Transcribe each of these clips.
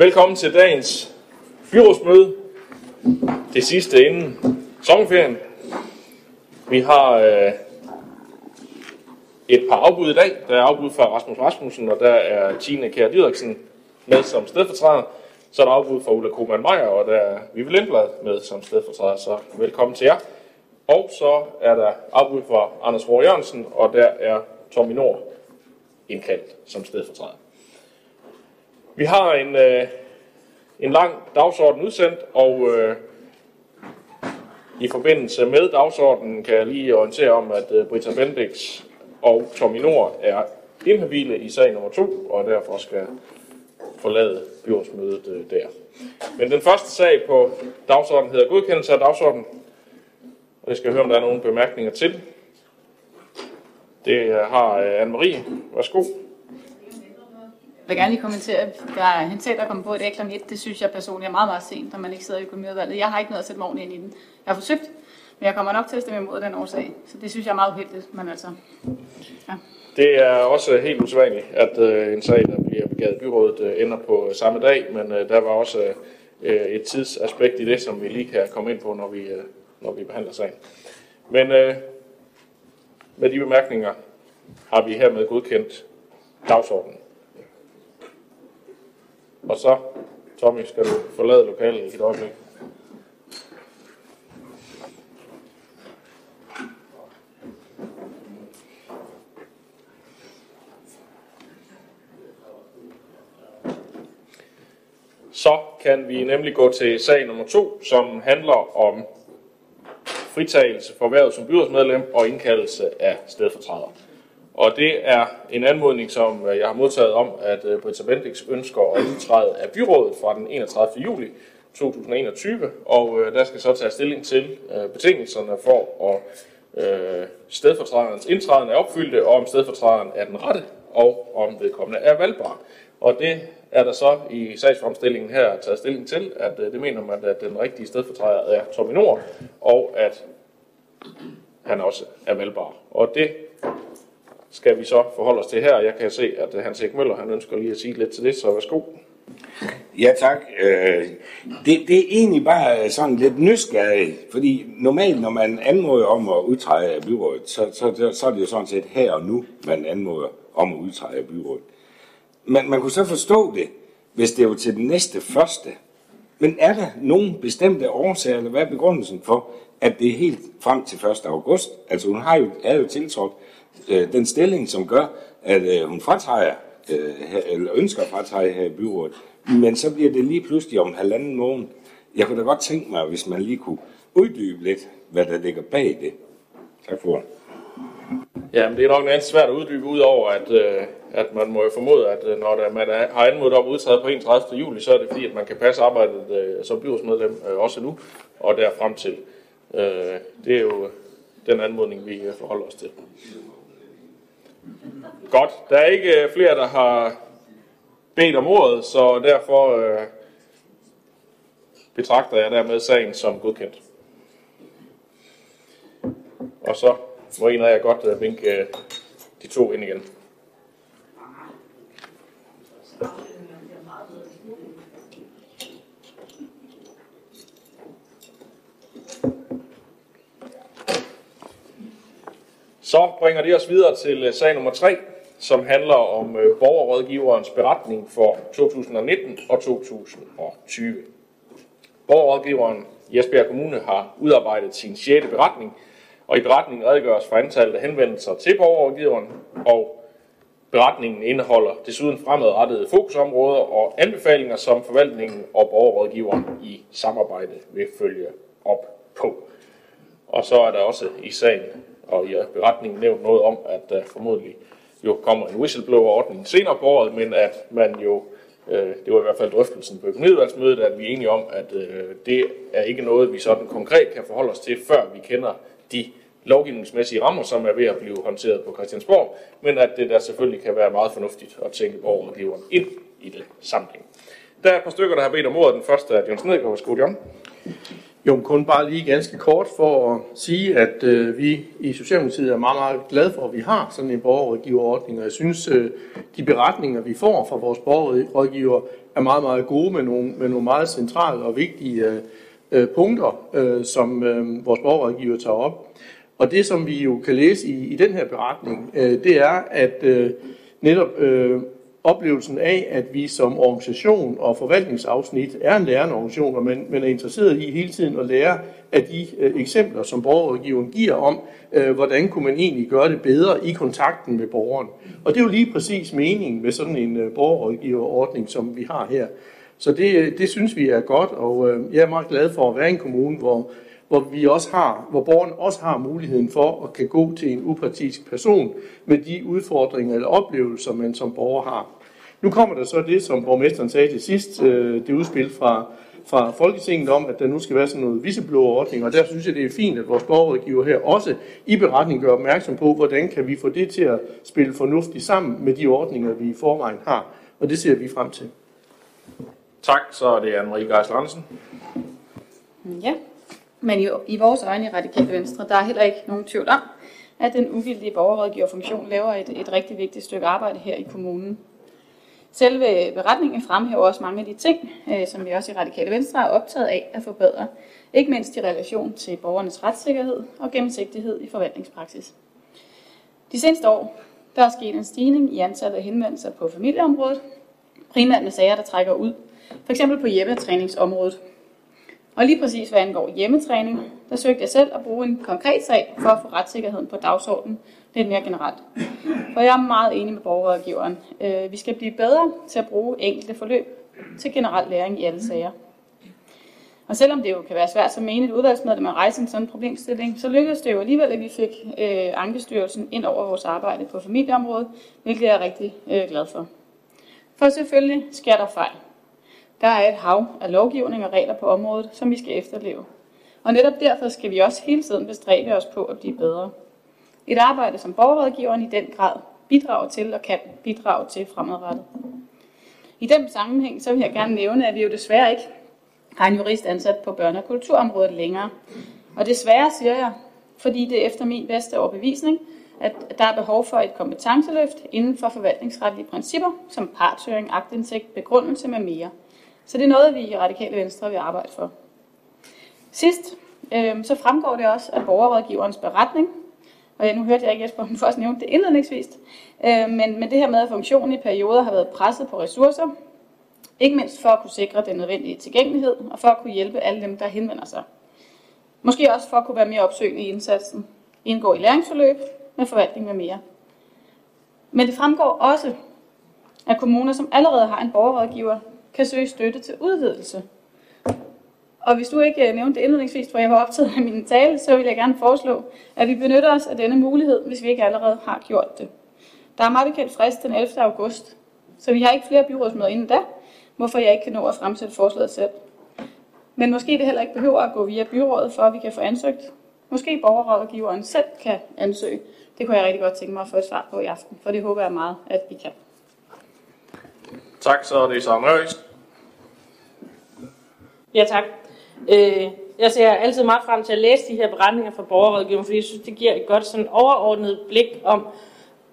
Velkommen til dagens byrådsmøde. Det sidste inden sommerferien. Vi har øh, et par afbud i dag. Der er afbud fra Rasmus Rasmussen, og der er Tine Kjær Didriksen med som stedfortræder. Så er der afbud fra Ulla Koman Meyer, og der er Vivi Lindblad med som stedfortræder. Så velkommen til jer. Og så er der afbud fra Anders Rohr Jørgensen, og der er Tommy Nord indkaldt som stedfortræder. Vi har en, øh, en lang dagsorden udsendt, og øh, i forbindelse med dagsordenen kan jeg lige orientere om, at øh, Britta Bendix og Tommy Nord er inhabile i sag nummer to, og derfor skal forlade byrådsmødet øh, der. Men den første sag på dagsordenen hedder godkendelse af dagsordenen, og jeg skal høre, om der er nogle bemærkninger til. Det har øh, Anne-Marie. Værsgo. Jeg vil gerne lige kommentere, der er en sag, der kommer på et kl. 1. Det synes jeg personligt er meget, meget sent, når man ikke sidder i økonomiudvalget. Jeg har ikke noget at sætte mig ordentligt ind i den. Jeg har forsøgt, men jeg kommer nok til at stemme imod den årsag. Så det synes jeg er meget uheldigt, men altså... Ja. Det er også helt usædvanligt, at øh, en sag, der bliver begavet byrådet, øh, ender på øh, samme dag, men øh, der var også øh, et tidsaspekt i det, som vi lige kan komme ind på, når vi, øh, når vi behandler sagen. Men øh, med de bemærkninger har vi hermed godkendt dagsordenen. Og så, Tommy, skal du forlade lokalet i et øjeblik. Så kan vi nemlig gå til sag nummer to, som handler om fritagelse for hvervet som byrådsmedlem og indkaldelse af stedfortræder. Og det er en anmodning, som øh, jeg har modtaget om, at øh, Britta Bendix ønsker at udtræde af byrådet fra den 31. juli 2021, og øh, der skal så tage stilling til øh, betingelserne for, at øh, stedfortræderens indtræden er opfyldte, og om stedfortræderen er den rette, og om vedkommende er valgbar. Og det er der så i sagsfremstillingen her taget stilling til, at det mener man, at den rigtige stedfortræder er Tommy Nord, og at han også er valgbar. Og det skal vi så forholde os til her. Jeg kan se, at øh, Hans Erik Møller han ønsker lige at sige lidt til det, så værsgo. Ja tak. Øh, det, det er egentlig bare øh, sådan lidt nysgerrig, fordi normalt når man anmoder om at udtræde af byrådet, så, så, så er det jo sådan set her og nu, man anmoder om at udtræde af byrådet. Men man kunne så forstå det, hvis det var til den næste første. Men er der nogen bestemte årsager, eller hvad er begrundelsen for, at det er helt frem til 1. august? Altså hun har jo, er jo tiltrådt øh, den stilling, som gør, at øh, hun fratager, øh, eller ønsker at fratage her i byrådet. Men så bliver det lige pludselig om halvanden måned. Jeg kunne da godt tænke mig, hvis man lige kunne uddybe lidt, hvad der ligger bag det. Tak for Ja, men det er nok noget svært at uddybe, udover at, øh, at man må jo formode, at øh, når der, man er, har anmodet om udtræde på 31. juli, så er det fordi, at man kan passe arbejdet øh, som byrådsmedlem øh, også nu, og der frem til. Øh, det er jo den anmodning, vi forholder os til. Godt. Der er ikke øh, flere, der har bedt om ordet, så derfor øh, betragter jeg dermed sagen som godkendt. Og så må en af jer godt øh, vinke øh, de to ind igen. Så bringer det os videre til øh, sag nummer 3, som handler om øh, borgerrådgiverens beretning for 2019 og 2020. Borgerrådgiveren i Esbjerg Kommune har udarbejdet sin 6. beretning, og i beretningen redegøres for antallet af henvendelser til borgerrådgiveren, og beretningen indeholder desuden fremadrettede fokusområder og anbefalinger, som forvaltningen og borgerrådgiveren i samarbejde vil følge op på. Og så er der også i sagen og i beretningen nævnt noget om, at der formodentlig jo kommer en whistleblower-ordning senere på året, men at man jo, øh, det var i hvert fald drøftelsen på økonomiudvalgsmødet, at vi er enige om, at øh, det er ikke noget, vi sådan konkret kan forholde os til, før vi kender de lovgivningsmæssige rammer, som er ved at blive håndteret på Christiansborg, men at det der selvfølgelig kan være meget fornuftigt at tænke borgerrådgiveren ind i det sammenhæng. Der er et par stykker, der har bedt om ordet. Den første er Jens Nedgaard. Værsgo, John. Jo, kun bare lige ganske kort for at sige, at øh, vi i Socialdemokratiet er meget, meget glade for, at vi har sådan en borgerrådgiverordning, og jeg synes, øh, de beretninger, vi får fra vores borgerrådgiver, er meget, meget gode med nogle, med nogle meget centrale og vigtige øh, øh punkter, øh, som øh, vores borgerrådgiver tager op. Og det, som vi jo kan læse i, i den her beretning, øh, det er, at øh, netop øh, oplevelsen af, at vi som organisation og forvaltningsafsnit er en lærende organisation, og man, man er interesseret i hele tiden at lære af de øh, eksempler, som borgerrådgiveren giver om, øh, hvordan kunne man egentlig gøre det bedre i kontakten med borgeren. Og det er jo lige præcis meningen med sådan en øh, borgerrådgiverordning, som vi har her. Så det, øh, det synes vi er godt, og øh, jeg er meget glad for at være i en kommune, hvor hvor vi også har, hvor borgeren også har muligheden for at kan gå til en upartisk person med de udfordringer eller oplevelser, man som borger har. Nu kommer der så det, som borgmesteren sagde til sidst, øh, det udspil fra, fra Folketinget om, at der nu skal være sådan noget whistleblower-ordning, og der synes jeg, det er fint, at vores borgerrådgiver her også i beretningen gør opmærksom på, hvordan kan vi få det til at spille fornuftigt sammen med de ordninger, vi i forvejen har, og det ser vi frem til. Tak, så er det Anne-Marie Geisler Andersen. Ja, men i, i vores øjne i Radikale Venstre, der er heller ikke nogen tvivl om, at den uvildige borgerrådgiverfunktion laver et, et rigtig vigtigt stykke arbejde her i kommunen. Selve beretningen fremhæver også mange af de ting, øh, som vi også i Radikale Venstre er optaget af at forbedre. Ikke mindst i relation til borgernes retssikkerhed og gennemsigtighed i forvaltningspraksis. De seneste år der er sket en stigning i antallet af henvendelser på familieområdet, primært med sager, der trækker ud, f.eks. på hjemmetræningsområdet, og lige præcis hvad angår hjemmetræning, der søgte jeg selv at bruge en konkret sag for at få retssikkerheden på dagsordenen lidt mere generelt. For jeg er meget enig med borgerrådgiveren. Øh, vi skal blive bedre til at bruge enkelte forløb til generel læring i alle sager. Og selvom det jo kan være svært som menigt udvalgsmedlem at rejse en sådan problemstilling, så lykkedes det jo alligevel, at vi fik øh, Ankestyrelsen ind over vores arbejde på familieområdet, hvilket jeg er rigtig øh, glad for. For selvfølgelig sker der fejl. Der er et hav af lovgivning og regler på området, som vi skal efterleve. Og netop derfor skal vi også hele tiden bestræbe os på at blive bedre. Et arbejde, som borgerrådgiveren i den grad bidrager til og kan bidrage til fremadrettet. I den sammenhæng så vil jeg gerne nævne, at vi jo desværre ikke har en jurist ansat på børne- og kulturområdet længere. Og desværre siger jeg, fordi det er efter min bedste overbevisning, at der er behov for et kompetenceløft inden for forvaltningsretlige principper, som partshøring, agtindsigt, begrundelse med mere. Så det er noget, vi i Radikale Venstre vil arbejde for. Sidst, øh, så fremgår det også af borgerrådgiverens beretning, og ja, nu hørte jeg ikke Jesper, hun først nævnte det indledningsvis, øh, men, men det her med, at funktionen i perioder har været presset på ressourcer, ikke mindst for at kunne sikre den nødvendige tilgængelighed, og for at kunne hjælpe alle dem, der henvender sig. Måske også for at kunne være mere opsøgende i indsatsen, indgå i læringsforløb med forvaltning med mere. Men det fremgår også, at kommuner, som allerede har en borgerrådgiver, kan søge støtte til udvidelse. Og hvis du ikke øh, nævnte det indledningsvis, hvor jeg var optaget af min tale, så vil jeg gerne foreslå, at vi benytter os af denne mulighed, hvis vi ikke allerede har gjort det. Der er meget bekendt frist den 11. august, så vi har ikke flere byrådsmøder inden da, hvorfor jeg ikke kan nå at fremsætte forslaget selv. Men måske det heller ikke behøver at gå via byrådet, for at vi kan få ansøgt. Måske borgerrådgiveren selv kan ansøge. Det kunne jeg rigtig godt tænke mig at få et svar på i aften, for det håber jeg meget, at vi kan. Tak, så er det Søren Møris. Ja, tak. Øh, jeg ser altid meget frem til at læse de her beretninger fra borgerrådgiveren, fordi jeg synes, det giver et godt sådan overordnet blik om,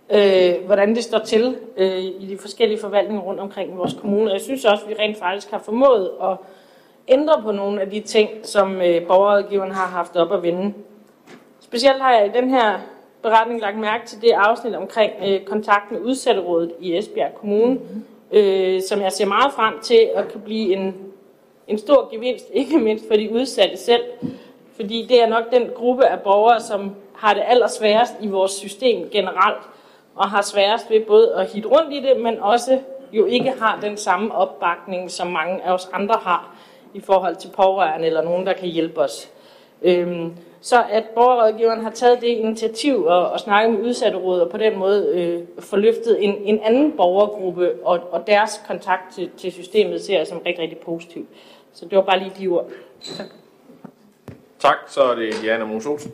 øh, hvordan det står til øh, i de forskellige forvaltninger rundt omkring i vores kommune. Jeg synes også, at vi rent faktisk har formået at ændre på nogle af de ting, som øh, borgerrådgiveren har haft op at vende. Specielt har jeg i den her beretning lagt mærke til det afsnit omkring øh, kontakt med udsatterådet i Esbjerg Kommune, mm-hmm øh, som jeg ser meget frem til at kunne blive en, en stor gevinst, ikke mindst for de udsatte selv. Fordi det er nok den gruppe af borgere, som har det allersværest i vores system generelt, og har sværest ved både at hitte rundt i det, men også jo ikke har den samme opbakning, som mange af os andre har i forhold til pårørende eller nogen, der kan hjælpe os. Øhm, så at borgerrådgiveren har taget det initiativ og, og snakket med udsatte råd og på den måde øh, forløftet en, en anden borgergruppe og, og deres kontakt til, til systemet ser jeg som rigtig, rigtig positivt. Så det var bare lige de ord. Tak. Tak, så er det Diana Olsen.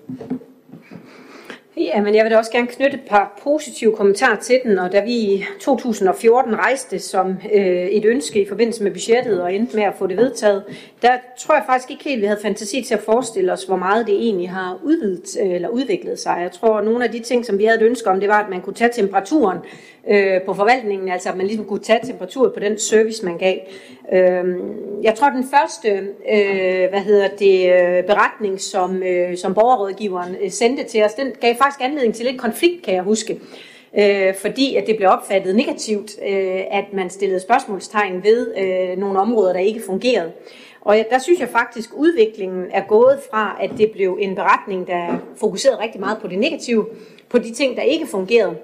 Ja, men jeg vil da også gerne knytte et par positive kommentarer til den, og da vi i 2014 rejste som øh, et ønske i forbindelse med budgettet og endte med at få det vedtaget, der tror jeg faktisk ikke helt, vi havde fantasi til at forestille os, hvor meget det egentlig har udvidet, øh, eller udviklet sig. Jeg tror, at nogle af de ting, som vi havde et ønske om, det var, at man kunne tage temperaturen øh, på forvaltningen, altså at man ligesom kunne tage temperatur på den service, man gav. Øh, jeg tror, den første øh, hvad hedder det, øh, beretning, som, øh, som borgerrådgiveren øh, sendte til os, den gav faktisk anledning til lidt konflikt, kan jeg huske. Øh, fordi at det blev opfattet negativt, øh, at man stillede spørgsmålstegn ved øh, nogle områder, der ikke fungerede. Og der synes jeg faktisk, at udviklingen er gået fra, at det blev en beretning, der fokuserede rigtig meget på det negative, på de ting, der ikke fungerede,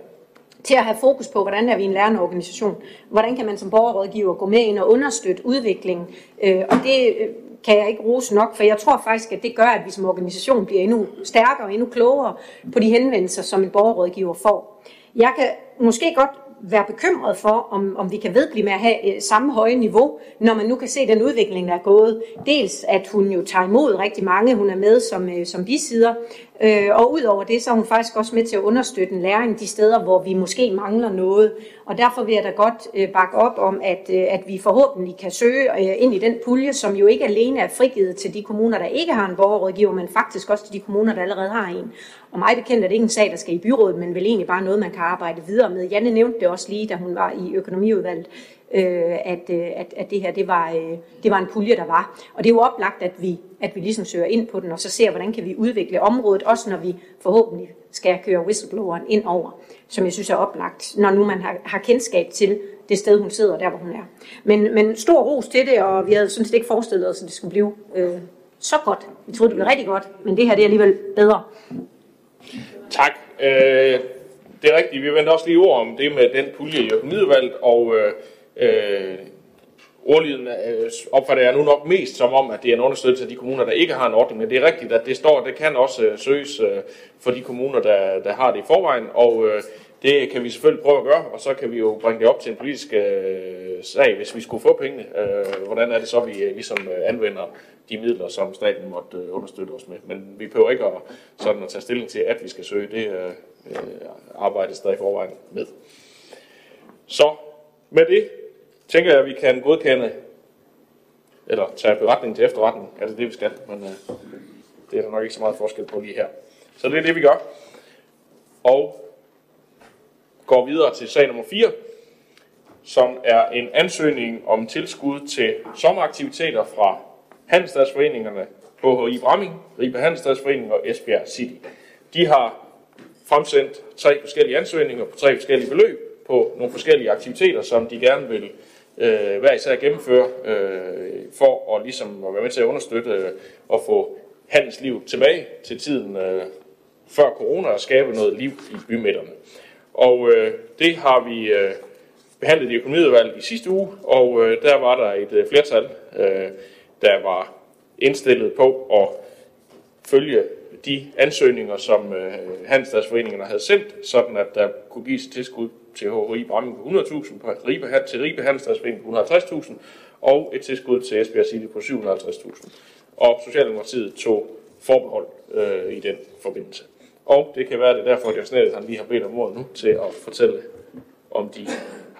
til at have fokus på, hvordan er vi en lærende organisation. Hvordan kan man som borgerrådgiver gå med ind og understøtte udviklingen. Øh, og det øh, kan jeg ikke rose nok, for jeg tror faktisk, at det gør, at vi som organisation bliver endnu stærkere og endnu klogere på de henvendelser, som en borgerrådgiver får. Jeg kan måske godt være bekymret for, om, om vi kan vedblive med at have øh, samme høje niveau, når man nu kan se den udvikling, der er gået. Dels at hun jo tager imod rigtig mange, hun er med som, øh, som bisider, øh, og udover det, så er hun faktisk også med til at understøtte en læring de steder, hvor vi måske mangler noget. Og derfor vil jeg da godt øh, bakke op om, at, øh, at vi forhåbentlig kan søge øh, ind i den pulje, som jo ikke alene er frigivet til de kommuner, der ikke har en borgerrådgiver, men faktisk også til de kommuner, der allerede har en. Og mig bekendt er det ikke en sag, der skal i byrådet, men vel egentlig bare noget, man kan arbejde videre med. Janne nævnte det også lige, da hun var i økonomiudvalget, øh, at, øh, at, at det her det var, øh, det var en pulje, der var. Og det er jo oplagt, at vi, at vi ligesom søger ind på den, og så ser, hvordan kan vi udvikle området, også når vi forhåbentlig skal køre whistlebloweren ind over, som jeg synes er oplagt, når nu man har, har kendskab til det sted, hun sidder, der hvor hun er. Men, men stor ros til det, og vi havde sådan set ikke forestillet os, at det skulle blive øh, så godt. Vi troede, det blev rigtig godt, men det her det er alligevel bedre. Tak. Øh, det er rigtigt. Vi vendte også lige ord om det med den pulje i økonomiudvalget, og øh, øh, ordlyden øh, opfatter jeg nu nok mest som om, at det er en understøttelse af de kommuner, der ikke har en ordning. Men det er rigtigt, at det står, at det kan også øh, søges øh, for de kommuner, der, der har det i forvejen. Og øh, det kan vi selvfølgelig prøve at gøre, og så kan vi jo bringe det op til en politisk øh, sag, hvis vi skulle få pengene. Øh, hvordan er det så, vi øh, ligesom øh, anvender de midler, som staten måtte øh, understøtte os med. Men vi behøver ikke at, sådan at tage stilling til, at vi skal søge. Det øh, øh arbejdes der i forvejen med. Så med det tænker jeg, at vi kan godkende, eller tage beretningen til efterretning. Er det det, vi skal? Men øh, det er der nok ikke så meget forskel på lige her. Så det er det, vi gør. Og går videre til sag nummer 4, som er en ansøgning om tilskud til sommeraktiviteter fra Handelsdagsforeningerne HHI Bramming, Ribe Handelsdagsforening og Esbjerg City. De har fremsendt tre forskellige ansøgninger på tre forskellige beløb på nogle forskellige aktiviteter, som de gerne vil øh, hver især gennemføre øh, for at, ligesom at være med til at understøtte øh, og få handelsliv tilbage til tiden øh, før corona og skabe noget liv i bymidterne. Og øh, det har vi øh, behandlet i økonomiudvalget i sidste uge, og øh, der var der et øh, flertal, øh, der var indstillet på at følge de ansøgninger, som øh, Handelsdagsforeningerne havde sendt, sådan at der kunne gives tilskud til HRI Bramming på 100.000, Ribe, til Ribe Handelsdagsforening på 150.000, og et tilskud til Esbjerg City på 750.000. Og Socialdemokratiet tog forbehold øh, i den forbindelse. Og det kan være, det er derfor, at Jørgen han lige har bedt om ordet nu til at fortælle, om de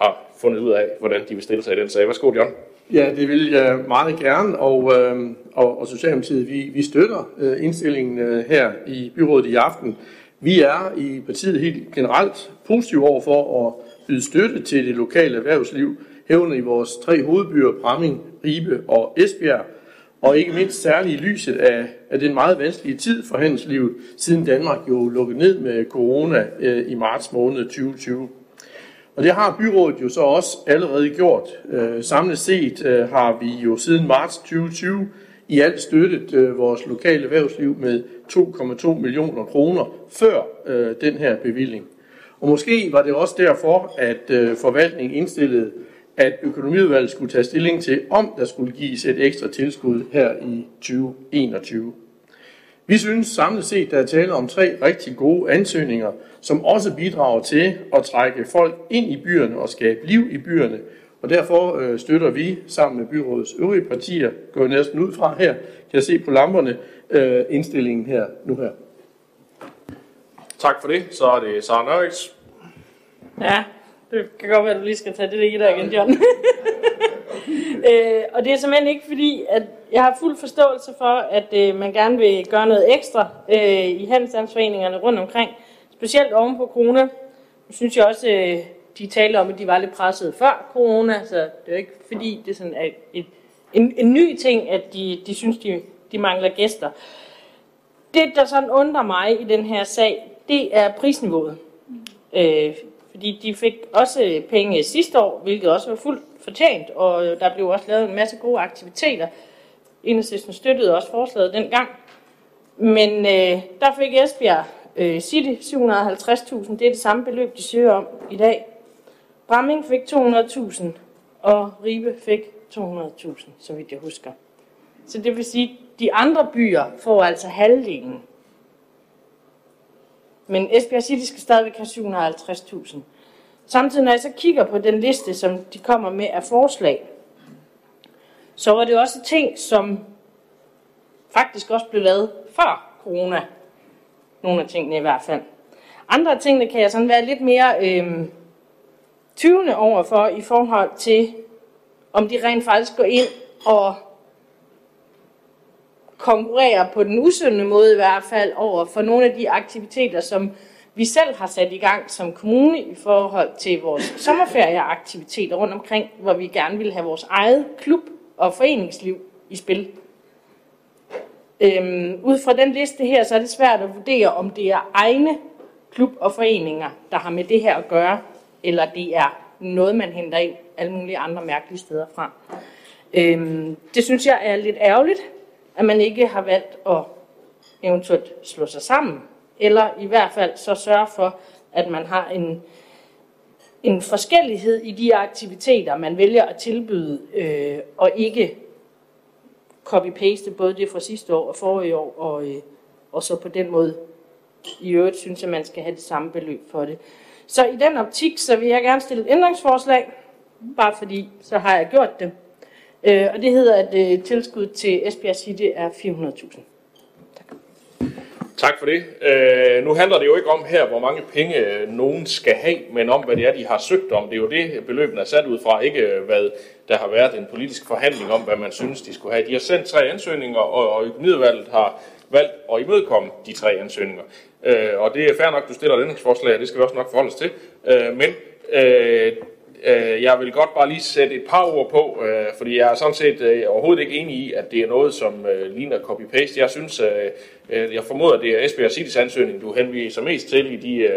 har fundet ud af, hvordan de vil stille sig i den sag. Værsgo, John. Ja, det vil jeg meget gerne, og, øh, og, og Socialdemokratiet, vi, vi støtter øh, indstillingen øh, her i byrådet i aften. Vi er i partiet helt generelt positive over for at yde støtte til det lokale erhvervsliv, hævende i vores tre hovedbyer, Bramming, Ribe og Esbjerg, og ikke mindst særligt i lyset af, af den meget vanskelige tid for handelslivet, siden Danmark jo lukkede ned med corona øh, i marts måned 2020. Og det har byrådet jo så også allerede gjort. Øh, samlet set øh, har vi jo siden marts 2020 i alt støttet øh, vores lokale erhvervsliv med 2,2 millioner kroner før øh, den her bevilling. Og måske var det også derfor, at øh, forvaltningen indstillede, at økonomiudvalget skulle tage stilling til, om der skulle gives et ekstra tilskud her i 2021. Vi synes samlet set, der er tale om tre rigtig gode ansøgninger, som også bidrager til at trække folk ind i byerne og skabe liv i byerne. Og derfor øh, støtter vi sammen med byrådets øvrige partier, går næsten ud fra her, kan jeg se på lamperne, øh, indstillingen her nu her. Tak for det. Så er det Sara Nørriks. Ja, det kan godt være, at du lige skal tage det i der igen, John. øh, og det er simpelthen ikke fordi, at jeg har fuld forståelse for, at øh, man gerne vil gøre noget ekstra øh, i handelsstandsforeningerne rundt omkring. Specielt oven på corona. Nu synes jeg også, øh, de talte om, at de var lidt presset før corona, så det er jo ikke fordi, det er sådan et, et, en, en ny ting, at de, de synes, de, de mangler gæster. Det, der sådan undrer mig i den her sag, det er prisniveauet. Øh, fordi de fik også penge sidste år, hvilket også var fuldt fortjent, og øh, der blev også lavet en masse gode aktiviteter. Enhedslisten støttede også forslaget dengang. Men øh, der fik Esbjerg øh, City 750.000, det er det samme beløb, de søger om i dag. Bramming fik 200.000, og Ribe fik 200.000, så vidt jeg husker. Så det vil sige, at de andre byer får altså halvdelen. Men Esbjerg City skal stadigvæk have 750.000. Samtidig når jeg så kigger på den liste, som de kommer med af forslag, så var det også ting, som faktisk også blev lavet før corona. Nogle af tingene i hvert fald. Andre af tingene kan jeg sådan være lidt mere øh, tyvende overfor i forhold til, om de rent faktisk går ind og konkurrerer på den usunde måde i hvert fald over for nogle af de aktiviteter, som vi selv har sat i gang som kommune i forhold til vores sommerferieaktiviteter rundt omkring, hvor vi gerne vil have vores eget klub og foreningsliv i spil. Øhm, ud fra den liste her, så er det svært at vurdere, om det er egne klub og foreninger, der har med det her at gøre, eller det er noget, man henter ind alle mulige andre mærkelige steder fra. Øhm, det synes jeg er lidt ærgerligt, at man ikke har valgt at eventuelt slå sig sammen, eller i hvert fald så sørge for, at man har en, en forskellighed i de aktiviteter, man vælger at tilbyde, øh, og ikke copy-paste både det fra sidste år og forrige år, og, øh, og så på den måde i øvrigt synes, at man skal have det samme beløb for det. Så i den optik, så vil jeg gerne stille et ændringsforslag, bare fordi så har jeg gjort det. Øh, og det hedder, at øh, tilskud til Esbjerg City er 400.000. Tak for det. Øh, nu handler det jo ikke om her, hvor mange penge øh, nogen skal have, men om, hvad det er, de har søgt om. Det er jo det, beløben er sat ud fra, ikke øh, hvad der har været en politisk forhandling om, hvad man synes, de skulle have. De har sendt tre ansøgninger, og, og økonomiudvalget har valgt at imødekomme de tre ansøgninger. Øh, og det er fair nok, du stiller et ændringsforslag, og det skal vi også nok forholde os til. Øh, men øh, Øh, jeg vil godt bare lige sætte et par ord på, øh, fordi jeg er sådan set øh, overhovedet ikke enig i, at det er noget, som øh, ligner copy-paste. Jeg synes, øh, øh, jeg formoder, at det er Esbjerg Citys ansøgning, du henviser mest til i de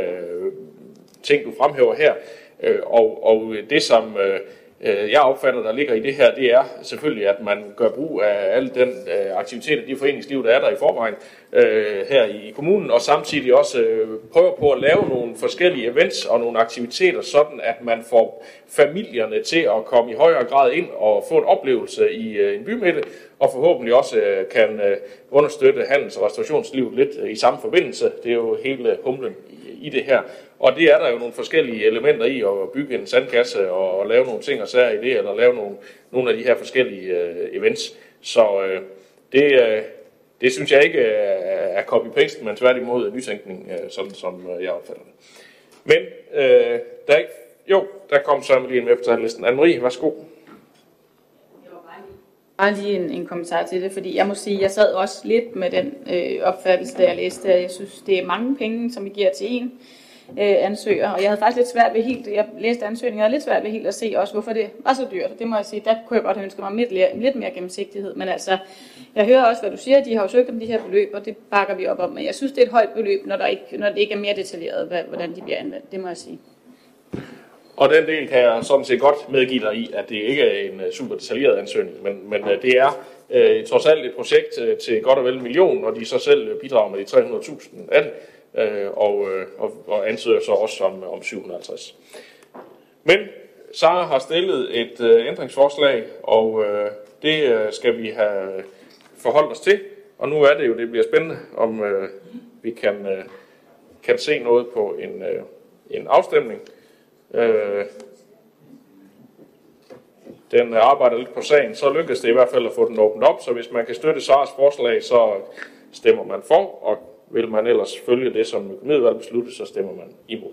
ting, du fremhæver her. Og, og det, som Øh, jeg opfatter, der ligger i det her, det er selvfølgelig, at man gør brug af al den øh, aktivitet og de foreningsliv, der er der i forvejen øh, her i kommunen, og samtidig også prøver på at lave nogle forskellige events og nogle aktiviteter, sådan at man får familierne til at komme i højere grad ind og få en oplevelse i en bymidte, og forhåbentlig også kan understøtte handels- og restaurationslivet lidt i samme forbindelse. Det er jo hele humlen i det her. Og det er der jo nogle forskellige elementer i at bygge en sandkasse og, og lave nogle ting og sager i det, eller lave nogle, nogle af de her forskellige uh, events. Så uh, det, uh, det synes jeg ikke er copy-paste, men tværtimod nytænkning, uh, sådan som jeg opfatter det. Men uh, der er ikke, jo, der kom så lige med på listen. Anne-Marie, værsgo. Bare lige en, en kommentar til det, fordi jeg må sige, jeg sad også lidt med den øh, opfattelse, da jeg læste, at jeg synes, det er mange penge, som vi giver til en øh, ansøger, og jeg havde faktisk lidt svært ved helt, jeg læste ansøgningen, jeg havde lidt svært ved helt at se også, hvorfor det var så dyrt. Det må jeg sige, der kunne jeg godt have ønsket mig lidt, lidt mere gennemsigtighed, men altså, jeg hører også, hvad du siger, de har jo søgt om de her beløb, og det bakker vi op om, men jeg synes, det er et højt beløb, når, der ikke, når det ikke er mere detaljeret, hvordan de bliver anvendt, det må jeg sige. Og den del kan jeg sådan set godt medgive dig i, at det ikke er en øh, super detaljeret ansøgning, men, men øh, det er øh, trods alt et projekt øh, til godt og vel en million, og de så selv øh, bidrager med de 300.000 af det, øh, og, øh, og, og ansøger så også om, om 750. Men Sara har stillet et øh, ændringsforslag, og øh, det øh, skal vi have forholdt os til. Og nu er det jo, det bliver spændende, om øh, vi kan, øh, kan se noget på en, øh, en afstemning. Øh, den arbejder lidt på sagen, så lykkedes det i hvert fald at få den åbnet op, så hvis man kan støtte SARS forslag, så stemmer man for, og Vil man ellers følge det, som økonomiudvalget besluttede, så stemmer man imod.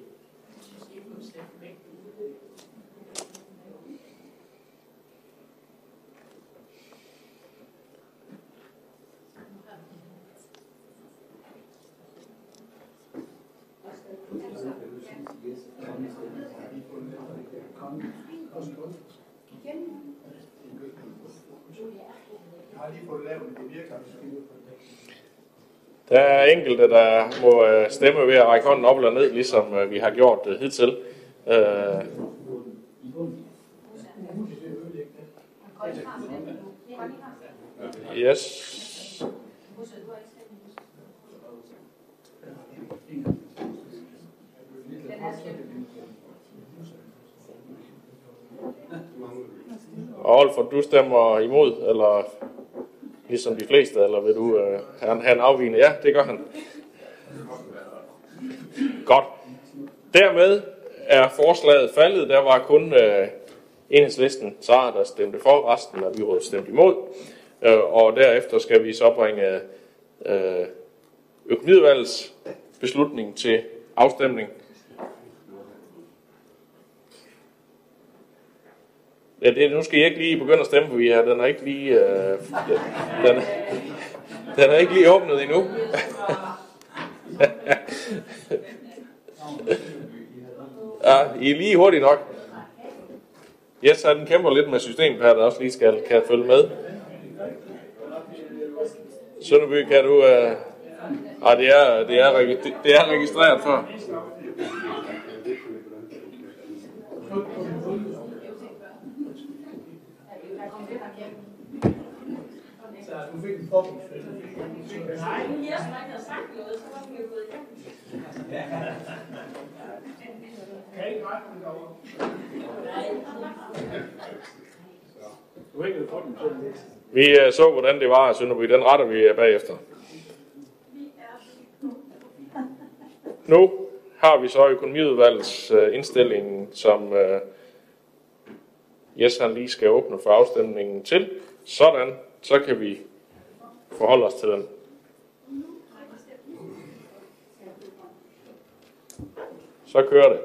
Der er enkelte, der må øh, stemme ved at række hånden op eller ned, ligesom øh, vi har gjort det hidtil. Yes. Og Olfer, du stemmer imod, eller ligesom de fleste, eller vil du øh, have, have en afvigende? Ja, det gør han. Godt. Dermed er forslaget faldet. Der var kun øh, enhedslisten, Sara, der stemte for, resten af byrådet stemte imod. Øh, og derefter skal vi så bringe øh, økonomiudvalgets beslutning til afstemning. Ja, det, nu skal jeg ikke lige begynde at stemme, for vi er, den er ikke lige, øh, den, den er ikke lige åbnet endnu. ja, I er lige hurtigt nok. Yes, den kæmper lidt med systemet her, der også lige skal kan følge med. Sønderby, kan du... Øh... Ah, det er, det, er, det er registreret før. Du fik en påbud. Nej, nu Jesper ikke havde sagt noget, så var vi jo gået igennem. Kan ikke rette den derovre? Du den til Vi øh, så, hvordan det var i Sønderby. Den retter vi øh, bagefter. Nu har vi så økonomiudvalgets øh, indstilling, som Jes han lige skal åbne for afstemningen til. Sådan, så kan vi forholde os til den. Så kører det.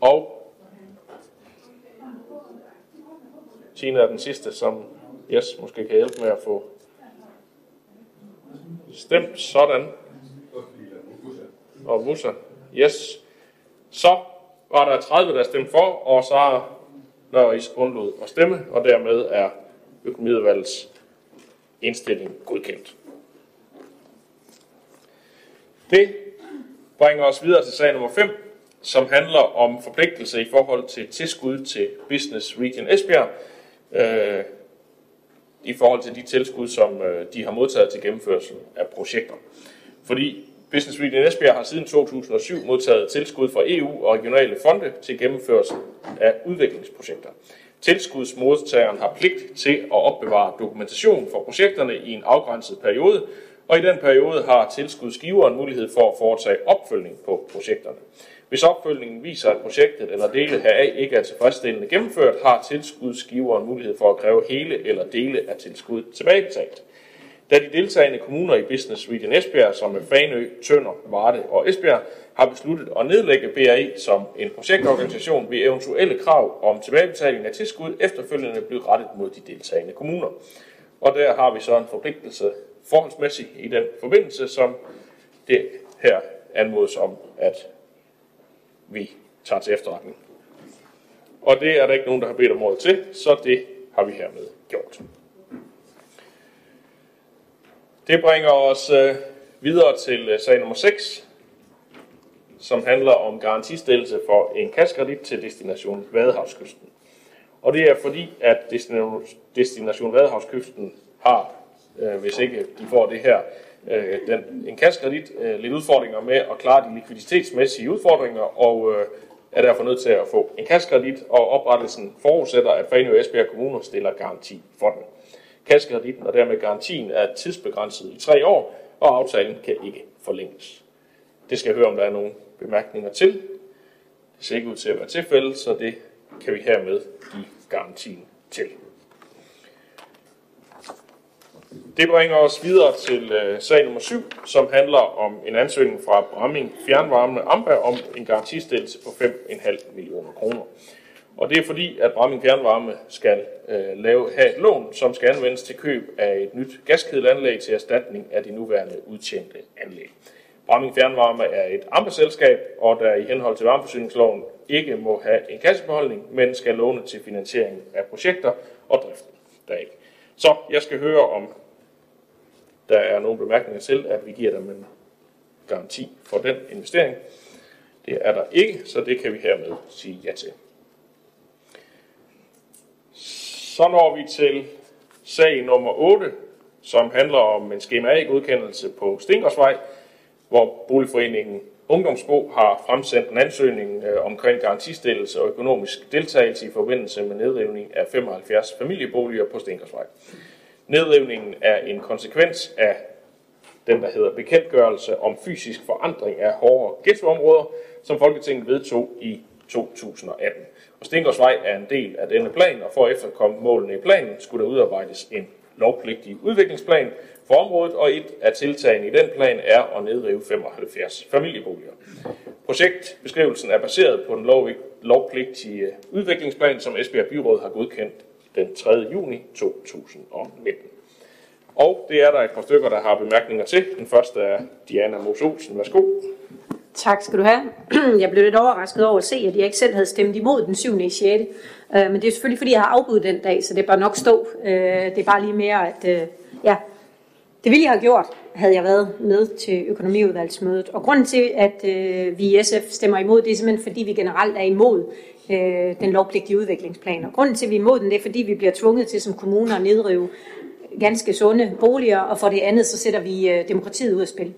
Og Tina er den sidste, som Jes måske kan hjælpe med at få stemt sådan. Og Musa. Yes. Så var der 30, der stemte for, og så når I undlod at stemme, og dermed er økonomiudvalgets indstilling godkendt. Det bringer os videre til sag nummer 5, som handler om forpligtelse i forhold til tilskud til Business Region Esbjerg, øh, i forhold til de tilskud, som øh, de har modtaget til gennemførsel af projekter. Fordi Business Region Esbjerg har siden 2007 modtaget tilskud fra EU og regionale fonde til gennemførelse af udviklingsprojekter. Tilskudsmodtageren har pligt til at opbevare dokumentation for projekterne i en afgrænset periode, og i den periode har tilskudsgiveren mulighed for at foretage opfølgning på projekterne. Hvis opfølgningen viser, at projektet eller dele heraf ikke er tilfredsstillende gennemført, har tilskudsgiveren mulighed for at kræve hele eller dele af tilskud tilbagebetalt. Da de deltagende kommuner i Business Region Esbjerg, som er Fanø, Tønder, Varde og Esbjerg, har besluttet at nedlægge BRI som en projektorganisation, ved eventuelle krav om tilbagebetaling af tilskud efterfølgende blive rettet mod de deltagende kommuner. Og der har vi så en forpligtelse forholdsmæssigt i den forbindelse, som det her anmodes om, at vi tager til efterretning. Og det er der ikke nogen, der har bedt om ordet til, så det har vi hermed gjort. Det bringer os øh, videre til øh, sag nummer 6, som handler om garantistillelse for en kassekredit til destination Vadehavskysten. Og det er fordi, at destination Vadehavskysten har, øh, hvis ikke de får det her, øh, den, en kassekredit, øh, lidt udfordringer med at klare de likviditetsmæssige udfordringer, og øh, er derfor nødt til at få en kassekredit, og oprettelsen forudsætter, at Fanø og Esbjerg Kommuner stiller garanti for den. Kassekreditten og dermed garantien er tidsbegrænset i tre år, og aftalen kan ikke forlænges. Det skal jeg høre, om der er nogle bemærkninger til. Det ser ikke ud til at være tilfældet, så det kan vi hermed give garantien til. Det bringer os videre til øh, sag nummer 7, som handler om en ansøgning fra Bramming Fjernvarme Amper om en garantistillelse på 5,5 millioner kroner. Og det er fordi, at Bramming Fjernvarme skal øh, lave, have et lån, som skal anvendes til køb af et nyt gaskedelanlæg til erstatning af de nuværende udtjente anlæg. Bramming Fjernvarme er et ampeselskab, og der i henhold til varmeforsyningsloven ikke må have en kassebeholdning, men skal låne til finansiering af projekter og driften deraf. Så jeg skal høre, om der er nogle bemærkninger til, at vi giver dem en garanti for den investering. Det er der ikke, så det kan vi hermed sige ja til. Så når vi til sag nummer 8, som handler om en skema A-godkendelse på Stengårdsvej, hvor Boligforeningen Ungdomsbo har fremsendt en ansøgning øh, omkring garantistillelse og økonomisk deltagelse i forbindelse med nedrivning af 75 familieboliger på Stengårdsvej. Nedrivningen er en konsekvens af den, der hedder bekendtgørelse om fysisk forandring af hårde ghettoområder, som Folketinget vedtog i 2018. Og Stengårdsvej er en del af denne plan, og for at efterkomme målene i planen, skulle der udarbejdes en lovpligtig udviklingsplan for området, og et af tiltagene i den plan er at nedrive 75 familieboliger. Projektbeskrivelsen er baseret på den lov, lovpligtige udviklingsplan, som Esbjerg Byråd har godkendt den 3. juni 2019. Og det er der et par stykker, der har bemærkninger til. Den første er Diana Mos Olsen. Værsgo. Tak skal du have. Jeg blev lidt overrasket over at se, at jeg ikke selv havde stemt imod den 7. i 6. Øh, men det er selvfølgelig, fordi jeg har afbudt den dag, så det bør nok stå. Øh, det er bare lige mere, at øh, ja, det ville jeg have gjort, havde jeg været med til økonomiudvalgsmødet. Og grunden til, at øh, vi i SF stemmer imod, det er simpelthen, fordi vi generelt er imod øh, den lovpligtige udviklingsplan. Og grunden til, at vi er imod den, det er, fordi vi bliver tvunget til som kommuner at nedrive ganske sunde boliger, og for det andet, så sætter vi øh, demokratiet ud af spil.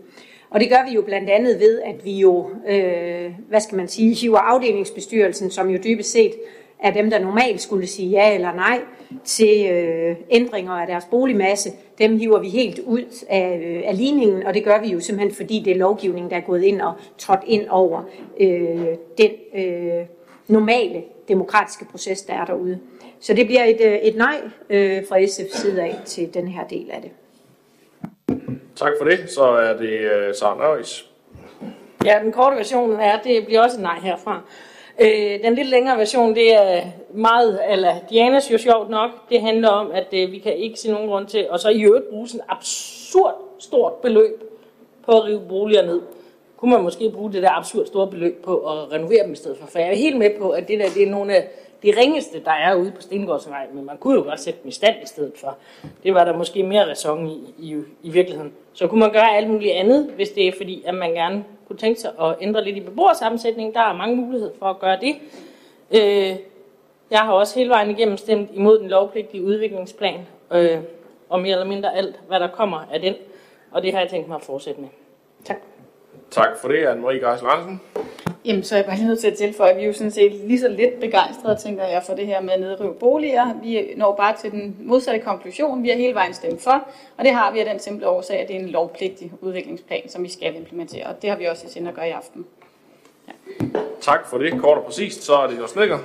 Og det gør vi jo blandt andet ved, at vi jo, øh, hvad skal man sige, hiver afdelingsbestyrelsen, som jo dybest set er dem, der normalt skulle sige ja eller nej til øh, ændringer af deres boligmasse, dem hiver vi helt ud af, øh, af ligningen, og det gør vi jo simpelthen, fordi det er lovgivningen, der er gået ind og trådt ind over øh, den øh, normale demokratiske proces, der er derude. Så det bliver et, øh, et nej øh, fra SF's side af til den her del af det. Tak for det. Så er det øh, uh, Sara Nøjes. Ja, den korte version er, det bliver også et nej herfra. Øh, den lidt længere version, det er meget, eller Dianas jo sjovt nok, det handler om, at øh, vi kan ikke se nogen grund til, og så i øvrigt bruge sådan et absurd stort beløb på at rive boliger ned. Kunne man måske bruge det der absurd store beløb på at renovere dem i stedet for, for jeg er helt med på, at det der det er nogle af de ringeste, der er ude på Stengårdsvej, men man kunne jo godt sætte dem i stand i stedet for. Det var der måske mere ræson i, i, i virkeligheden. Så kunne man gøre alt muligt andet, hvis det er fordi, at man gerne kunne tænke sig at ændre lidt i beboersammensætningen. Der er mange muligheder for at gøre det. Øh, jeg har også hele vejen igennem stemt imod den lovpligtige udviklingsplan, øh, og mere eller mindre alt, hvad der kommer af den. Og det har jeg tænkt mig at fortsætte med. Tak. Tak for det, Anne-Marie Geisel Andersen. Jamen, så er jeg bare lige nødt til at tilføje, at vi er jo sådan set lige så lidt begejstrede, tænker jeg, for det her med at nedrive boliger. Vi når bare til den modsatte konklusion. Vi har hele vejen stemt for, og det har vi af den simple årsag, at det er en lovpligtig udviklingsplan, som vi skal implementere. Og det har vi også i sinde at gøre i aften. Tak for det. Kort og præcist, så er det jo snikker.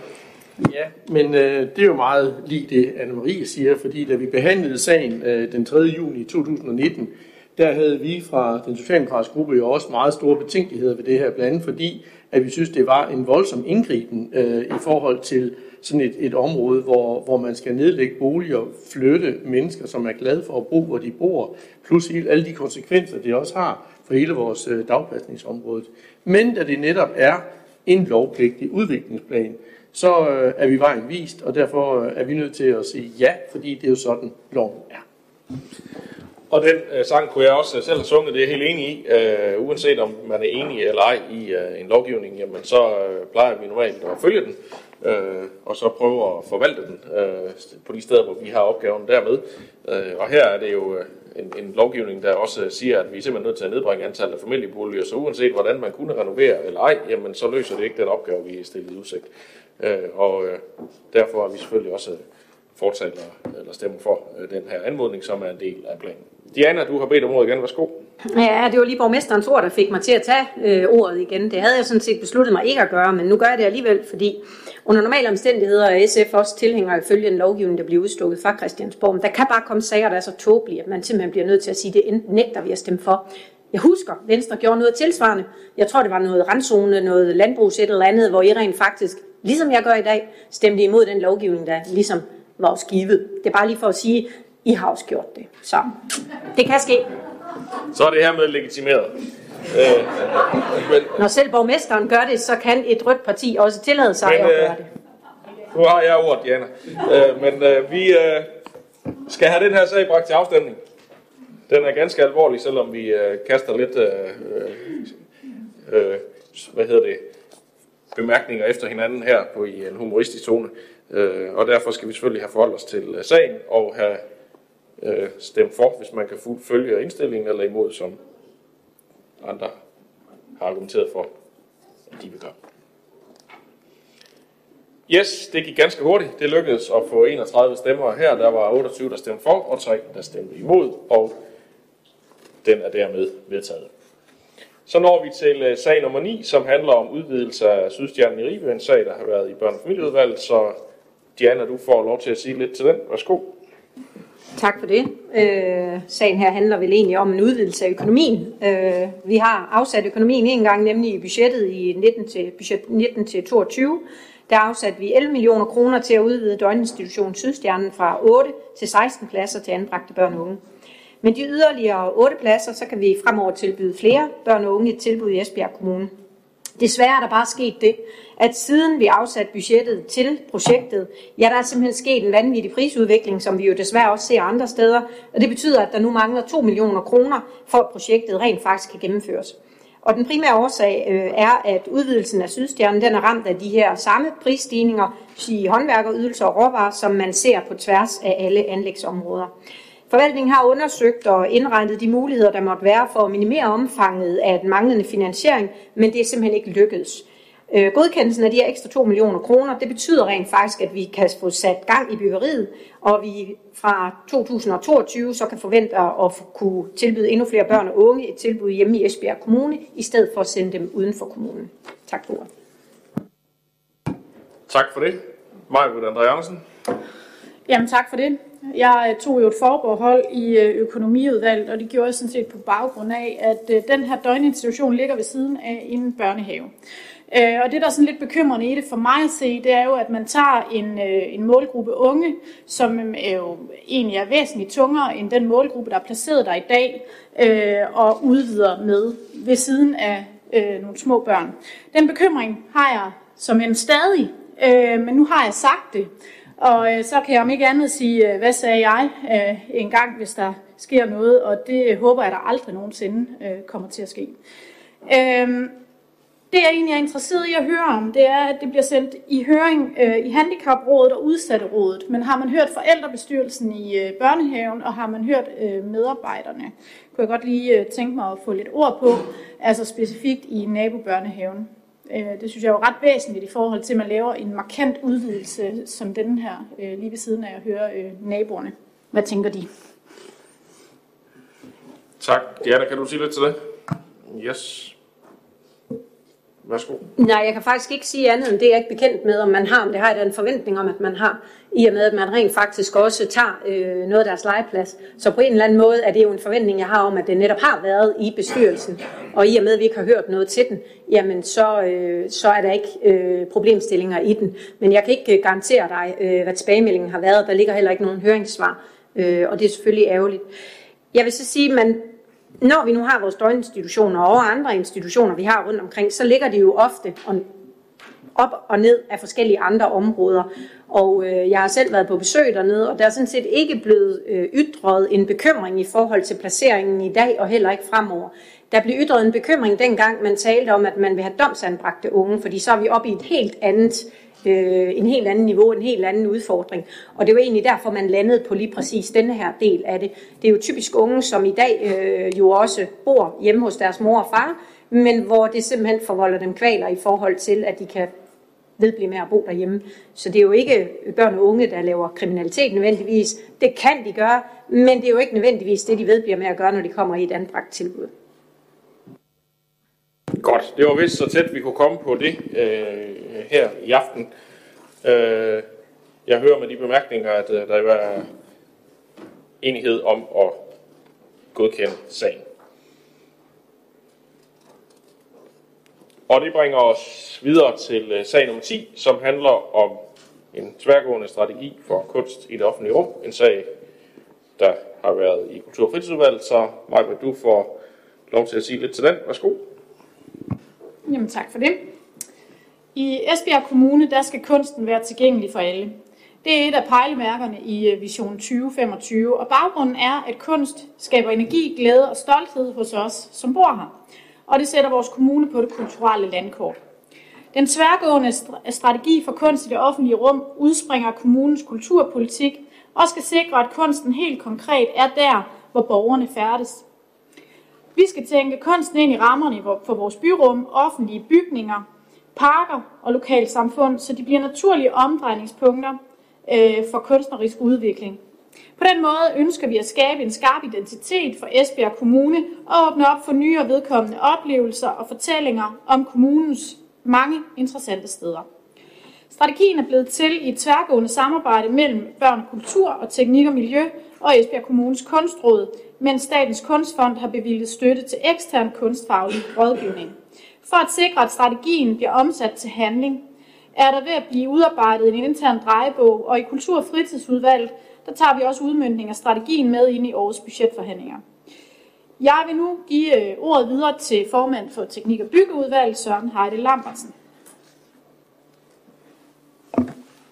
Ja, men øh, det er jo meget lige det, Anne-Marie siger, fordi da vi behandlede sagen øh, den 3. juni 2019, der havde vi fra den socialdemokratiske gruppe jo også meget store betænkeligheder ved det her, blandt andet fordi, at vi synes, det var en voldsom indgriben øh, i forhold til sådan et, et område, hvor, hvor man skal nedlægge boliger, flytte mennesker, som er glade for at bo, hvor de bor, plus hele, alle de konsekvenser, det også har for hele vores øh, dagpasningsområde. Men da det netop er en lovpligtig udviklingsplan, så øh, er vi vejen vist, og derfor øh, er vi nødt til at sige ja, fordi det er jo sådan, loven er. Og den øh, sang kunne jeg også selv have sunget, det er jeg helt enig i. Øh, uanset om man er enig eller ej i øh, en lovgivning, jamen så øh, plejer vi normalt at følge den, øh, og så prøve at forvalte den øh, på de steder, hvor vi har opgaven dermed. Øh, og her er det jo øh, en, en lovgivning, der også siger, at vi er simpelthen nødt til at nedbringe antallet af familieboliger, så uanset hvordan man kunne renovere eller ej, jamen så løser det ikke den opgave, vi er stillet i udsigt. Øh, og øh, derfor er vi selvfølgelig også fortsat eller stemmer for øh, den her anmodning, som er en del af planen. Diana, du har bedt om ordet igen. Værsgo. Ja, det var lige borgmesterens ord, der fik mig til at tage øh, ordet igen. Det havde jeg sådan set besluttet mig ikke at gøre, men nu gør jeg det alligevel, fordi under normale omstændigheder er SF også tilhænger af følge en lovgivning, der bliver udstukket fra Christiansborg. Men der kan bare komme sager, der er så tåbelige, at man simpelthen bliver nødt til at sige, det det nægter vi at stemme for. Jeg husker, Venstre gjorde noget tilsvarende. Jeg tror, det var noget randzone, noget landbrugs et eller andet, hvor I rent faktisk, ligesom jeg gør i dag, stemte imod den lovgivning, der ligesom var skivet. Det er bare lige for at sige, i har også gjort det. Så det kan ske. Så er det her med legitimeret. Øh, men, Når selv borgmesteren gør det, så kan et rødt parti også tillade sig Men, at øh, gøre det. nu har jeg ordet, Diana. Øh, men øh, vi øh, skal have den her sag bragt til afstemning. Den er ganske alvorlig, selvom vi øh, kaster lidt øh, øh, hvad hedder det, bemærkninger efter hinanden her på i en humoristisk tone. Øh, og derfor skal vi selvfølgelig have forholdt os til øh, sagen og have øh, stemme for, hvis man kan fuldt følge indstillingen eller imod, som andre har argumenteret for, at de vil gøre. Yes, det gik ganske hurtigt. Det lykkedes at få 31 stemmer her. Der var 28, der stemte for, og 3, der stemte imod, og den er dermed vedtaget. Så når vi til øh, sag nummer 9, som handler om udvidelse af Sydstjernen i Ribe, en sag, der har været i børne- og familieudvalget. Så Diana, du får lov til at sige lidt til den. Værsgo. Tak for det. Øh, sagen her handler vel egentlig om en udvidelse af økonomien. Øh, vi har afsat økonomien en gang, nemlig i budgettet i 19 til, budget 19 til 22. Der afsatte vi 11 millioner kroner til at udvide døgninstitutionen Sydstjernen fra 8 til 16 pladser til anbragte børn og unge. Men de yderligere 8 pladser, så kan vi fremover tilbyde flere børn og unge et tilbud i Esbjerg Kommune. Desværre er der bare sket det, at siden vi afsatte budgettet til projektet, ja, der er simpelthen sket en vanvittig prisudvikling, som vi jo desværre også ser andre steder, og det betyder, at der nu mangler 2 millioner kroner, for at projektet rent faktisk kan gennemføres. Og den primære årsag øh, er, at udvidelsen af Sydstjernen den er ramt af de her samme prisstigninger i håndværkerydelser og råvarer, som man ser på tværs af alle anlægsområder. Forvaltningen har undersøgt og indregnet de muligheder, der måtte være for at minimere omfanget af den manglende finansiering, men det er simpelthen ikke lykkedes. Øh, Godkendelsen af de her ekstra 2 millioner kroner, det betyder rent faktisk, at vi kan få sat gang i byggeriet, og vi fra 2022 så kan forvente at kunne tilbyde endnu flere børn og unge et tilbud hjemme i Esbjerg Kommune, i stedet for at sende dem uden for kommunen. Tak for ordet. Tak for det. Majbrit André Andersen. Jamen tak for det. Jeg øh, tog jo et forbehold i øh, økonomiudvalget, og det gjorde jeg sådan set på baggrund af, at øh, den her døgninstitution ligger ved siden af en børnehave. Og det, der er sådan lidt bekymrende i det for mig at se, det er jo, at man tager en, en målgruppe unge, som er jo egentlig er væsentligt tungere end den målgruppe, der er placeret der i dag, og udvider med ved siden af nogle små børn. Den bekymring har jeg som en stadig, men nu har jeg sagt det. Og øh, så kan jeg om ikke andet sige, øh, hvad sagde jeg øh, en gang, hvis der sker noget, og det øh, håber jeg, der aldrig nogensinde øh, kommer til at ske. Øh, det jeg egentlig er interesseret i at høre om, det er, at det bliver sendt i høring øh, i Handicaprådet og Udsatterådet. Men har man hørt forældrebestyrelsen i øh, børnehaven, og har man hørt øh, medarbejderne, kunne jeg godt lige øh, tænke mig at få lidt ord på, altså specifikt i nabobørnehaven. Øh, det synes jeg er jo ret væsentligt i forhold til, at man laver en markant udvidelse som den her, øh, lige ved siden af at høre øh, naboerne. Hvad tænker de? Tak. Diana, kan du sige lidt til det? Yes. Værsgo. Nej, jeg kan faktisk ikke sige andet end det, jeg er ikke bekendt med, om man har, men det har jeg da en forventning om, at man har, i og med, at man rent faktisk også tager øh, noget af deres legeplads. Så på en eller anden måde er det jo en forventning, jeg har om, at det netop har været i bestyrelsen. Og i og med, at vi ikke har hørt noget til den, jamen så, øh, så er der ikke øh, problemstillinger i den. Men jeg kan ikke øh, garantere dig, øh, hvad tilbagemeldingen har været. Der ligger heller ikke nogen høringssvar, øh, og det er selvfølgelig ærgerligt. Jeg vil så sige, at man når vi nu har vores døgninstitutioner og andre institutioner, vi har rundt omkring, så ligger de jo ofte op og ned af forskellige andre områder. Og øh, jeg har selv været på besøg dernede, og der er sådan set ikke blevet øh, ytret en bekymring i forhold til placeringen i dag, og heller ikke fremover. Der blev ytret en bekymring dengang, man talte om, at man vil have domsanbragte unge, fordi så er vi oppe i et helt andet øh, en helt anden niveau, en helt anden udfordring. Og det var egentlig derfor, man landede på lige præcis denne her del af det. Det er jo typisk unge, som i dag øh, jo også bor hjemme hos deres mor og far, men hvor det simpelthen forvolder dem kvaler i forhold til, at de kan vedblive med at bo derhjemme. Så det er jo ikke børn og unge, der laver kriminalitet nødvendigvis. Det kan de gøre, men det er jo ikke nødvendigvis det, de vedbliver med at gøre, når de kommer i et anbragt tilbud. Godt, det var vist så tæt, vi kunne komme på det øh, her i aften. Øh, jeg hører med de bemærkninger, at øh, der er enighed om at godkende sagen. Og det bringer os videre til øh, sag nummer 10, som handler om en tværgående strategi for kunst i det offentlige rum. En sag, der har været i Kultur- og Fritidsudvalget, så Maja, du får lov til at sige lidt til den. Værsgo. Jamen tak for det. I Esbjerg Kommune, der skal kunsten være tilgængelig for alle. Det er et af pejlemærkerne i øh, Vision 2025, og baggrunden er, at kunst skaber energi, glæde og stolthed hos os, som bor her. Og det sætter vores kommune på det kulturelle landkort. Den tværgående strategi for kunst i det offentlige rum udspringer af kommunens kulturpolitik og skal sikre, at kunsten helt konkret er der, hvor borgerne færdes. Vi skal tænke kunsten ind i rammerne for vores byrum, offentlige bygninger, parker og lokalsamfund, så de bliver naturlige omdrejningspunkter øh, for kunstnerisk udvikling. På den måde ønsker vi at skabe en skarp identitet for Esbjerg Kommune og åbne op for nye og vedkommende oplevelser og fortællinger om kommunens mange interessante steder. Strategien er blevet til i et tværgående samarbejde mellem Børn og Kultur og Teknik og Miljø og Esbjerg Kommunes Kunstråd, mens Statens Kunstfond har bevilget støtte til ekstern kunstfaglig rådgivning. For at sikre, at strategien bliver omsat til handling, er der ved at blive udarbejdet en intern drejebog, og i Kultur- og Fritidsudvalget, der tager vi også udmyndning af strategien med ind i årets budgetforhandlinger. Jeg vil nu give øh, ordet videre til formand for Teknik- og Byggeudvalget, Søren Heide Lambertsen.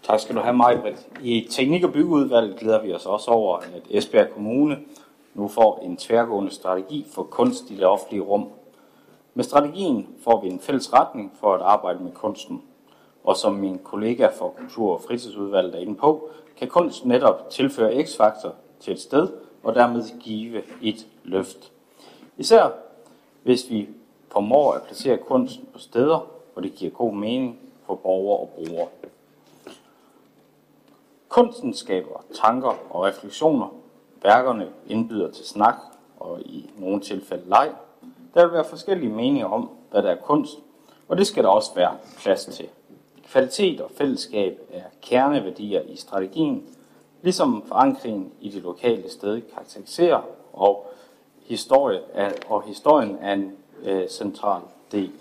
Tak skal du have, Majbrit. I Teknik- og Byggeudvalget glæder vi os også over, at Esbjerg Kommune nu får en tværgående strategi for kunst i det offentlige rum. Med strategien får vi en fælles retning for at arbejde med kunsten. Og som min kollega fra Kultur- og Fritidsudvalget er inde på, kan kunst netop tilføre x-faktor til et sted og dermed give et løft. Især hvis vi formår at placere kunsten på steder, hvor det giver god mening for borgere og brugere. Kunsten skaber tanker og refleksioner. Værkerne indbyder til snak og i nogle tilfælde leg. Der vil være forskellige meninger om, hvad der er kunst, og det skal der også være plads til. Kvalitet og fællesskab er kerneværdier i strategien, ligesom forankringen i det lokale sted karakteriserer, og, historie er, og historien er en øh, central del.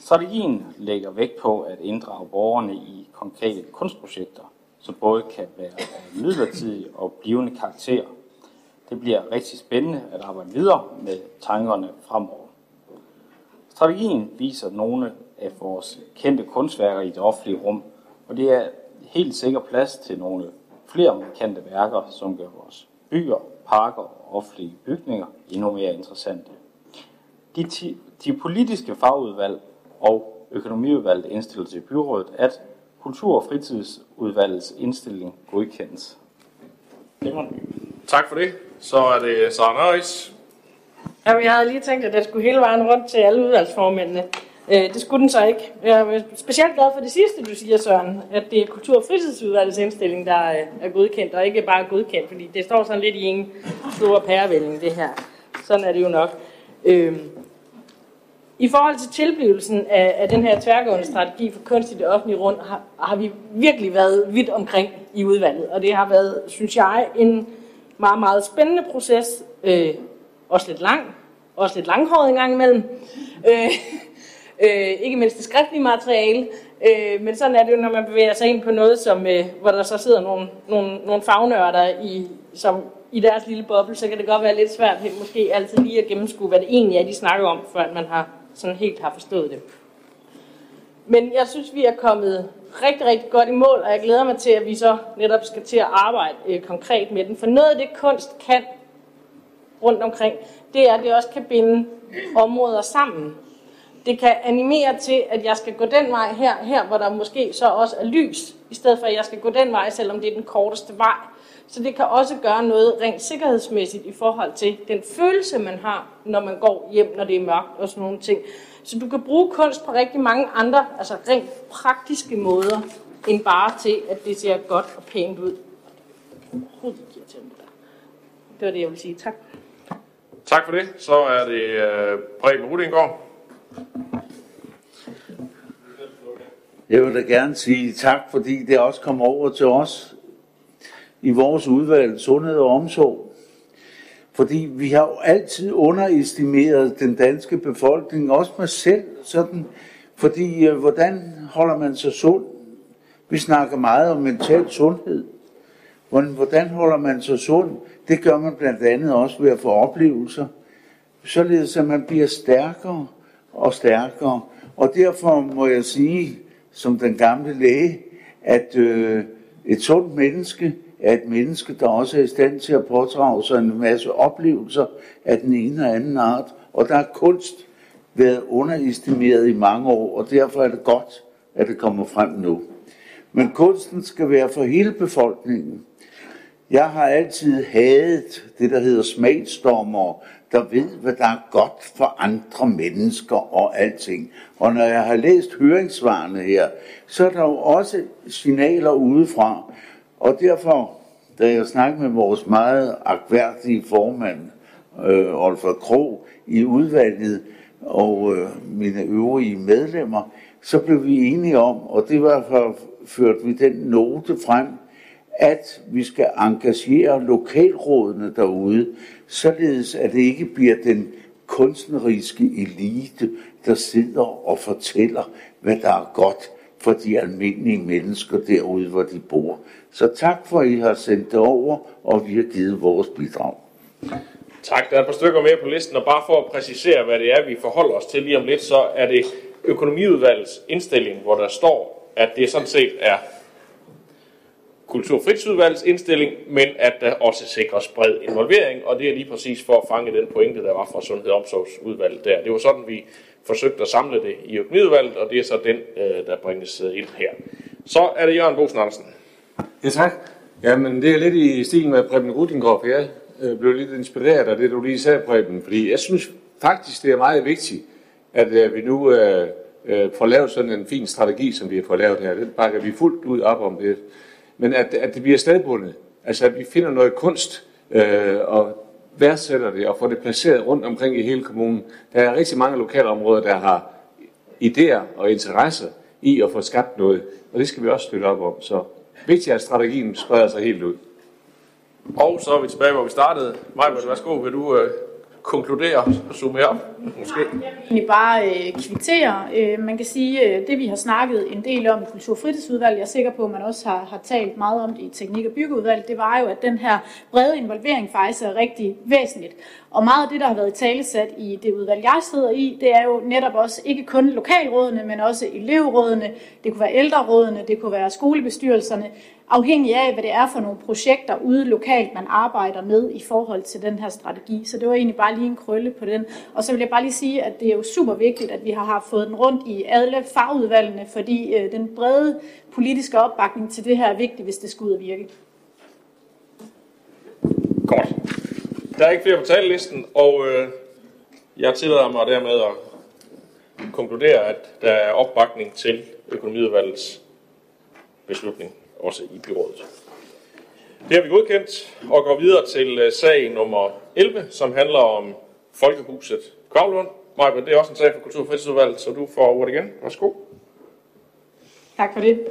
Strategien lægger vægt på at inddrage borgerne i konkrete kunstprojekter, som både kan være af midlertidig og blivende karakter. Det bliver rigtig spændende at arbejde videre med tankerne fremover. Strategien viser nogle af vores kendte kunstværker i det offentlige rum, og det er helt sikkert plads til nogle flere markante værker, som gør vores byer, parker og offentlige bygninger endnu mere interessante. De, de politiske fagudvalg og økonomiudvalget indstiller til byrådet, at Kultur- og fritidsudvalgets indstilling godkendes. Tak for det. Så er det Sara Nøjes. Jamen, jeg havde lige tænkt, at det skulle hele vejen rundt til alle udvalgsformændene. Øh, det skulle den så ikke. Jeg er specielt glad for det sidste, du siger, Søren, at det er Kultur- og fritidsudvalgets indstilling, der er godkendt, og ikke bare godkendt, fordi det står sådan lidt i en stor pærevælling, det her. Sådan er det jo nok. Øh, i forhold til tilblivelsen af, af den her tværgående strategi for kunst i det offentlige rum, har, har vi virkelig været vidt omkring i udvalget, og det har været, synes jeg, en meget, meget spændende proces, øh, også lidt lang, også lidt langhåret en gang imellem. Øh, øh, ikke mindst det skriftlige materiale, øh, men sådan er det jo, når man bevæger sig ind på noget, som, øh, hvor der så sidder nogle, nogle, nogle fagnørder i, som i deres lille boble, så kan det godt være lidt svært måske altid lige at gennemskue, hvad det egentlig er, de snakker om, før man har sådan helt har forstået det. Men jeg synes, vi er kommet rigtig, rigtig godt i mål, og jeg glæder mig til, at vi så netop skal til at arbejde øh, konkret med den. For noget af det kunst kan rundt omkring, det er, at det også kan binde områder sammen. Det kan animere til, at jeg skal gå den vej her, her hvor der måske så også er lys, i stedet for at jeg skal gå den vej, selvom det er den korteste vej. Så det kan også gøre noget rent sikkerhedsmæssigt i forhold til den følelse, man har, når man går hjem, når det er mørkt og sådan nogle ting. Så du kan bruge kunst på rigtig mange andre, altså rent praktiske måder, end bare til, at det ser godt og pænt ud. Det der. Det var det, jeg ville sige. Tak. Tak for det. Så er det øh, Preben Rudingård. Jeg vil da gerne sige tak, fordi det også kom over til os i vores udvalg, sundhed og omsorg. Fordi vi har jo altid underestimeret den danske befolkning, også mig selv, sådan, fordi øh, hvordan holder man sig sund? Vi snakker meget om mental sundhed. Hvordan, hvordan holder man sig sund? Det gør man blandt andet også ved at få oplevelser, således at man bliver stærkere og stærkere. Og derfor må jeg sige, som den gamle læge, at øh, et sundt menneske er et menneske, der også er i stand til at pådrage sig en masse oplevelser af den ene og anden art. Og der er kunst været underestimeret i mange år, og derfor er det godt, at det kommer frem nu. Men kunsten skal være for hele befolkningen. Jeg har altid hadet det, der hedder smagsdommer, der ved, hvad der er godt for andre mennesker og alting. Og når jeg har læst høringssvarene her, så er der jo også signaler udefra. Og derfor, da jeg snakkede med vores meget akværdige formand, øh, Olfer Krog, i udvalget, og øh, mine øvrige medlemmer, så blev vi enige om, og det var for, førte vi den note frem, at vi skal engagere lokalrådene derude, således at det ikke bliver den kunstneriske elite, der sidder og fortæller, hvad der er godt for de almindelige mennesker derude, hvor de bor. Så tak for, at I har sendt det over, og vi har givet vores bidrag. Tak. Der er et par stykker mere på listen, og bare for at præcisere, hvad det er, vi forholder os til lige om lidt, så er det økonomiudvalgets indstilling, hvor der står, at det sådan set er kulturfritidsudvalgets indstilling, men at der også sikres bred involvering, og det er lige præcis for at fange den pointe, der var fra Sundhed- og Omsorgsudvalget der. Det var sådan, vi forsøgte at samle det i økonomiudvalget, og det er så den, øh, der bringes øh, ind her. Så er det Jørgen Bosen Andersen. Ja, tak. Jamen, det er lidt i stil med Preben Rudingård, for jeg øh, blev lidt inspireret af det, du lige sagde, Preben, fordi jeg synes faktisk, det er meget vigtigt, at øh, vi nu øh, øh, får lavet sådan en fin strategi, som vi har fået lavet her. Den bakker vi fuldt ud op om det. Men at, at det bliver stedbundet. Altså, at vi finder noget kunst øh, og værdsætter det og får det placeret rundt omkring i hele kommunen. Der er rigtig mange lokalområder, der har idéer og interesser i at få skabt noget, og det skal vi også støtte op om. Så vigtigt er, at strategien spreder sig helt ud. Og så er vi tilbage, hvor vi startede. Majbert, værsgo, vil du øh, konkludere og summe op? Måske. egentlig bare øh, kvittere. Øh, man kan sige, øh, det vi har snakket en del om i Kultur- og fritidsudvalget, jeg er sikker på, at man også har, har talt meget om det i teknik- og byggeudvalget, det var jo, at den her brede involvering faktisk er rigtig væsentligt. Og meget af det, der har været talesat i det udvalg, jeg sidder i, det er jo netop også ikke kun lokalrådene, men også elevrådene, det kunne være ældrerådene, det kunne være skolebestyrelserne, afhængig af, hvad det er for nogle projekter ude lokalt, man arbejder med i forhold til den her strategi. Så det var egentlig bare lige en krølle på den. Og så vil jeg bare lige sige, at det er jo super vigtigt, at vi har haft fået den rundt i alle fagudvalgene, fordi øh, den brede politiske opbakning til det her er vigtig, hvis det skal ud at virke. Godt. Der er ikke flere på talelisten, og øh, jeg tillader mig dermed at konkludere, at der er opbakning til økonomiudvalgets beslutning, også i byrådet. Det har vi godkendt og går videre til øh, sag nummer 11, som handler om Folkehuset Kravlund. Maja, det er også en sag for Kultur- og Fritidsudvalget, så du får ordet igen. Værsgo. Tak for det.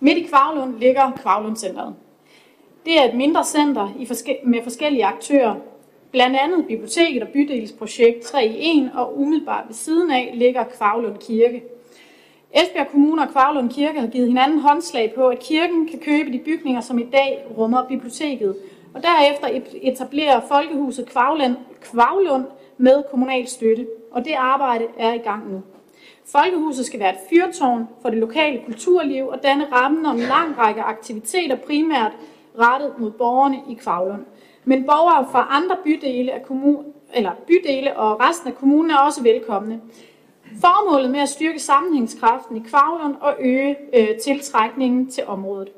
Midt i Kvavlund ligger Kravlundcenteret. Det er et mindre center i forske- med forskellige aktører, blandt andet biblioteket og bydelsprojekt 3 i 1, og umiddelbart ved siden af ligger Kvavlund Kirke. Esbjerg Kommune og Kvarlund Kirke har givet hinanden håndslag på, at kirken kan købe de bygninger, som i dag rummer biblioteket, og derefter etablere Folkehuset Kvarlund, Kvarlund med kommunal støtte, og det arbejde er i gang nu. Folkehuset skal være et fyrtårn for det lokale kulturliv og danne rammen om en lang række aktiviteter, primært rettet mod borgerne i Kvavlund. Men borgere fra andre bydele, af kommun, eller bydele og resten af kommunen er også velkomne. Formålet med at styrke sammenhængskraften i Kvavlund og øge øh, tiltrækningen til området.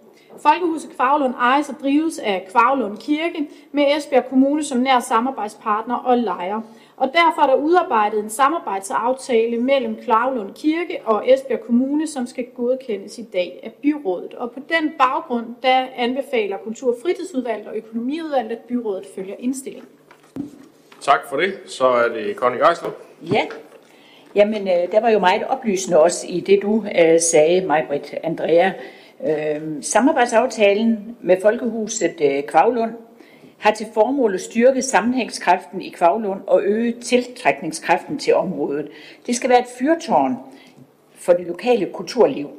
Folkehuset Kvavlund ejes og drives af Kvavlund Kirke med Esbjerg Kommune som nær samarbejdspartner og lejer. Og derfor er der udarbejdet en samarbejdsaftale mellem Kvavlund Kirke og Esbjerg Kommune, som skal godkendes i dag af byrådet. Og på den baggrund, der anbefaler Kultur- og Fritidsudvalget og Økonomiudvalget, at byrådet følger indstillingen. Tak for det. Så er det Conny Geisler. Ja, jamen øh, der var jo meget oplysende også i det, du øh, sagde, Majbrit Andrea. Øh, samarbejdsaftalen med Folkehuset øh, Kvavlund har til formål at styrke sammenhængskraften i Kvavlund og øge tiltrækningskraften til området. Det skal være et fyrtårn for det lokale kulturliv.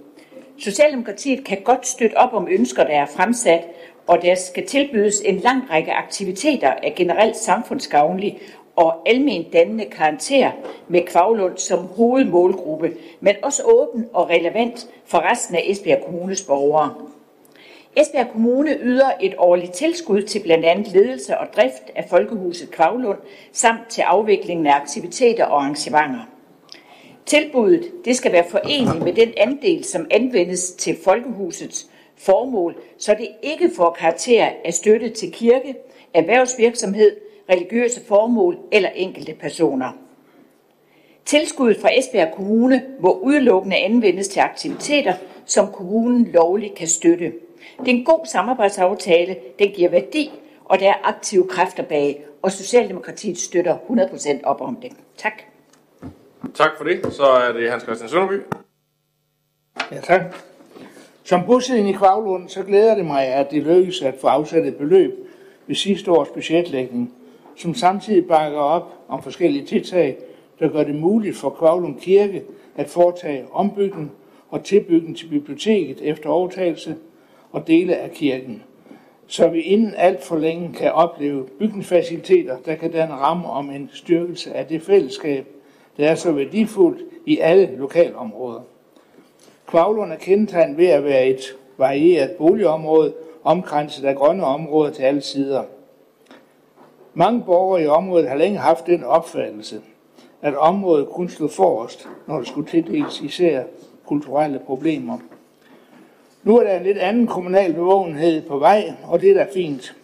Socialdemokratiet kan godt støtte op om ønsker, der er fremsat, og der skal tilbydes en lang række aktiviteter af generelt samfundsgavnlig og almen dannende karakter med Kvavlund som hovedmålgruppe, men også åben og relevant for resten af Esbjerg Kommunes borgere. Esbjerg Kommune yder et årligt tilskud til blandt andet ledelse og drift af Folkehuset Kvavlund, samt til afviklingen af aktiviteter og arrangementer. Tilbuddet det skal være forenligt med den andel, som anvendes til Folkehusets formål, så det ikke får karakter af støtte til kirke, erhvervsvirksomhed, religiøse formål eller enkelte personer. Tilskuddet fra Esbjerg Kommune må udelukkende anvendes til aktiviteter, som kommunen lovligt kan støtte. Det er en god samarbejdsaftale, den giver værdi, og der er aktive kræfter bag, og Socialdemokratiet støtter 100% op om det. Tak. Tak for det. Så er det Hans Christian Sønderby. Ja, tak. Som bosiddende i Kvavlund, så glæder det mig, at det lykkedes at få afsat et beløb ved sidste års budgetlægning, som samtidig bakker op om forskellige tiltag, der gør det muligt for Kvavlund Kirke at foretage ombygning og tilbygning til biblioteket efter overtagelse og dele af kirken, så vi inden alt for længe kan opleve bygningsfaciliteter, der kan danne ramme om en styrkelse af det fællesskab, der er så værdifuldt i alle lokalområder. Kvavlund er kendetegnet ved at være et varieret boligområde, omkranset af grønne områder til alle sider. Mange borgere i området har længe haft den opfattelse, at området kun stod forrest, når det skulle tildeles især kulturelle problemer. Nu er der en lidt anden kommunal bevågenhed på vej, og det er da fint.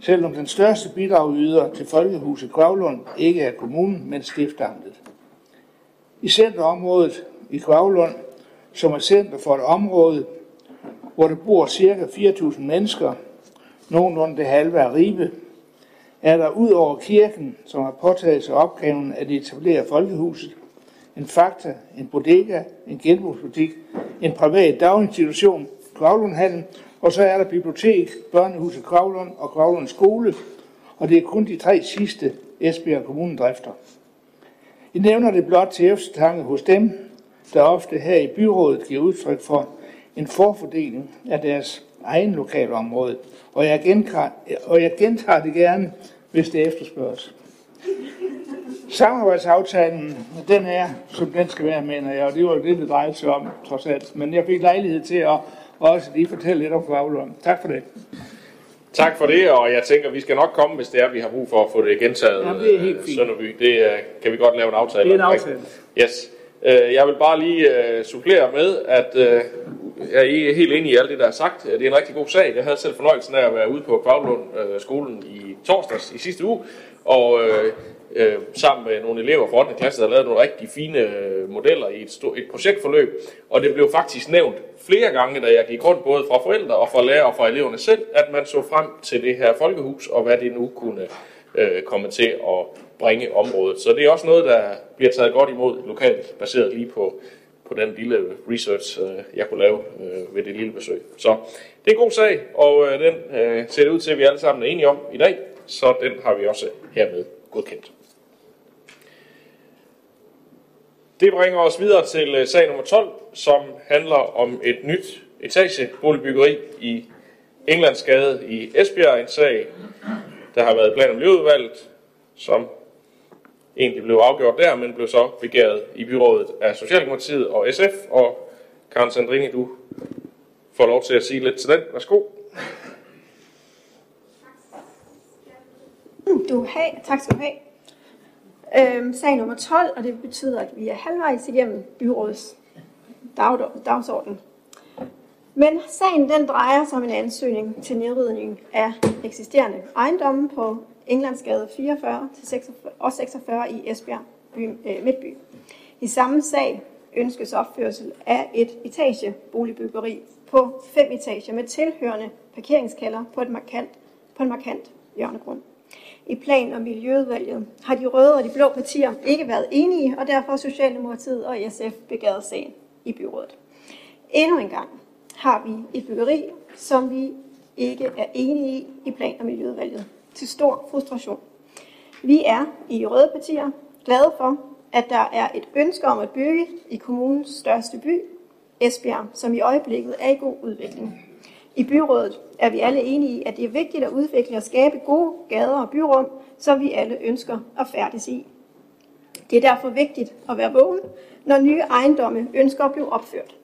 Selvom den største bidrag yder til Folkehuset Kvavlund ikke er kommunen, men stiftamtet. I centerområdet i Kvavlund, som er center for et område, hvor der bor ca. 4.000 mennesker, nogenlunde det halve af Ribe, er der ud over kirken, som har påtaget sig opgaven at etablere folkehuset, en fakta, en bodega, en genbrugsbutik, en privat daginstitution, Kravlundhallen, og så er der bibliotek, børnehuset Kravlund og Kvavlund skole, og det er kun de tre sidste Esbjerg Kommune drifter. I nævner det blot til eftertanke hos dem, der ofte her i byrådet giver udtryk for en forfordeling af deres egen lokalområde, og jeg, gentager, og jeg gentager det gerne, hvis det efterspørges. Samarbejdsaftalen, den er, som den skal være, mener jeg, og det var jo det, det drejede sig om, trods alt. Men jeg fik lejlighed til at også lige fortælle lidt om Kvavlund. Tak for det. Tak for det, og jeg tænker, vi skal nok komme, hvis det er, vi har brug for at få det gentaget. Ja, det er helt øh, fint. Sønderby. Det øh, kan vi godt lave en aftale Det er en aftale. Yes. Øh, Jeg vil bare lige supplere med, at jeg er helt enig i alt det, der er sagt. Det er en rigtig god sag. Jeg havde selv fornøjelsen af at være ude på Kvavlund øh, skolen i torsdags i sidste uge, og øh, øh, sammen med nogle elever fra 8. klasse, der havde lavet nogle rigtig fine øh, modeller i et, stort, et projektforløb. Og det blev faktisk nævnt flere gange, da jeg gik rundt, både fra forældre og fra lærere og fra eleverne selv, at man så frem til det her folkehus, og hvad det nu kunne øh, komme til at bringe området. Så det er også noget, der bliver taget godt imod lokalt, baseret lige på, på den lille research, øh, jeg kunne lave øh, ved det lille besøg. Så det er en god sag, og øh, den øh, ser det ud til, at vi alle sammen er enige om i dag, så den har vi også hermed godkendt. Det bringer os videre til øh, sag nummer 12, som handler om et nyt etageboligbyggeri i Englandsgade i Esbjerg. En sag, der har været i plan- og miljøudvalget, som egentlig blev afgjort der, men blev så begæret i byrådet af Socialdemokratiet og SF. Og Karen Sandrini, du får lov til at sige lidt til den. Værsgo. Du have. Tak skal du have. Øhm, sag nummer 12, og det betyder, at vi er halvvejs igennem byrådets dag- dagsorden. Men sagen den drejer sig om en ansøgning til nedrydning af eksisterende ejendomme på Englandsgade 44 til 46 og 46 i Esbjerg by, øh, Midtby. I samme sag ønskes opførsel af et etageboligbyggeri på fem etager med tilhørende parkeringskælder på, et markant, på en markant hjørnegrund. I plan- og miljøudvalget har de røde og de blå partier ikke været enige, og derfor har Socialdemokratiet og SF begæret sagen i byrådet. Endnu en gang har vi et byggeri, som vi ikke er enige i i plan- og miljøudvalget. Til stor frustration. Vi er i røde partier glade for, at der er et ønske om at bygge i kommunens største by, Esbjerg, som i øjeblikket er i god udvikling. I byrådet er vi alle enige i, at det er vigtigt at udvikle og skabe gode gader og byrum, som vi alle ønsker at færdes i. Det er derfor vigtigt at være vågen, når nye ejendomme ønsker at blive opført.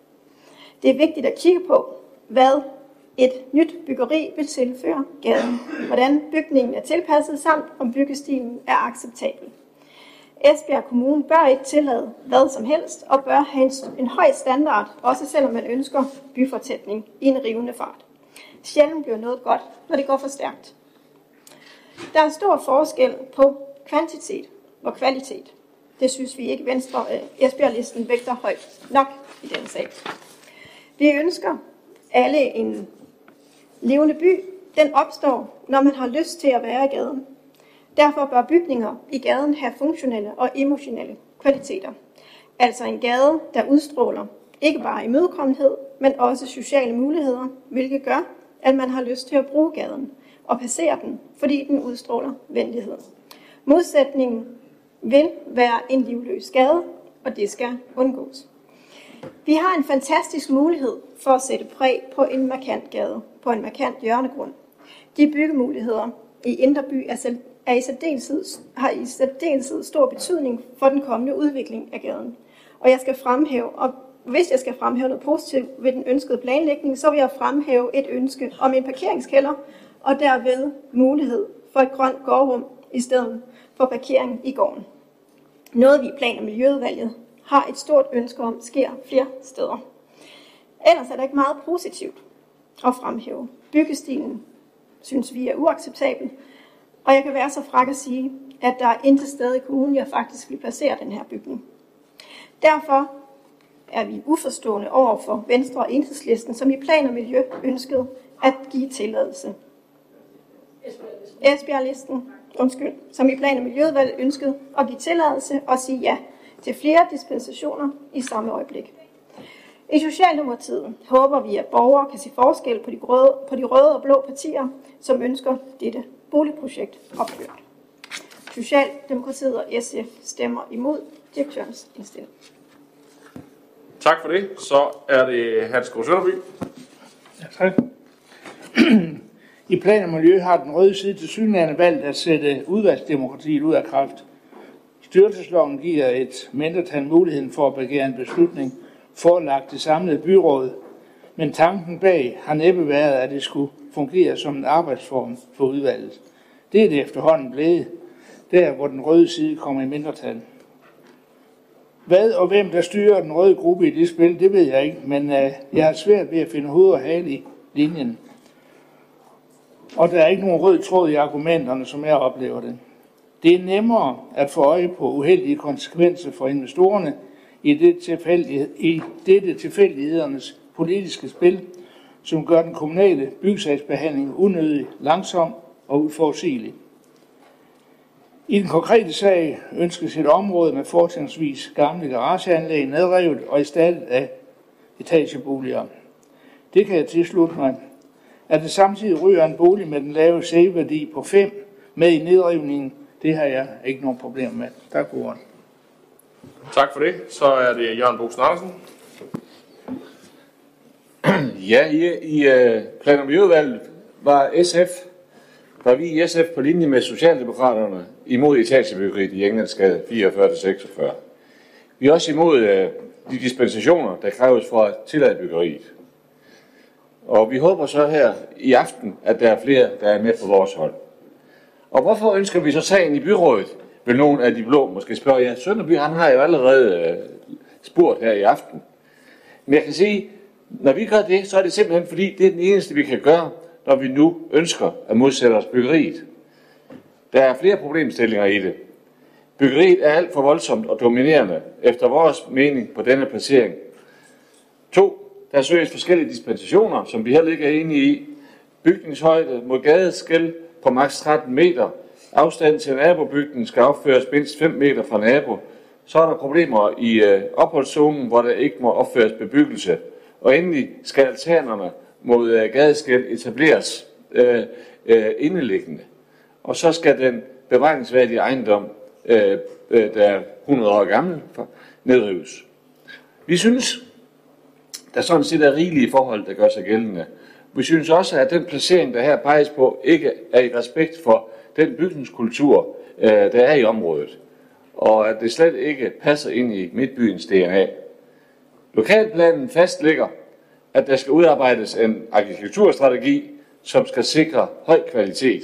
Det er vigtigt at kigge på, hvad et nyt byggeri vil tilføre gaden, hvordan bygningen er tilpasset, samt om byggestilen er acceptabel. Esbjerg Kommune bør ikke tillade hvad som helst, og bør have en, en høj standard, også selvom man ønsker byfortætning i en rivende fart. Sjældent bliver noget godt, når det går for stærkt. Der er stor forskel på kvantitet og kvalitet. Det synes vi ikke Venstre øh, Esbjerg-listen vægter højt nok i denne sag. Vi ønsker alle en levende by. Den opstår, når man har lyst til at være i gaden. Derfor bør bygninger i gaden have funktionelle og emotionelle kvaliteter. Altså en gade, der udstråler ikke bare imødekommenhed, men også sociale muligheder, hvilket gør, at man har lyst til at bruge gaden og passere den, fordi den udstråler venlighed. Modsætningen vil være en livløs gade, og det skal undgås. Vi har en fantastisk mulighed for at sætte præg på en markant gade, på en markant hjørnegrund. De byggemuligheder i Indre By er i særdeleshed, har i særdeleshed stor betydning for den kommende udvikling af gaden. Og jeg skal fremhæve, og hvis jeg skal fremhæve noget positivt ved den ønskede planlægning, så vil jeg fremhæve et ønske om en parkeringskælder, og derved mulighed for et grønt gårdrum i stedet for parkering i gården. Noget vi i Plan- og Miljøudvalget har et stort ønske om sker flere steder. Ellers er der ikke meget positivt at fremhæve. Byggestilen synes vi er uacceptabel, og jeg kan være så fræk at sige, at der er intet sted i kommunen, jeg faktisk vil placere den her bygning. Derfor er vi uforstående over for Venstre og Enhedslisten, som i plan og miljø ønskede at give tilladelse. Esbjerg-listen, undskyld, som i plan og miljøudvalget ønskede at give tilladelse og sige ja til flere dispensationer i samme øjeblik. I Socialdemokratiet håber vi, at borgere kan se forskel på de, røde, på de røde og blå partier, som ønsker dette boligprojekt opført. Socialdemokratiet og SF stemmer imod direktørens indstilling. Tak for det. Så er det Hans Sønderby. Ja, tak. I plan og miljø har den røde side til synligheden valgt at sætte udvalgsdemokratiet ud af kraft. Styrelsesloven giver et mindretal muligheden for at begære en beslutning forelagt det samlede byråd, men tanken bag har næppe været, at det skulle fungere som en arbejdsform for udvalget. Det er det efterhånden blevet, der hvor den røde side kommer i mindretal. Hvad og hvem, der styrer den røde gruppe i det spil, det ved jeg ikke, men øh, jeg har svært ved at finde hoved og hale i linjen. Og der er ikke nogen rød tråd i argumenterne, som jeg oplever det. Det er nemmere at få øje på uheldige konsekvenser for investorerne i, det tilfældighed, i dette tilfældighedernes politiske spil, som gør den kommunale byggesagsbehandling unødig langsom og uforudsigelig. I den konkrete sag ønskes et område med fortrinsvis gamle garageanlæg nedrevet og erstattet af etageboliger. Det kan jeg tilslutte mig. At det samtidig ryger en bolig med den lave sæværdi på 5 med i nedrivningen, det har jeg ikke nogen problem med. Tak for ordet. Tak for det. Så er det Jørgen Bosen Andersen. Ja, i, i uh, plan- og miljøudvalget var SF, var vi i SF på linje med Socialdemokraterne imod etagebyggeriet i Englandsgade 44-46. Vi er også imod uh, de dispensationer, der kræves for at tillade byggeriet. Og vi håber så her i aften, at der er flere, der er med på vores hold. Og hvorfor ønsker vi så sagen i byrådet? Vil nogen af de blå måske spørge, ja, Sønderby han har jo allerede øh, spurgt her i aften. Men jeg kan sige, Når vi gør det, så er det simpelthen fordi, det er den eneste, vi kan gøre, når vi nu ønsker at modsætte os byggeriet. Der er flere problemstillinger i det. Byggeriet er alt for voldsomt og dominerende, efter vores mening på denne placering. To, der søges forskellige dispensationer, som vi heller ikke er enige i. Bygningshøjde mod gadeskæld på maks 13 meter. Afstanden til nabobygningen skal opføres mindst 5 meter fra nabo. Så er der problemer i øh, opholdszonen, hvor der ikke må opføres bebyggelse. Og endelig skal altanerne mod øh, gadeskæld etableres øh, øh, indeliggende. Og så skal den bevaringsværdige ejendom, øh, øh, der er 100 år gammel, nedrives. Vi synes, der sådan set er rigelige forhold, der gør sig gældende. Vi synes også, at den placering, der her peges på, ikke er i respekt for den bygningskultur, øh, der er i området, og at det slet ikke passer ind i midtbyens DNA. Lokalplanen fastlægger, at der skal udarbejdes en arkitekturstrategi, som skal sikre høj kvalitet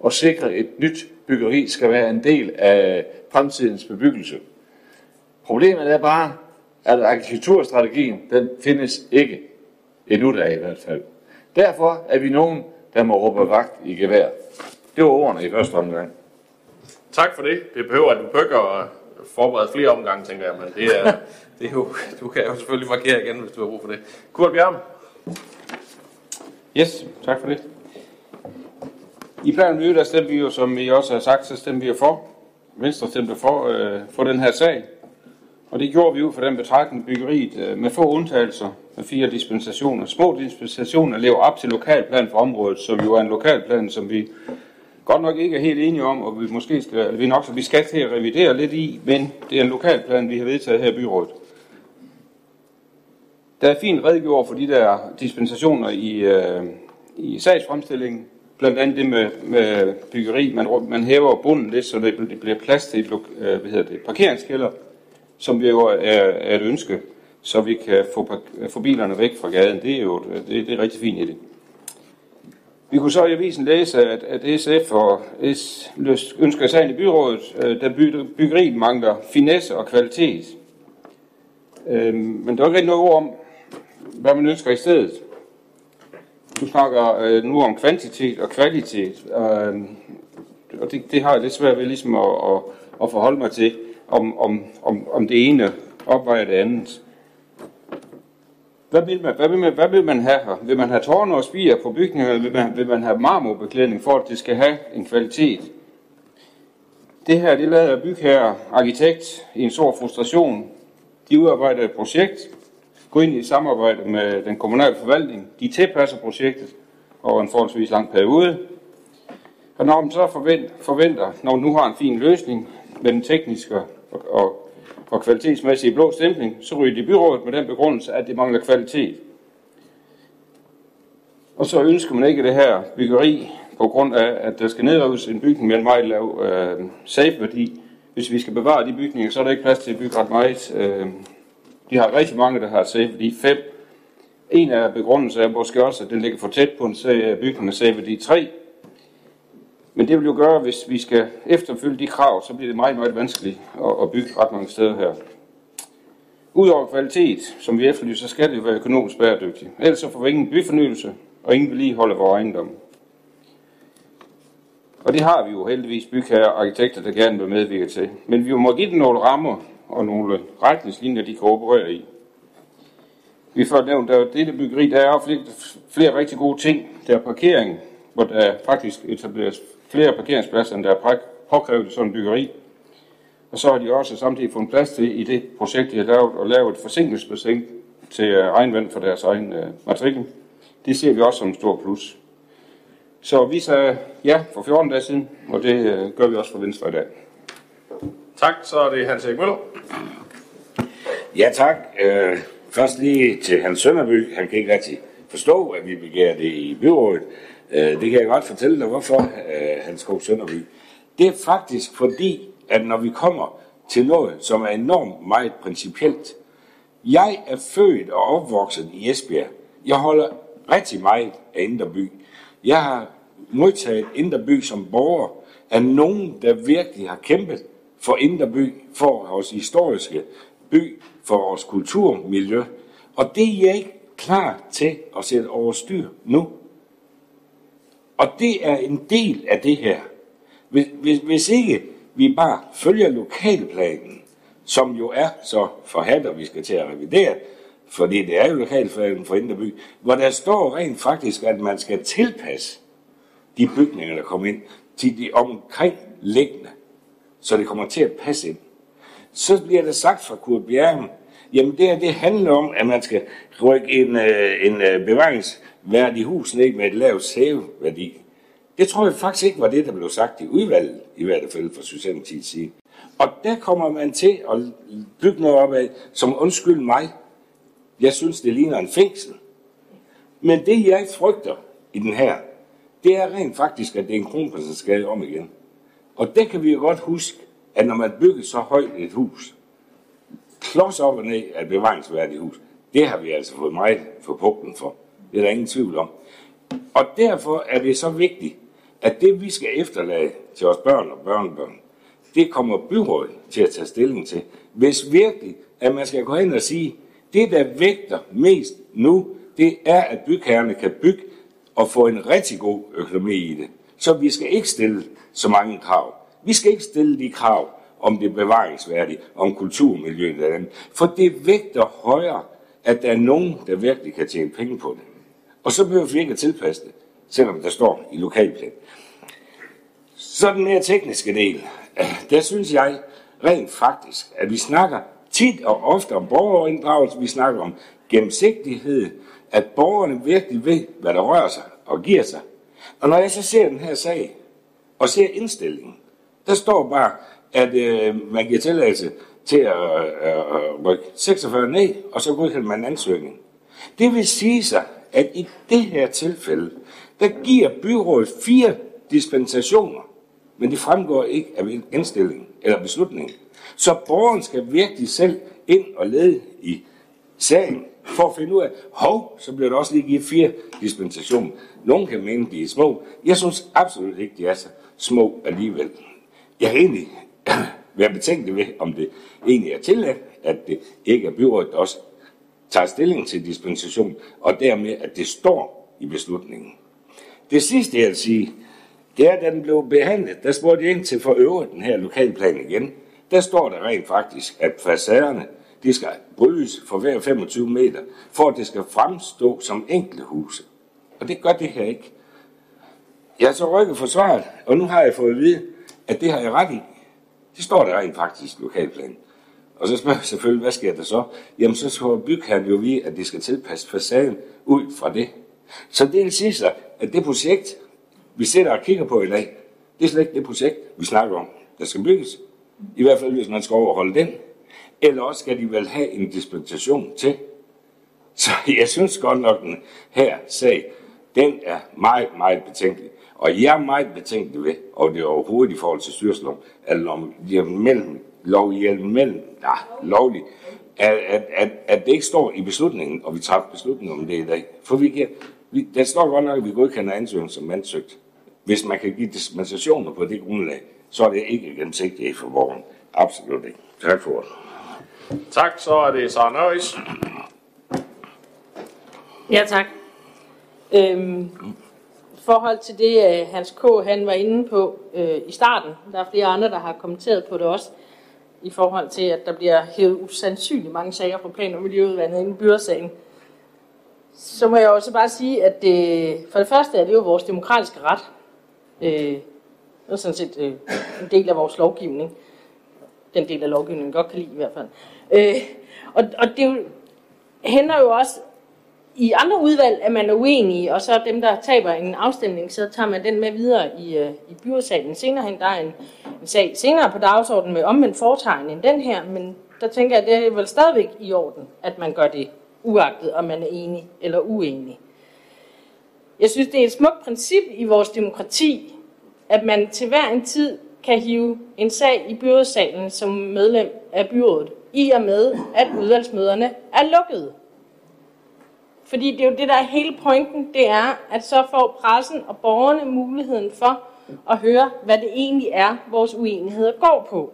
og sikre et nyt byggeri skal være en del af fremtidens bebyggelse. Problemet er bare, at arkitekturstrategien, den findes ikke endnu der i hvert fald. Derfor er vi nogen, der må råbe vagt i gevær. Det var ordene i første omgang. Tak for det. Det behøver, at du bøger at forberede flere omgange, tænker jeg, men det er, det er jo, du kan jo selvfølgelig markere igen, hvis du har brug for det. Kurt Bjerg. Yes, tak for det. I planen der stemte vi jo, som I også har sagt, så stemte vi jo for. Venstre stemte for, øh, for den her sag. Og det gjorde vi jo for den betragtning byggeriet øh, med få undtagelser med fire dispensationer. Små dispensationer lever op til lokalplan for området, som jo er en lokalplan, som vi godt nok ikke er helt enige om, og vi måske skal, eller vi nok, så vi skal til at revidere lidt i, men det er en lokalplan, vi har vedtaget her i byrådet. Der er fint redegjort for de der dispensationer i, øh, i sagsfremstillingen, blandt andet det med, med byggeri. Man, man hæver bunden lidt, så det bliver plads til et øh, hvad hedder det, parkeringskælder, som jo er, er et ønske, så vi kan få, få bilerne væk fra gaden. Det er jo det, det er rigtig fint i det. Vi kunne så i avisen læse, at, at SF og S ønsker sagen i byrådet, øh, der byggeriet mangler finesse og kvalitet. Øhm, men der er ikke rigtig noget ord om, hvad man ønsker i stedet. Du snakker øh, nu om kvantitet og kvalitet, øh, og det, det har jeg lidt svært ved ligesom at, at, at forholde mig til, om, om, om, om det ene opvejer det andet. Hvad vil, man, hvad, vil man, hvad vil man have her? Vil man have tårne og spiger på bygningen, eller vil man, vil man have marmorbeklædning for, at det skal have en kvalitet? Det her, det lader bygherre arkitekt i en stor frustration. De udarbejder et projekt, går ind i et samarbejde med den kommunale forvaltning. De tilpasser projektet over en forholdsvis lang periode. Og når man så forventer, når man nu har en fin løsning med den tekniske og, og, og kvalitetsmæssige blå stempling, så ryger de byrådet med den begrundelse, at det mangler kvalitet. Og så ønsker man ikke det her byggeri på grund af, at der skal nedrives en bygning med en meget lav øh, safe-værdi. Hvis vi skal bevare de bygninger, så er der ikke plads til at bygge ret meget. Øh, de har rigtig mange, der har safe-værdi 5. En af begrundelserne er måske også, at den ligger for tæt på en bygning med safe-værdi 3. Men det vil jo gøre, hvis vi skal efterfølge de krav, så bliver det meget, meget vanskeligt at, bygge ret mange steder her. Udover kvalitet, som vi efterlyser, så skal det jo være økonomisk bæredygtigt. Ellers så får vi ingen byfornyelse og ingen vil lige holde vores ejendom. Og det har vi jo heldigvis bygherrer og arkitekter, der gerne vil medvirke til. Men vi må give dem nogle rammer og nogle retningslinjer, de kan operere i. Vi får nævnt, at dette byggeri, der er flere, flere rigtig gode ting. Der er parkering, hvor der faktisk etableres flere parkeringspladser, end der er påkrævet i sådan en byggeri. Og så har de også samtidig fundet plads til i det projekt, de har lavet, at lave et forsinkelsesbassin til regnvand for deres egen uh, matrikel. Det ser vi også som en stor plus. Så vi sagde ja for 14 dage siden, og det uh, gør vi også for Venstre i dag. Tak, så er det Hans Erik Møller. Ja, tak. Øh, først lige til Hans Sønderby. Han kan ikke rigtig forstå, at vi begærer det i byrådet. Øh, det kan jeg godt fortælle dig, hvorfor, øh, Hans Skov Sønderby. Det er faktisk fordi, at når vi kommer til noget, som er enormt meget principielt. Jeg er født og opvokset i Esbjerg. Jeg holder rigtig meget af Inderby. Jeg har modtaget Inderby som borger af nogen, der virkelig har kæmpet for Inderby, for vores historiske by, for vores kulturmiljø. Og det er jeg ikke klar til at sætte over styr nu. Og det er en del af det her. Hvis, hvis, hvis ikke vi bare følger lokalplanen, som jo er så forhat, og vi skal til at revidere, fordi det er jo lokalplanen for Inderby, hvor der står rent faktisk, at man skal tilpasse de bygninger, der kommer ind, til de omkringliggende, så det kommer til at passe ind. Så bliver det sagt fra Kurt Bjergen, jamen det her, det handler om, at man skal rykke en, øh, en øh, en været i hus ned med et lavt sæveværdi. Det tror jeg faktisk ikke var det, der blev sagt i udvalget, i hvert fald fra Socialdemokratiets side. Og der kommer man til at bygge noget op af, som undskyld mig, jeg synes, det ligner en fængsel. Men det, jeg frygter i den her, det er rent faktisk, at det er en kronprinseskade om igen. Og det kan vi jo godt huske, at når man bygger så højt et hus, klods op og ned af et bevaringsværdigt hus, det har vi altså fået meget for pugten for. Det er der ingen tvivl om. Og derfor er det så vigtigt, at det vi skal efterlade til vores børn og børnebørn, det kommer byrådet til at tage stilling til. Hvis virkelig, at man skal gå hen og sige, det der vægter mest nu, det er, at bygherrerne kan bygge og få en rigtig god økonomi i det. Så vi skal ikke stille så mange krav. Vi skal ikke stille de krav om det bevaringsværdige, om kulturmiljøet og andet. For det vægter højere, at der er nogen, der virkelig kan tjene penge på det. Og så behøver vi ikke at tilpasse det, selvom der står i lokalplan. Så den mere tekniske del, der synes jeg rent faktisk, at vi snakker tit og ofte om borgerinddragelse, vi snakker om gennemsigtighed, at borgerne virkelig ved, hvad der rører sig og giver sig. Og når jeg så ser den her sag, og ser indstillingen, der står bare, at øh, man giver tilladelse til at øh, øh, øh rykke 46 ned, og så godkender man ansøgningen. Det vil sige sig, at i det her tilfælde, der giver byrådet fire dispensationer, men det fremgår ikke af indstilling eller beslutning. Så borgeren skal virkelig selv ind og lede i sagen, for at finde ud af, hov, så bliver der også lige givet fire dispensationer. Nogle kan mene, de er små. Jeg synes absolut ikke, de er så små alligevel. Jeg kan egentlig være betænkelig ved, om det egentlig er tilladt, at det ikke er byrådet, der også tager stilling til dispensation, og dermed, at det står i beslutningen. Det sidste, jeg vil sige, det er, at den blev behandlet, der spurgte jeg ind til for øvrigt den her lokalplan igen. Der står der rent faktisk, at facaderne, de skal brydes for hver 25 meter, for at det skal fremstå som enkelte huse. Og det gør det her ikke. Jeg har så rykket forsvaret, og nu har jeg fået at vide, at det har jeg ret i. Det står der rent faktisk i lokalplanen. Og så spørger jeg selvfølgelig, hvad sker der så? Jamen, så skal bygherren jo vide, at det skal tilpasse facaden ud fra det. Så det vil sige sig, at det projekt, vi sidder og kigger på i dag, det er slet ikke det projekt, vi snakker om, der skal bygges. I hvert fald, hvis man skal overholde den. Eller også skal de vel have en dispensation til. Så jeg synes godt nok, den her sag, den er meget, meget betænkelig. Og jeg er meget betænkelig ved, og det er overhovedet i forhold til styrelsen, at om de er mellem, lovhjelm mellem, ja, lovligt, at, at, at, at det ikke står i beslutningen, og vi træffer beslutningen om det i dag. For vi kan, vi, der står godt nok, at vi godkender ansøgningen som ansøgt. Hvis man kan give dispensationer på det grundlag, så er det ikke gennemsigtigt for borgeren. Absolut ikke. Tak for det. Tak, så er det Sara Nøjes. Ja, tak. Øhm, forhold til det, øh, Hans K. han var inde på øh, i starten, der er flere andre, der har kommenteret på det også, i forhold til, at der bliver hævet usandsynligt mange sager fra plan- og miljøudvandet inden byrådsagen. Så må jeg også bare sige, at det, for det første er det jo vores demokratiske ret. Øh, det er sådan set øh, en del af vores lovgivning. Den del af lovgivningen godt kan lide i hvert fald. Øh, og, og det hænder jo også i andre udvalg, at man er uenig, og så er dem, der taber en afstemning, så tager man den med videre i, øh, i byrådsalen senere hen. Der er en, en sag senere på dagsordenen med omvendt foretegn end den her, men der tænker jeg, at det er vel stadigvæk i orden, at man gør det, uagtet om man er enig eller uenig. Jeg synes, det er et smukt princip i vores demokrati, at man til hver en tid kan hive en sag i byrådssalen som medlem af byrådet, i og med, at udvalgsmøderne er lukkede. Fordi det er jo det, der er hele pointen, det er, at så får pressen og borgerne muligheden for at høre, hvad det egentlig er, vores uenigheder går på.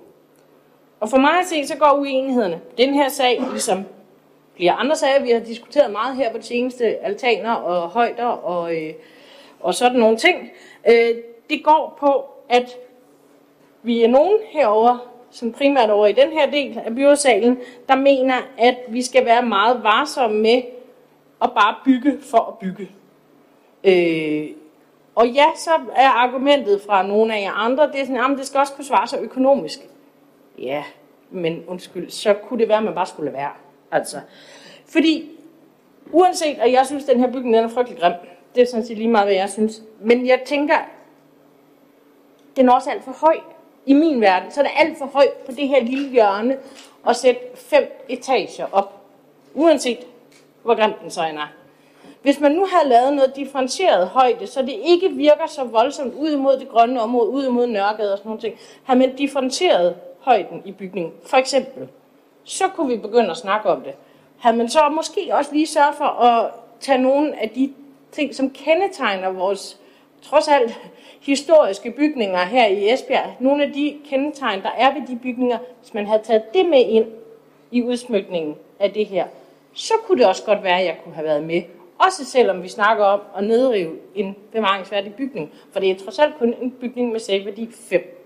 Og for mig at se, så går uenighederne den her sag, ligesom flere andre sager, vi har diskuteret meget her på det seneste, altaner og højder og, øh, og sådan nogle ting. Øh, det går på, at vi er nogen herover, som primært over i den her del af byrådsalen, der mener, at vi skal være meget varsomme med at bare bygge for at bygge. Øh, og ja, så er argumentet fra nogle af jer andre, det er sådan, at det skal også kunne svare sig økonomisk. Ja, men undskyld, så kunne det være, at man bare skulle være. Altså, fordi uanset, at jeg synes, at den her bygning den er frygtelig grim, det er sådan set lige meget, hvad jeg synes. Men jeg tænker, den er også alt for høj i min verden. Så er det alt for højt på det her lille hjørne at sætte fem etager op. Uanset hvor grim den så er. Hvis man nu har lavet noget differentieret højde, så det ikke virker så voldsomt ud imod det grønne område, ud imod Nørregade og sådan noget, har man differentieret højden i bygningen, for eksempel, så kunne vi begynde at snakke om det. Havde man så måske også lige sørget for at tage nogle af de ting, som kendetegner vores trods alt historiske bygninger her i Esbjerg, nogle af de kendetegn, der er ved de bygninger, hvis man havde taget det med ind i udsmykningen af det her, så kunne det også godt være, at jeg kunne have været med. Også selvom vi snakker om at nedrive en bevaringsværdig bygning, for det er trods alt kun en bygning med selvværdi 5.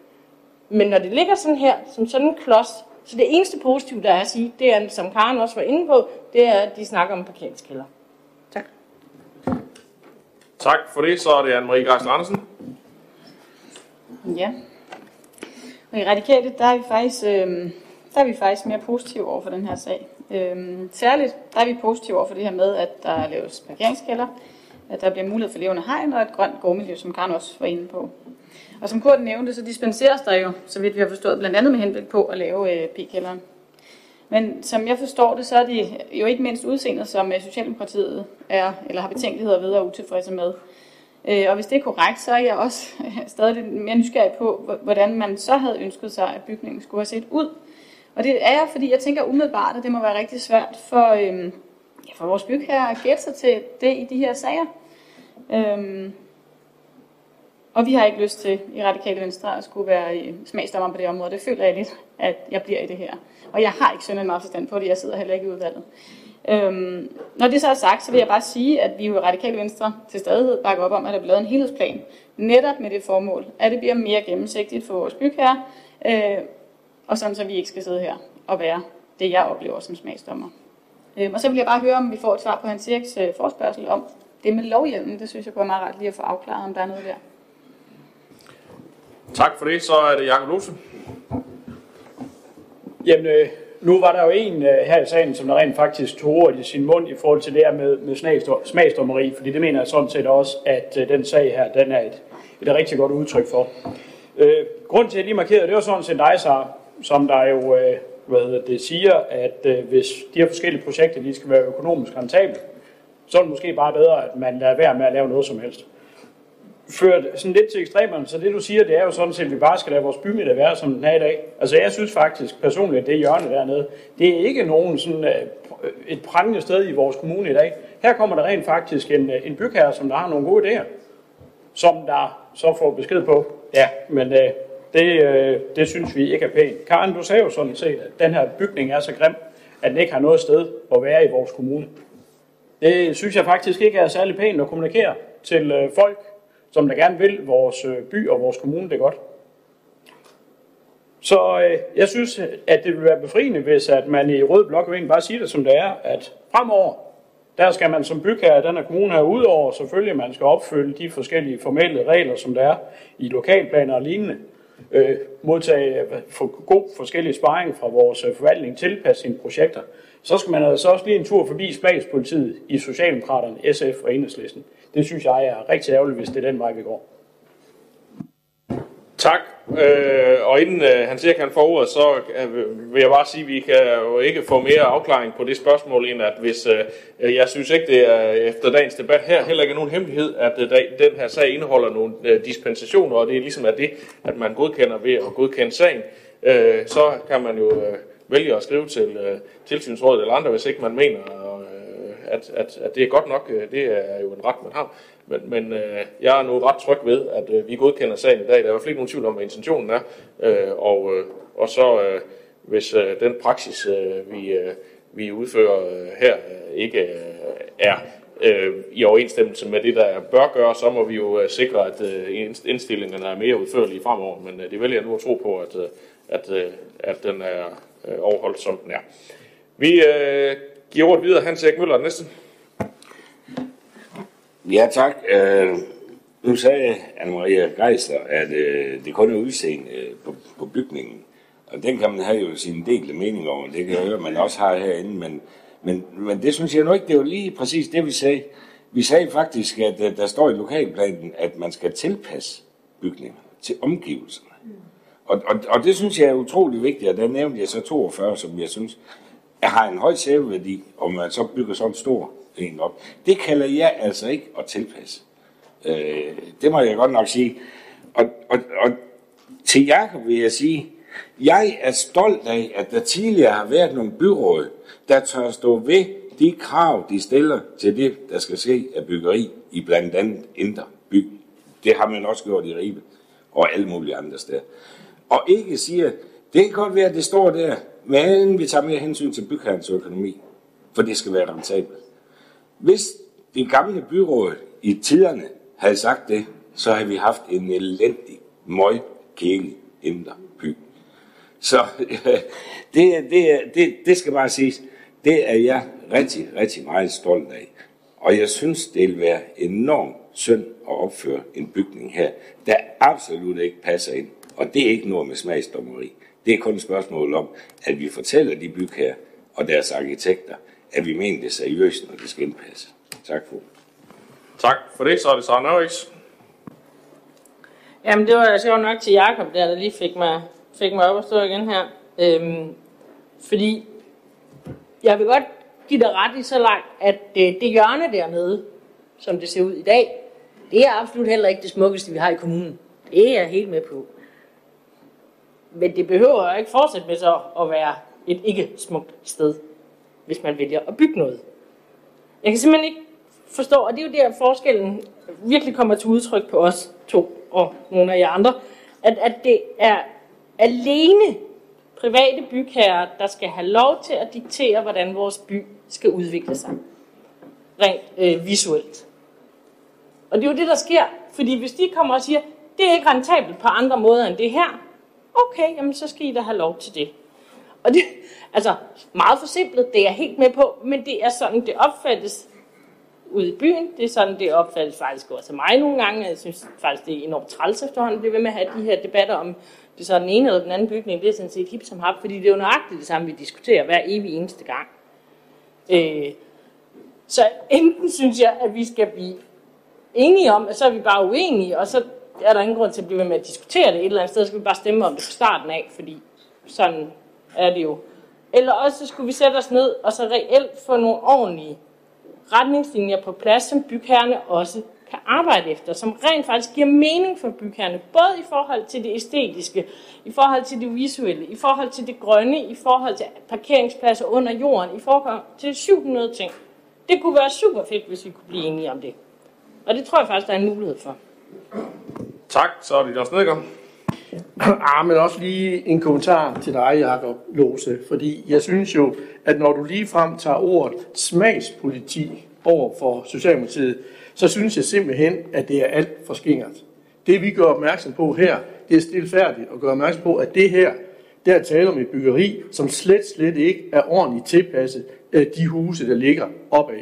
Men når det ligger sådan her, som sådan en klods, så det eneste positive, der er at sige, det er, som Karen også var inde på, det er, at de snakker om parkeringskælder. Tak. Tak for det. Så er det Anne-Marie Greis Andersen. Ja. Og i Radikale, der er vi faktisk, øh, der er vi faktisk mere positive over for den her sag. Øh, særligt, der er vi positive over for det her med, at der laves parkeringskælder, at der bliver mulighed for levende hegn og et grønt gårdmiljø, som Karen også var inde på. Og som Kurt nævnte, så dispenseres der jo, så vidt vi har forstået, blandt andet med henblik på at lave øh, p-kælderen. Men som jeg forstår det, så er det jo ikke mindst udseendet, som øh, Socialdemokratiet er, eller har betænkeligheder ved og utilfredse med. Øh, og hvis det er korrekt, så er jeg også stadig lidt mere nysgerrig på, hvordan man så havde ønsket sig, at bygningen skulle have set ud. Og det er jeg, fordi jeg tænker umiddelbart, at det må være rigtig svært for, øhm, ja, for vores bygherre at gætte sig til det i de her sager. Øhm, og vi har ikke lyst til i Radikale Venstre at skulle være øh, smagsdommer på det område. Det føler jeg lidt, at jeg bliver i det her. Og jeg har ikke sådan meget forstand på det. Jeg sidder heller ikke i udvalget. Øhm, når det så er sagt, så vil jeg bare sige, at vi jo i Radikale Venstre til stadighed bakker op om, at der bliver lavet en helhedsplan. Netop med det formål, at det bliver mere gennemsigtigt for vores bygherre, Øh, og sådan så vi ikke skal sidde her og være det, jeg oplever som smagsdommer. Øhm, og så vil jeg bare høre, om vi får et svar på Hans Eriks øh, forspørgsel om det med lovhjelmen. Det synes jeg kunne være meget rart lige at få afklaret, om der er noget der. Tak for det. Så er det Jakob Lose. Jamen, øh, nu var der jo en øh, her i salen, som der rent faktisk tog ordet i sin mund i forhold til det her med, med smagsdommeri, fordi det mener jeg sådan set også, at øh, den sag her, den er et, et rigtig godt udtryk for. Øh, grunden til, at jeg lige markerede, det var sådan set dig, så, som der jo øh, hvad det, siger, at øh, hvis de her forskellige projekter de skal være økonomisk rentable, så er det måske bare bedre, at man lader være med at lave noget som helst ført sådan lidt til ekstremerne, så det du siger, det er jo sådan set, at vi bare skal lade vores bymiddag være, som den er i dag. Altså jeg synes faktisk personligt, at det hjørne dernede, det er ikke nogen sådan, uh, et prangende sted i vores kommune i dag. Her kommer der rent faktisk en, øh, en bygherre, som der har nogle gode idéer, som der så får besked på. Ja, men uh, det, øh, det synes vi ikke er pænt. Karen, du sagde jo sådan set, at den her bygning er så grim, at den ikke har noget sted at være i vores kommune. Det synes jeg faktisk ikke er særlig pænt at kommunikere til øh, folk, som der gerne vil vores øh, by og vores kommune det godt. Så øh, jeg synes, at det vil være befriende, hvis at man i Rød Blok egentlig bare siger det, som det er, at fremover, der skal man som bygherre den her kommune her, udover selvfølgelig, man skal opfylde de forskellige formelle regler, som der er i lokalplaner og lignende, øh, modtage øh, for god forskellige sparring fra vores øh, forvaltning, tilpasse sine projekter, så skal man altså også lige en tur forbi Spagspolitiet i Socialdemokraterne, SF og Enhedslisten. Det synes jeg er rigtig ærgerligt, hvis det er den vej, vi går. Tak. Øh, og inden øh, han siger, at han får ordet, så øh, vil jeg bare sige, at vi kan jo ikke få mere afklaring på det spørgsmål, end at hvis, øh, jeg synes ikke, det er øh, efter dagens debat her heller ikke er nogen hemmelighed, at øh, den her sag indeholder nogle øh, dispensationer, og det er ligesom at det, at man godkender ved at godkende sagen. Øh, så kan man jo øh, vælge at skrive til øh, tilsynsrådet eller andre, hvis ikke man mener, øh, at, at, at det er godt nok. Øh, det er jo en ret, man har. Men, men øh, jeg er nu ret tryg ved, at øh, vi godkender sagen i dag. Der er i hvert fald ikke nogen tvivl om, hvad intentionen er. Øh, og, øh, og så, øh, hvis øh, den praksis, øh, vi, øh, vi udfører øh, her, øh, ikke øh, er øh, i overensstemmelse med det, der bør gøre, så må vi jo øh, sikre, at øh, indstillingerne er mere udførlige fremover. Men øh, det vælger jeg nu at tro på, at, øh, at, øh, at den er øh, overholdt, som den er. Vi øh, giver ordet videre. Hans Erik Møller, næste. Ja, tak. Øh, nu sagde Anne-Maria Geisler, at øh, det kun er udseende øh, på, på bygningen. Og den kan man have jo sin del mening om, det kan jeg høre, man også har herinde, men, men, men det synes jeg nu ikke, det var lige præcis det, vi sagde. Vi sagde faktisk, at øh, der står i lokalplanen, at man skal tilpasse bygningerne til omgivelserne. Og, og, og det synes jeg er utrolig vigtigt, og der nævnte jeg så 42, som jeg synes jeg har en høj sæveværdi, og man så bygger sådan en stor en op. Det kalder jeg altså ikke at tilpasse. Øh, det må jeg godt nok sige. Og, og, og til jer vil jeg sige, jeg er stolt af, at der tidligere har været nogle byråd, der tør stå ved de krav, de stiller til det, der skal ske af byggeri i blandt andet Indre By. Det har man også gjort i Ribe og alle mulige andre steder. Og ikke siger, det kan godt være, at det står der, men vi tager mere hensyn til bygherrens økonomi, for det skal være rentabelt. Hvis det gamle byråd i tiderne havde sagt det, så havde vi haft en elendig, møg, kælig indre by. Så det, det, det, det skal bare siges, det er jeg rigtig, rigtig meget stolt af. Og jeg synes, det vil være enormt synd at opføre en bygning her, der absolut ikke passer ind. Og det er ikke noget med smagsdommeri. Det er kun et spørgsmål om, at vi fortæller de bygherrer og deres arkitekter, at vi mener det seriøst, når det skal indpasse. Tak for Tak for det. Så er det Søren Ørriks. Jamen, det var sjovt nok til Jakob der, der lige fik mig, fik mig op at stå igen her. Øhm, fordi jeg vil godt give dig ret i så langt, at det, det hjørne dernede, som det ser ud i dag, det er absolut heller ikke det smukkeste, vi har i kommunen. Det er jeg helt med på. Men det behøver ikke fortsætte med så at være et ikke smukt sted, hvis man vælger at bygge noget. Jeg kan simpelthen ikke forstå, og det er jo der forskellen virkelig kommer til udtryk på os to og nogle af jer andre, at, at det er alene private bygherrer, der skal have lov til at diktere, hvordan vores by skal udvikle sig. Rent øh, visuelt. Og det er jo det, der sker. Fordi hvis de kommer og siger, det er ikke rentabelt på andre måder end det her, okay, jamen så skal I da have lov til det. Og det, altså, meget forsimplet, det er jeg helt med på, men det er sådan, det opfattes ude i byen. Det er sådan, det opfattes faktisk også af mig nogle gange. Jeg synes faktisk, det er enormt træls efterhånden det ved med at have de her debatter om, det så den ene eller den anden bygning. Det er sådan set hip som hap, fordi det er jo nøjagtigt det samme, vi diskuterer hver evig eneste gang. Øh, så enten synes jeg, at vi skal blive enige om, at så er vi bare uenige, og så er der ingen grund til at blive ved med at diskutere det et eller andet sted, så skal vi bare stemme om det fra starten af, fordi sådan er det jo. Eller også så skulle vi sætte os ned og så reelt få nogle ordentlige retningslinjer på plads, som bygherrerne også kan arbejde efter, som rent faktisk giver mening for bygherrerne, både i forhold til det æstetiske, i forhold til det visuelle, i forhold til det grønne, i forhold til parkeringspladser under jorden, i forhold til 700 ting. Det kunne være super fedt, hvis vi kunne blive enige om det. Og det tror jeg faktisk, der er en mulighed for. Tak, så er det Jørgen Snedgaard. Ah, men også lige en kommentar til dig, Jacob Lose, fordi jeg synes jo, at når du lige frem tager ordet smagspolitik over for Socialdemokratiet, så synes jeg simpelthen, at det er alt for skingert. Det vi gør opmærksom på her, det er stilfærdigt at gøre opmærksom på, at det her, der taler om et byggeri, som slet, slet ikke er ordentligt tilpasset øh, de huse, der ligger opad.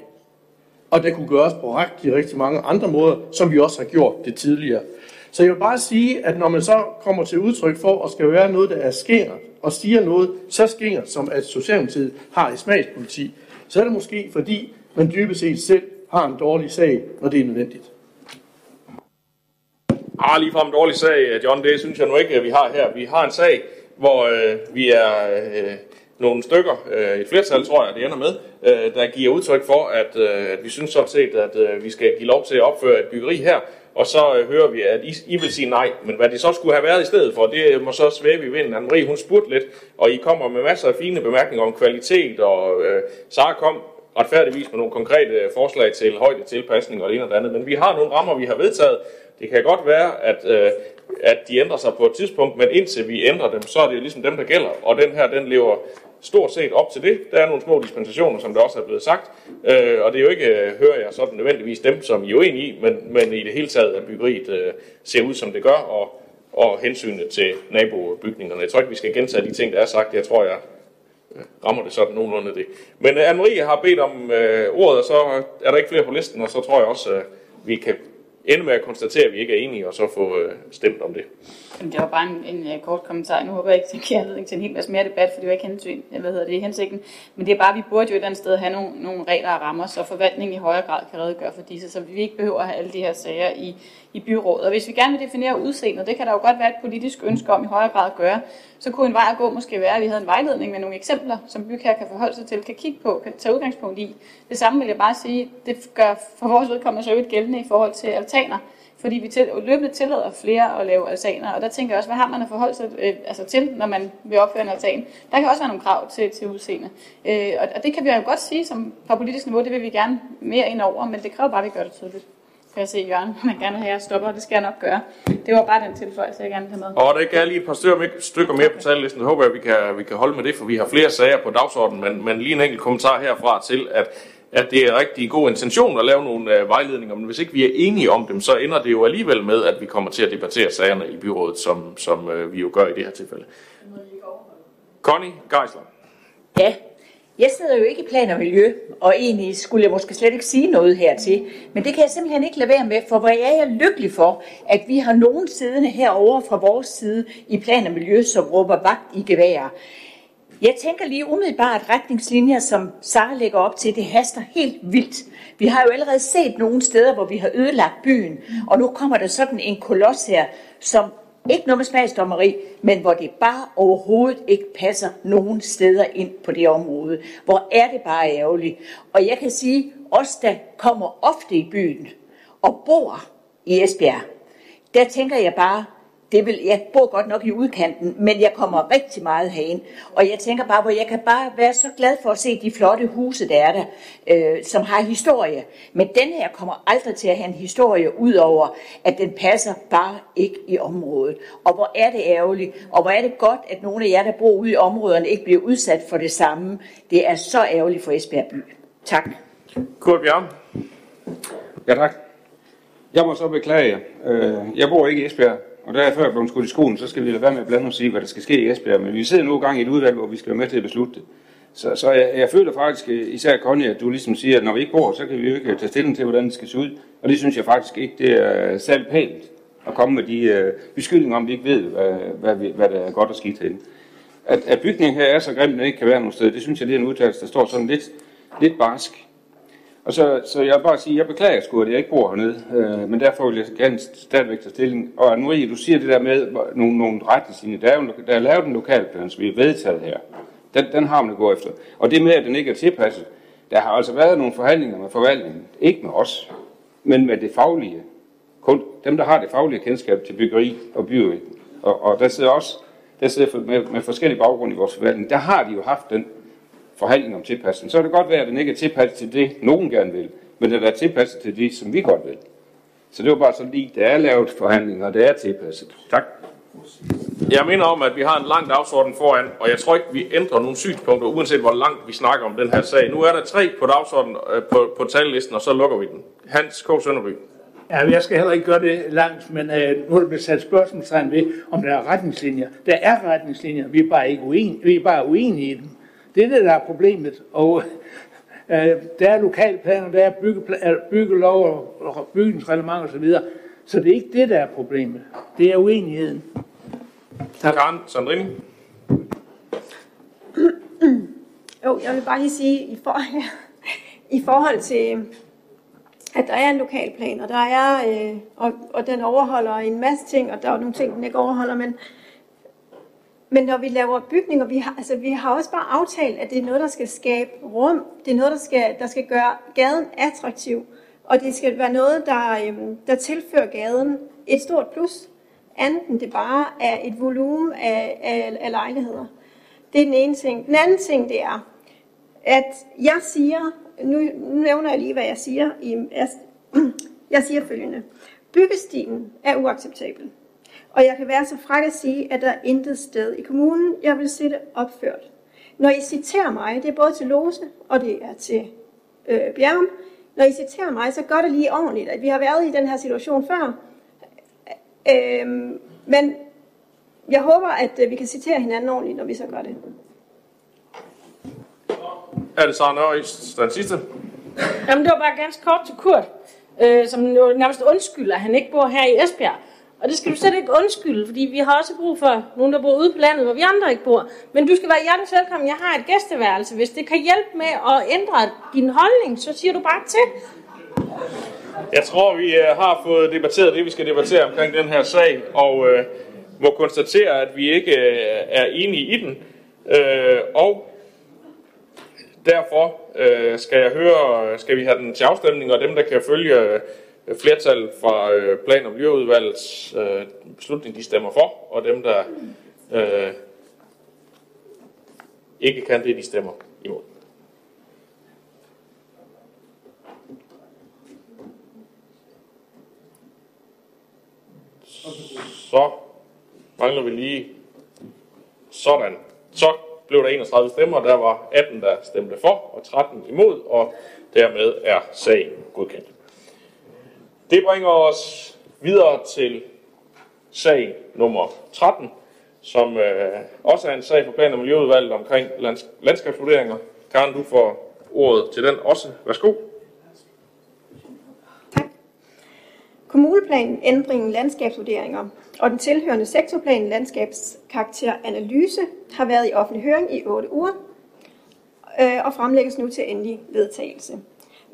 Og det kunne gøres på rigtig, rigtig mange andre måder, som vi også har gjort det tidligere. Så jeg vil bare sige, at når man så kommer til udtryk for, at skal være noget, der er skingert, og siger noget så skingert, som at Socialdemokratiet har i smagspolitik, så er det måske fordi, man dybest set selv har en dårlig sag, når det er nødvendigt. Ah, lige fra en dårlig sag, John, det synes jeg nu ikke, at vi har her. Vi har en sag, hvor øh, vi er øh, nogle stykker, øh, et flertal tror jeg, det ender med, øh, der giver udtryk for, at, øh, at vi synes sådan set, at øh, vi skal give lov til at opføre et byggeri her, og så øh, hører vi, at I, I vil sige nej. Men hvad det så skulle have været i stedet for, det øh, må så svæve i vinden. Anne-Marie, hun spurgte lidt, og I kommer med masser af fine bemærkninger om kvalitet, og øh, Sara kom retfærdigvis med nogle konkrete øh, forslag til højde tilpasning og det ene og det andet, men vi har nogle rammer, vi har vedtaget. Det kan godt være, at, øh, at de ændrer sig på et tidspunkt, men indtil vi ændrer dem, så er det ligesom dem, der gælder. Og den her, den lever stort set op til det. Der er nogle små dispensationer, som der også er blevet sagt, øh, og det er jo ikke, øh, hører jeg sådan nødvendigvis dem, som I er uenige i, men, men i det hele taget, at byggeriet øh, ser ud, som det gør, og, og hensynet til nabobygningerne. Jeg tror ikke, vi skal gentage de ting, der er sagt. Jeg tror, jeg øh, rammer det sådan nogenlunde det. Men øh, Anne-Marie har bedt om øh, ordet, og så er der ikke flere på listen, og så tror jeg også, øh, vi kan ende med at konstatere, at vi ikke er enige, og så få øh, stemt om det. Det var bare en, en, øh, kort kommentar. Nu håber jeg ikke, at det giver anledning til en hel masse mere debat, for det var ikke hensyn, øh, hvad hedder det, hensigten. Men det er bare, at vi burde jo et eller andet sted have nogle, nogle regler og rammer, så forvaltningen i højere grad kan redegøre for disse, så vi ikke behøver at have alle de her sager i, i byrådet. Og hvis vi gerne vil definere udseendet, det kan der jo godt være et politisk ønske om i højere grad at gøre, så kunne en vej at gå måske være, at vi havde en vejledning med nogle eksempler, som bygherre kan forholde sig til, kan kigge på, kan tage udgangspunkt i. Det samme vil jeg bare sige, det gør for vores vedkommende så jo gældende i forhold til altaner fordi vi til, løbende tillader flere at lave altaner, og der tænker jeg også, hvad har man at forholde sig øh, altså til, når man vil opføre en altan? Der kan også være nogle krav til, til udseende. Øh, og, og det kan vi jo godt sige som på politisk niveau, det vil vi gerne mere ind over, men det kræver bare, at vi gør det tydeligt. Kan jeg se, Jørgen, man gerne have, at jeg stopper, og det skal jeg nok gøre. Det var bare den tilføjelse, jeg gerne ville have med. Og det kan jeg lige et par stykker, mere på tallisten. Jeg håber at vi kan, vi kan holde med det, for vi har flere sager på dagsordenen, men, men lige en enkelt kommentar herfra til, at at det er rigtig god intention at lave nogle øh, vejledninger, men hvis ikke vi er enige om dem, så ender det jo alligevel med, at vi kommer til at debattere sagerne i byrådet, som, som øh, vi jo gør i det her tilfælde. Connie Geisler. Ja, jeg sidder jo ikke i plan og miljø, og egentlig skulle jeg måske slet ikke sige noget hertil, men det kan jeg simpelthen ikke lade være med, for hvor er jeg lykkelig for, at vi har nogen siddende herovre fra vores side i plan og miljø, som råber vagt i gevær. Jeg tænker lige umiddelbart retningslinjer, som Sara lægger op til, det haster helt vildt. Vi har jo allerede set nogle steder, hvor vi har ødelagt byen, og nu kommer der sådan en koloss her, som ikke noget med smagsdommeri, men hvor det bare overhovedet ikke passer nogen steder ind på det område. Hvor er det bare ærgerligt. Og jeg kan sige, os der kommer ofte i byen og bor i Esbjerg, der tænker jeg bare, det vil, jeg bor godt nok i udkanten, men jeg kommer rigtig meget herind. Og jeg tænker bare, hvor jeg kan bare være så glad for at se de flotte huse, der er der, øh, som har historie. Men den her kommer aldrig til at have en historie, udover at den passer bare ikke i området. Og hvor er det ærgerligt, og hvor er det godt, at nogle af jer, der bor ude i områderne, ikke bliver udsat for det samme. Det er så ærgerligt for Esbjerg by. Tak. Kurt Bjørn. Ja, tak. Jeg må så beklage. Øh, jeg bor ikke i Esbjerg, og der er før blevet skudt i skolen, så skal vi lade være med at blande os i, hvad der skal ske i Esbjerg. Men vi sidder nu gang i et udvalg, hvor vi skal være med til at beslutte det. Så, så jeg, jeg føler faktisk, eh, især Connie, at du ligesom siger, at når vi ikke bor, så kan vi jo ikke eh, tage stilling til, hvordan det skal se ud. Og det synes jeg faktisk ikke, det er særlig pænt at komme med de øh, beskyldninger om, vi ikke ved, hvad, hvad, vi, hvad der er godt og skidt herinde. At, at bygningen her er så grim, at den ikke kan være nogen sted, det synes jeg, det er en udtalelse, der står sådan lidt, lidt barsk. Og så, så jeg vil bare sige, jeg beklager sgu, at jeg ikke bor hernede, øh, men derfor vil jeg gerne stadigvæk tage stilling. Og Marie, du siger det der med nogle, nogle retningslinjer. Der er, jo, der er lavet en lokalplan, som vi har vedtaget her. Den, den har man at gå efter. Og det med, at den ikke er tilpasset, der har altså været nogle forhandlinger med forvaltningen. Ikke med os, men med det faglige. Kun dem, der har det faglige kendskab til byggeri og byudvikling. Og, og der sidder også der sidder med, med forskellige baggrunde i vores forvaltning. Der har de jo haft den forhandling om tilpasning, så er det godt være, at den ikke er tilpasset til det, nogen gerne vil, men den er tilpasset til det, som vi godt vil. Så det var bare så lige, der er lavet forhandlinger, og det er tilpasset. Tak. Jeg mener om, at vi har en lang dagsorden foran, og jeg tror ikke, vi ændrer nogle synspunkter, uanset hvor langt vi snakker om den her sag. Nu er der tre på dagsordenen øh, på, på tallisten, og så lukker vi den. Hans K. Sønderby. Ja, jeg skal heller ikke gøre det langt, men øh, nu er der blevet sat spørgsmålstegn ved, om der er retningslinjer. Der er retningslinjer, vi er bare, ikke uenige, vi er bare uenige i dem. Det er det, der er problemet. Og øh, der er lokalplaner, der er byggelov og bygningsreglement osv. Så det er ikke det, der er problemet. Det er uenigheden. Tak. Karen Sandrini. Jo, jeg vil bare lige sige, i, for, i forhold til, at der er en lokalplan, og der er, øh, og, og den overholder en masse ting, og der er nogle ting, den ikke overholder, men men når vi laver bygninger, vi har, altså, vi har også bare aftalt, at det er noget, der skal skabe rum. Det er noget, der skal, der skal gøre gaden attraktiv. Og det skal være noget, der, øhm, der tilfører gaden et stort plus. Anden det bare er et volumen af, af, af lejligheder. Det er den ene ting. Den anden ting, det er, at jeg siger, nu, nu nævner jeg lige, hvad jeg siger. I, jeg, jeg siger følgende. Byggestilen er uacceptabel. Og jeg kan være så fræk at sige, at der er intet sted i kommunen, jeg vil se det opført. Når I citerer mig, det er både til Lose og det er til øh, Bjerrum, når I citerer mig, så gør det lige ordentligt, at vi har været i den her situation før. Øh, men jeg håber, at øh, vi kan citere hinanden ordentligt, når vi så gør det. Er det så Nørres, den sidste? Jamen, det var bare ganske kort til Kurt, øh, som nærmest undskylder, at han ikke bor her i Esbjerg. Og det skal du slet ikke undskylde, fordi vi har også brug for nogen, der bor ude på landet, hvor vi andre ikke bor. Men du skal være hjertens velkommen. Jeg har et gæsteværelse. Hvis det kan hjælpe med at ændre din holdning, så siger du bare til. Jeg tror, vi øh, har fået debatteret det, vi skal debattere omkring den her sag, og øh, må konstatere, at vi ikke øh, er enige i den. Øh, og derfor øh, skal jeg høre, øh, skal vi have den til afstemning, og dem, der kan følge øh, flertal fra øh, plan- og miljøudvalgets øh, beslutning, de stemmer for, og dem, der øh, ikke kan det, de stemmer imod. Så mangler vi lige sådan. Så blev der 31 stemmer, der var 18, der stemte for, og 13 imod, og dermed er sagen godkendt. Det bringer os videre til sag nummer 13, som øh, også er en sag for plan- og miljøudvalget omkring lands- landskabsvurderinger. Karen, du får ordet til den også. Værsgo. Kommuneplanen, ændringen landskabsvurderinger og den tilhørende sektorplan landskabskarakteranalyse har været i offentlig høring i 8 uger øh, og fremlægges nu til endelig vedtagelse.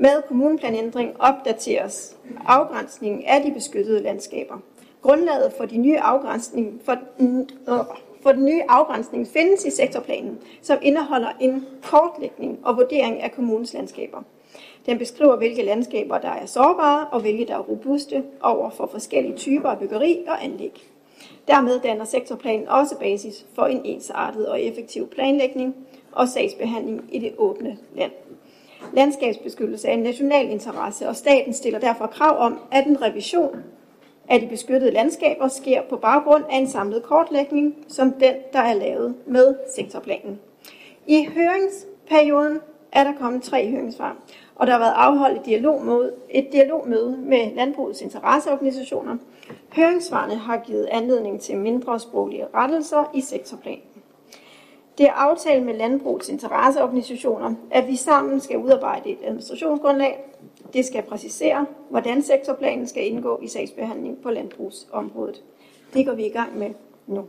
Med kommuneplanændring opdateres afgrænsningen af de beskyttede landskaber. Grundlaget for, de nye afgrænsning, for, øh, for den nye afgrænsning findes i sektorplanen, som indeholder en kortlægning og vurdering af kommunens landskaber. Den beskriver, hvilke landskaber, der er sårbare, og hvilke, der er robuste over for forskellige typer af byggeri og anlæg. Dermed danner sektorplanen også basis for en ensartet og effektiv planlægning og sagsbehandling i det åbne land. Landskabsbeskyttelse er en national interesse, og staten stiller derfor krav om, at en revision af de beskyttede landskaber sker på baggrund af en samlet kortlægning, som den, der er lavet med sektorplanen. I høringsperioden er der kommet tre høringssvar, og der har været afholdt et dialogmøde, et dialogmøde med landbrugets interesseorganisationer. Høringssvarene har givet anledning til mindre sproglige rettelser i sektorplanen. Det er aftalt med landbrugets interesseorganisationer, at vi sammen skal udarbejde et administrationsgrundlag. Det skal præcisere, hvordan sektorplanen skal indgå i sagsbehandling på landbrugsområdet. Det går vi i gang med nu.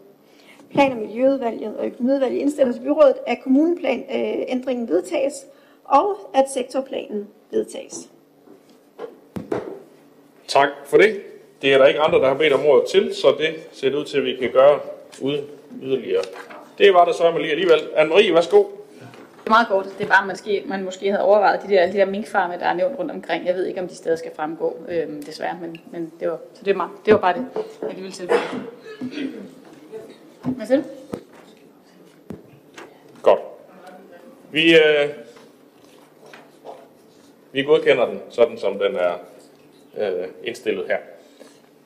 Plan- og Miljøudvalget og Økonomiudvalget indstiller til byrådet, at kommuneplanændringen øh, vedtages, og at sektorplanen vedtages. Tak for det. Det er der ikke andre, der har bedt om ordet til, så det ser det ud til, at vi kan gøre uden yderligere. Det var der så lige alligevel. Anne-Marie, værsgo. Det er meget godt. Det bare, at man måske, man måske havde overvejet de der, de der minkfarme, der er nævnt rundt omkring. Jeg ved ikke, om de stadig skal fremgå, øhm, desværre, men, men det, var, så det, var, meget, det var bare det, jeg lige ville tilføje. Hvad siger du? Godt. Vi, øh, vi godkender den, sådan som den er øh, indstillet her.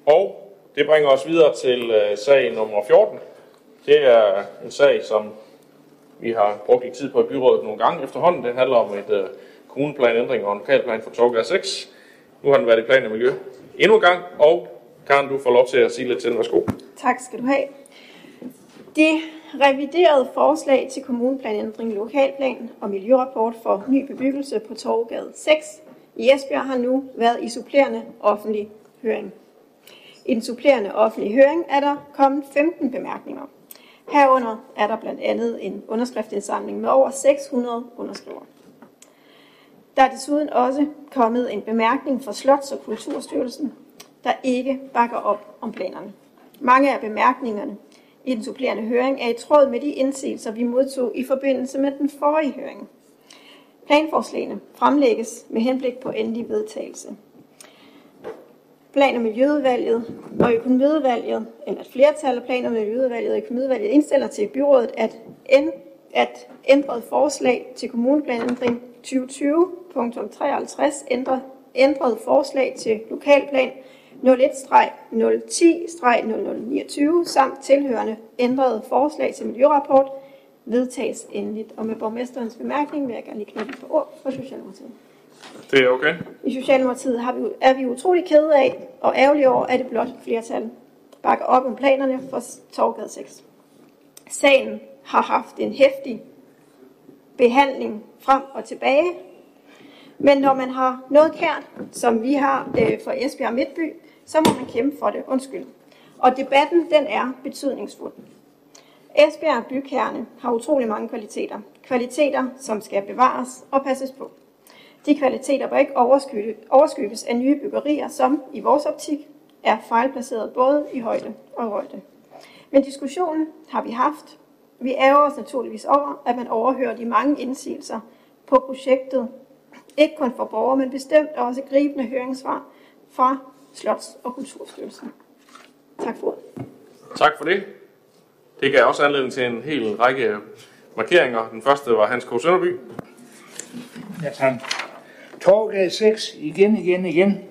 Og det bringer os videre til øh, sag nummer 14. Det er en sag, som vi har brugt lidt tid på i byrådet nogle gange efterhånden. Det handler om et øh, kommuneplanændring og en lokalplan for Torgade 6. Nu har den været i plan og miljø endnu en gang, og Karen, du får lov til at sige lidt til den. Værsgo. Tak skal du have. Det reviderede forslag til kommuneplanændring, lokalplan og miljørapport for ny bebyggelse på Torgade 6 i Esbjerg har nu været i supplerende offentlig høring. I den supplerende offentlige høring er der kommet 15 bemærkninger. Herunder er der blandt andet en underskriftsindsamling med over 600 underskrivere. Der er desuden også kommet en bemærkning fra Slots- og Kulturstyrelsen, der ikke bakker op om planerne. Mange af bemærkningerne i den supplerende høring er i tråd med de indsigelser, vi modtog i forbindelse med den forrige høring. Planforslagene fremlægges med henblik på endelig vedtagelse. Plan- og Miljøudvalget og Økonomiudvalget, eller et flertal af Plan- og Miljøudvalget og Økonomiudvalget indstiller til byrådet, at at ændret forslag til kommuneplanændring 2020.53 ændret, ændret forslag til lokalplan 01-010-0029 samt tilhørende ændrede forslag til miljørapport vedtages endeligt. Og med borgmesterens bemærkning vil jeg gerne lige knytte på ord for Socialdemokratiet. Det er okay. I Socialdemokratiet har vi, er vi utrolig kede af og ærgerlige over, at det blot flertal bakker op om planerne for Torgade 6. Sagen har haft en hæftig behandling frem og tilbage, men når man har noget kært, som vi har øh, for Esbjerg Midtby, så må man kæmpe for det. Undskyld. Og debatten, den er betydningsfuld. Esbjerg bykerne har utrolig mange kvaliteter. Kvaliteter, som skal bevares og passes på. De kvaliteter bør ikke overskygges af nye byggerier, som i vores optik er fejlplaceret både i højde og højde. Men diskussionen har vi haft. Vi ærger os naturligvis over, at man overhører de mange indsigelser på projektet. Ikke kun for borgere, men bestemt også gribende høringssvar fra Slots- og Kulturstyrelsen. Tak for. Tak for det. Det gav også anledning til en hel række markeringer. Den første var Hans K. Sønderby. Ja, tak. Torgade 6, igen, igen, igen.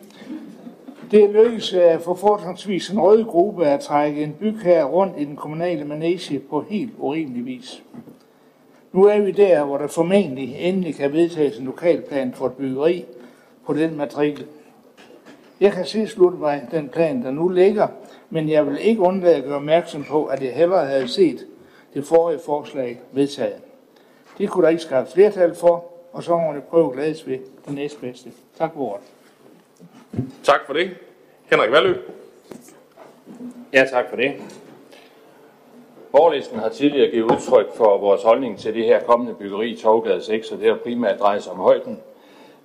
Det lykkedes for fortrinsvis en rød gruppe at trække en bygherre rundt i den kommunale manege på helt urimelig vis. Nu er vi der, hvor der formentlig endelig kan vedtages en lokalplan for et byggeri på den matrikel. Jeg kan tilslutte mig den plan, der nu ligger, men jeg vil ikke undlade at gøre opmærksom på, at jeg hellere havde set det forrige forslag vedtaget. Det kunne der ikke skaffe flertal for, og så må vi prøve at glædes ved det næstbedste. Tak for ordet. Tak for det. Henrik Valø. Ja, tak for det. Borgerlisten har tidligere givet udtryk for vores holdning til det her kommende byggeri i Torgade 6, og det har primært drejet sig om højden.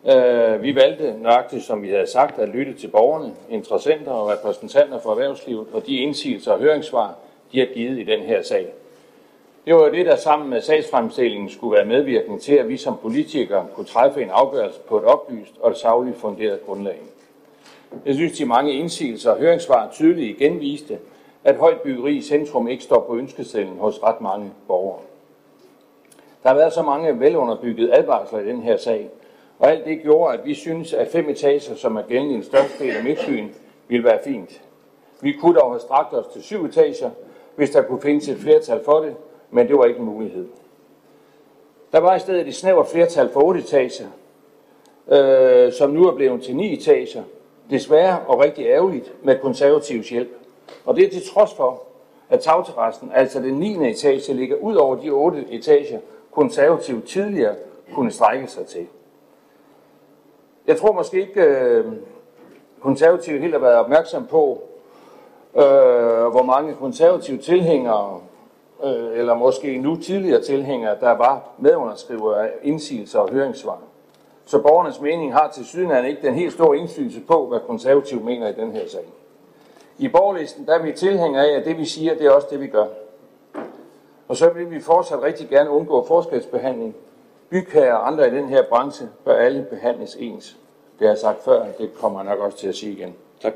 Øh, vi valgte nøjagtigt, som vi havde sagt, at lytte til borgerne, interessenter og repræsentanter for erhvervslivet og de indsigelser og høringssvar, de har givet i den her sag. Det var jo det, der sammen med sagsfremstillingen skulle være medvirkende til, at vi som politikere kunne træffe en afgørelse på et oplyst og et sagligt funderet grundlag. Jeg synes, de mange indsigelser og høringssvar tydeligt igen viste, at højt byggeri i centrum ikke står på ønskesedlen hos ret mange borgere. Der har været så mange velunderbyggede advarsler i den her sag, og alt det gjorde, at vi synes, at fem etager, som er gældende i den største del af Midtbyen, ville være fint. Vi kunne dog have strakt os til syv etager, hvis der kunne findes et flertal for det, men det var ikke en mulighed. Der var i stedet et snævert flertal for otte etager, øh, som nu er blevet til ni etager, desværre og rigtig ærgerligt med konservativs hjælp. Og det er til trods for, at tagterrassen, altså den 9. etage, ligger ud over de otte etager, konservativt tidligere kunne strække sig til. Jeg tror måske ikke, øh, konservative helt har været opmærksom på, øh, hvor mange konservative tilhængere, øh, eller måske nu tidligere tilhængere, der var medunderskriver af indsigelser og høringssvar. Så borgernes mening har til syden ikke den helt store indflydelse på, hvad konservative mener i den her sag. I borgerlisten der er vi tilhængere af, at det vi siger, det er også det vi gør. Og så vil vi fortsat rigtig gerne undgå forskelsbehandling. Bygherrer og andre i den her branche bør alle behandles ens. Det har jeg sagt før, det kommer jeg nok også til at sige igen. Tak.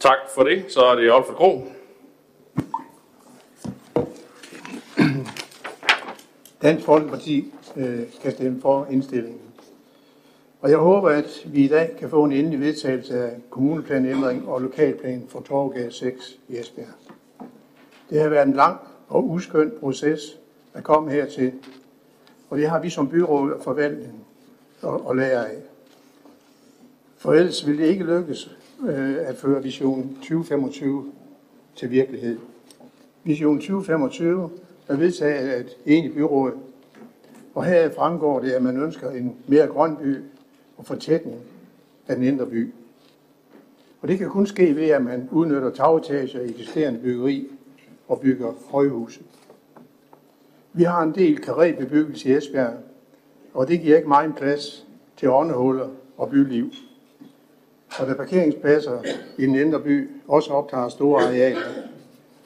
Tak for det. Så er det Olfert Gro. Dansk Folkeparti øh, kan stemme for indstillingen. Og jeg håber, at vi i dag kan få en endelig vedtagelse af kommuneplanændring og lokalplan for Torvgade 6 i Esbjerg. Det har været en lang og uskøn proces at komme hertil, og det har vi som byråd og forvaltning at lære af. For ellers ville det ikke lykkes øh, at føre Vision 2025 til virkelighed. Vision 2025 er vedtaget af et enigt byråd, og her fremgår det, at man ønsker en mere grøn by og fortætning af den indre by. Og det kan kun ske ved, at man udnytter tagetager i eksisterende byggeri og bygger højhuse. Vi har en del karrébebyggelse i Esbjerg, og det giver ikke meget plads til åndehuller og byliv. Og da parkeringspladser i den indre by også optager store arealer,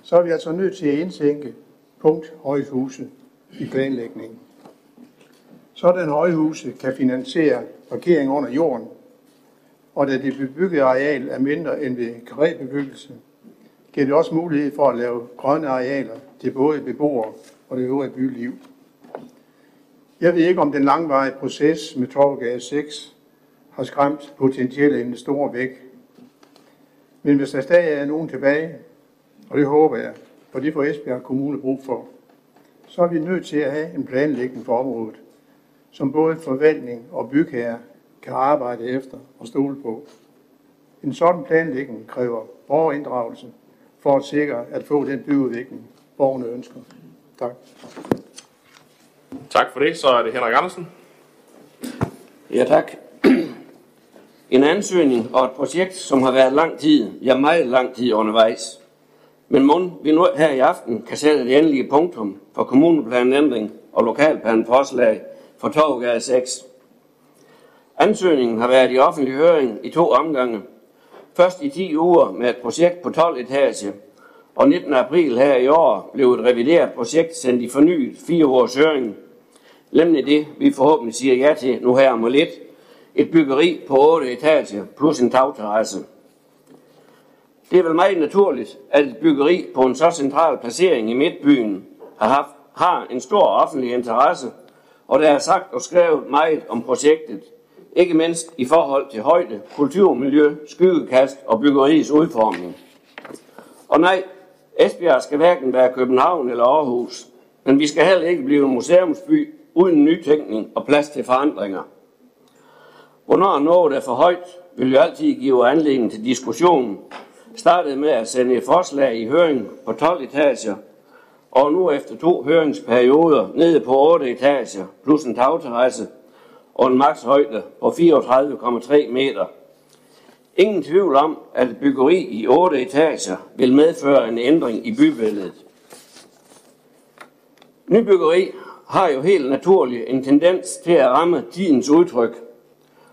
så er vi altså nødt til at indtænke punkt højhuse i planlægningen. Sådan højhuse kan finansiere parkering under jorden, og da det bebyggede areal er mindre end ved karrébebyggelse, giver det også mulighed for at lave grønne arealer til både beboere og det øvrige byliv. Jeg ved ikke, om den langvarige proces med Torvgade 6 har skræmt potentielle investorer væk. Men hvis der stadig er nogen tilbage, og det håber jeg, for det får Esbjerg Kommune brug for, så er vi nødt til at have en planlægning for området, som både forvaltning og bygherre kan arbejde efter og stole på. En sådan planlægning kræver borgerinddragelse for at sikre at få den byudvikling, borgerne ønsker. Tak. Tak for det. Så er det Henrik Andersen. Ja, tak. En ansøgning og et projekt, som har været lang tid, ja meget lang tid undervejs. Men må vi nu her i aften kan sætte det endelige punktum for kommuneplanændring og lokalplanforslag for Torvgade 6. Ansøgningen har været i offentlig høring i to omgange. Først i 10 uger med et projekt på 12 etage, og 19. april her i år blev et revideret projekt sendt i fornyet fire års høring. Nemlig det, vi forhåbentlig siger ja til nu her om lidt. Et byggeri på 8 etager plus en tagterrasse. Det er vel meget naturligt, at et byggeri på en så central placering i midtbyen har, haft, har en stor offentlig interesse, og der er sagt og skrevet meget om projektet, ikke mindst i forhold til højde, kulturmiljø, skyggekast og byggeriets udformning. Og nej, Esbjerg skal hverken være København eller Aarhus, men vi skal heller ikke blive en museumsby uden nytænkning og plads til forandringer. Hvornår noget er for højt, vil jo altid give anledning til diskussion. Startede med at sende et forslag i høring på 12 etager, og nu efter to høringsperioder nede på 8 etager, plus en tagterrasse og en makshøjde på 34,3 meter. Ingen tvivl om, at et byggeri i 8 etager vil medføre en ændring i bybilledet. Nybyggeri har jo helt naturligt en tendens til at ramme tidens udtryk.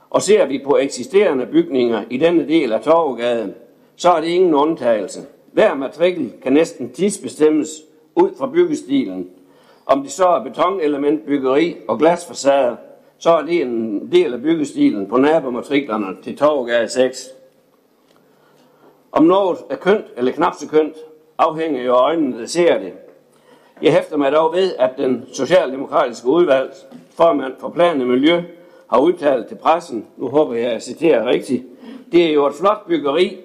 Og ser vi på eksisterende bygninger i denne del af Torvgaden, så er det ingen undtagelse. Hver matrikel kan næsten tidsbestemmes ud fra byggestilen. Om det så er betonelementbyggeri og glasfacader, så er det en del af byggestilen på nabomatriklerne til Torvegade 6. Om noget er kønt eller knap så kønt, afhænger jo af øjnene, der ser det. Jeg hæfter mig dog ved, at den socialdemokratiske udvalg, formand for plan og miljø, har udtalt til pressen, nu håber jeg, at jeg citerer rigtigt, det er jo et flot byggeri,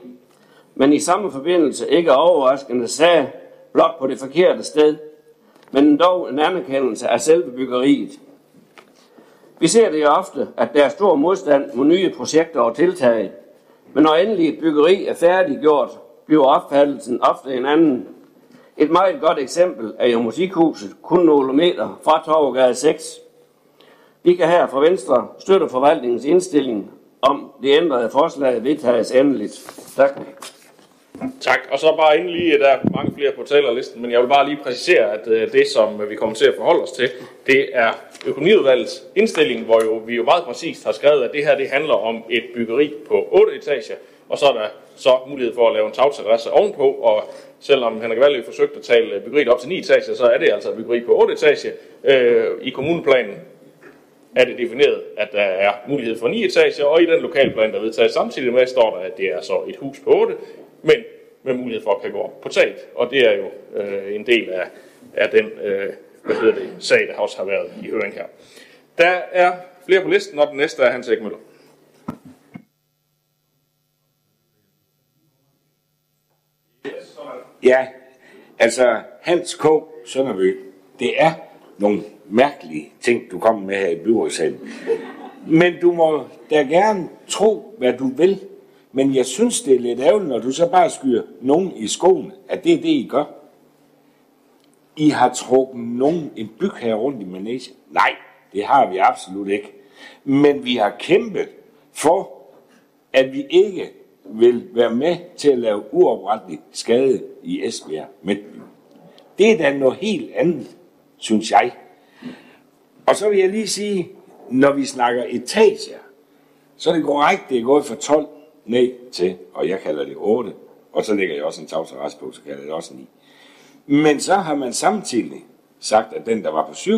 men i samme forbindelse ikke overraskende sagde, blot på det forkerte sted, men dog en anerkendelse af selve byggeriet. Vi ser det jo ofte, at der er stor modstand mod nye projekter og tiltag, men når endelig et byggeri er færdiggjort, bliver opfattelsen ofte en anden. Et meget godt eksempel er jo musikhuset, kun nogle meter fra Torvegade 6. Vi kan her fra Venstre støtte forvaltningens indstilling om det ændrede forslag vedtages endeligt. Tak. Tak. Og så bare inden lige, der er mange flere på talerlisten, men jeg vil bare lige præcisere, at øh, det, som vi kommer til at forholde os til, det er økonomiudvalgets indstilling, hvor jo, vi jo meget præcist har skrevet, at det her det handler om et byggeri på 8 etager, og så er der så mulighed for at lave en tagterrasse ovenpå, og selvom Henrik Valø forsøgte at tale byggeriet op til 9 etager, så er det altså et byggeri på 8 etager. Øh, I kommuneplanen er det defineret, at der er mulighed for 9 etager, og i den lokalplan, der vedtages samtidig med, står der, at det er så et hus på 8, men med mulighed for at kan gå op på taget. Og det er jo øh, en del af, af den øh, hvad hedder det, sag, der også har været i høring her. Der er flere på listen, og den næste er Hans Ekmøller. Ja, altså Hans K. Sønderby, det er nogle mærkelige ting, du kommer med her i byrådssalen. Men du må da gerne tro, hvad du vil. Men jeg synes, det er lidt ærgerligt, når du så bare skyder nogen i skoen, at det er det, I gør. I har trukket nogen en byg her rundt i Manesien. Nej, det har vi absolut ikke. Men vi har kæmpet for, at vi ikke vil være med til at lave uoprettelig skade i Esbjerg Midtby. Det er da noget helt andet, synes jeg. Og så vil jeg lige sige, når vi snakker etager, så er det korrekt, det er gået fra 12 ned til, og jeg kalder det 8, og så lægger jeg også en tavs tagterrasse på, så kalder jeg det også 9. Men så har man samtidig sagt, at den, der var på 7,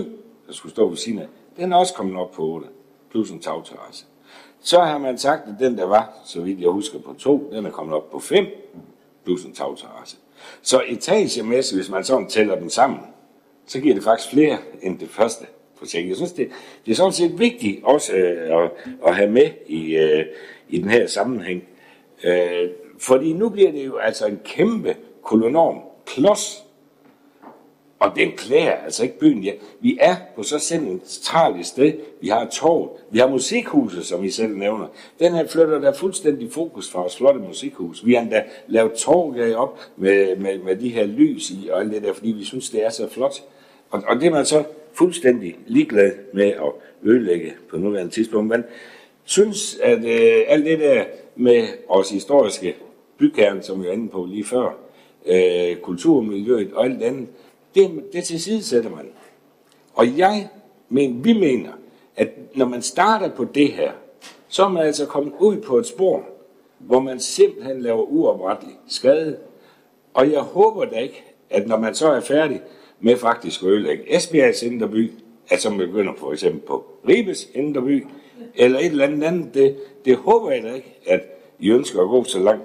der skulle stå ved siden af, den er også kommet op på 8, plus en tagterrasse. Så har man sagt, at den, der var, så vidt jeg husker, på 2, den er kommet op på 5, plus en tagterrasse. Så etagemæssigt, hvis man sådan tæller dem sammen, så giver det faktisk flere end det første projekt. Jeg synes, det, det er sådan set vigtigt også øh, at, at have med i, øh, i den her sammenhæng. Øh, fordi nu bliver det jo altså en kæmpe kolonorm klods og den klæder altså ikke byen. Ja, vi er på så centralt sted. Vi har et torv. Vi har musikhuset, som I selv nævner. Den her flytter der fuldstændig fokus fra os flotte musikhus. Vi har endda lavet torv op med, med, med de her lys i og alt det der, fordi vi synes, det er så flot. Og, og det er man så fuldstændig ligeglad med at ødelægge på nuværende tidspunkt. Men synes, at øh, alt det der med vores historiske bykern, som vi var inde på lige før, øh, kulturmiljøet og alt det andet, det, det tilsidesætter man. Og jeg, men vi mener, at når man starter på det her, så er man altså kommet ud på et spor, hvor man simpelthen laver uoprettelig skade. Og jeg håber da ikke, at når man så er færdig med faktisk at ødelægge Esbjergs Inderby, at man begynder for eksempel på Ribes Inderby, eller et eller andet andet, det, det håber jeg da ikke, at I ønsker at gå så langt.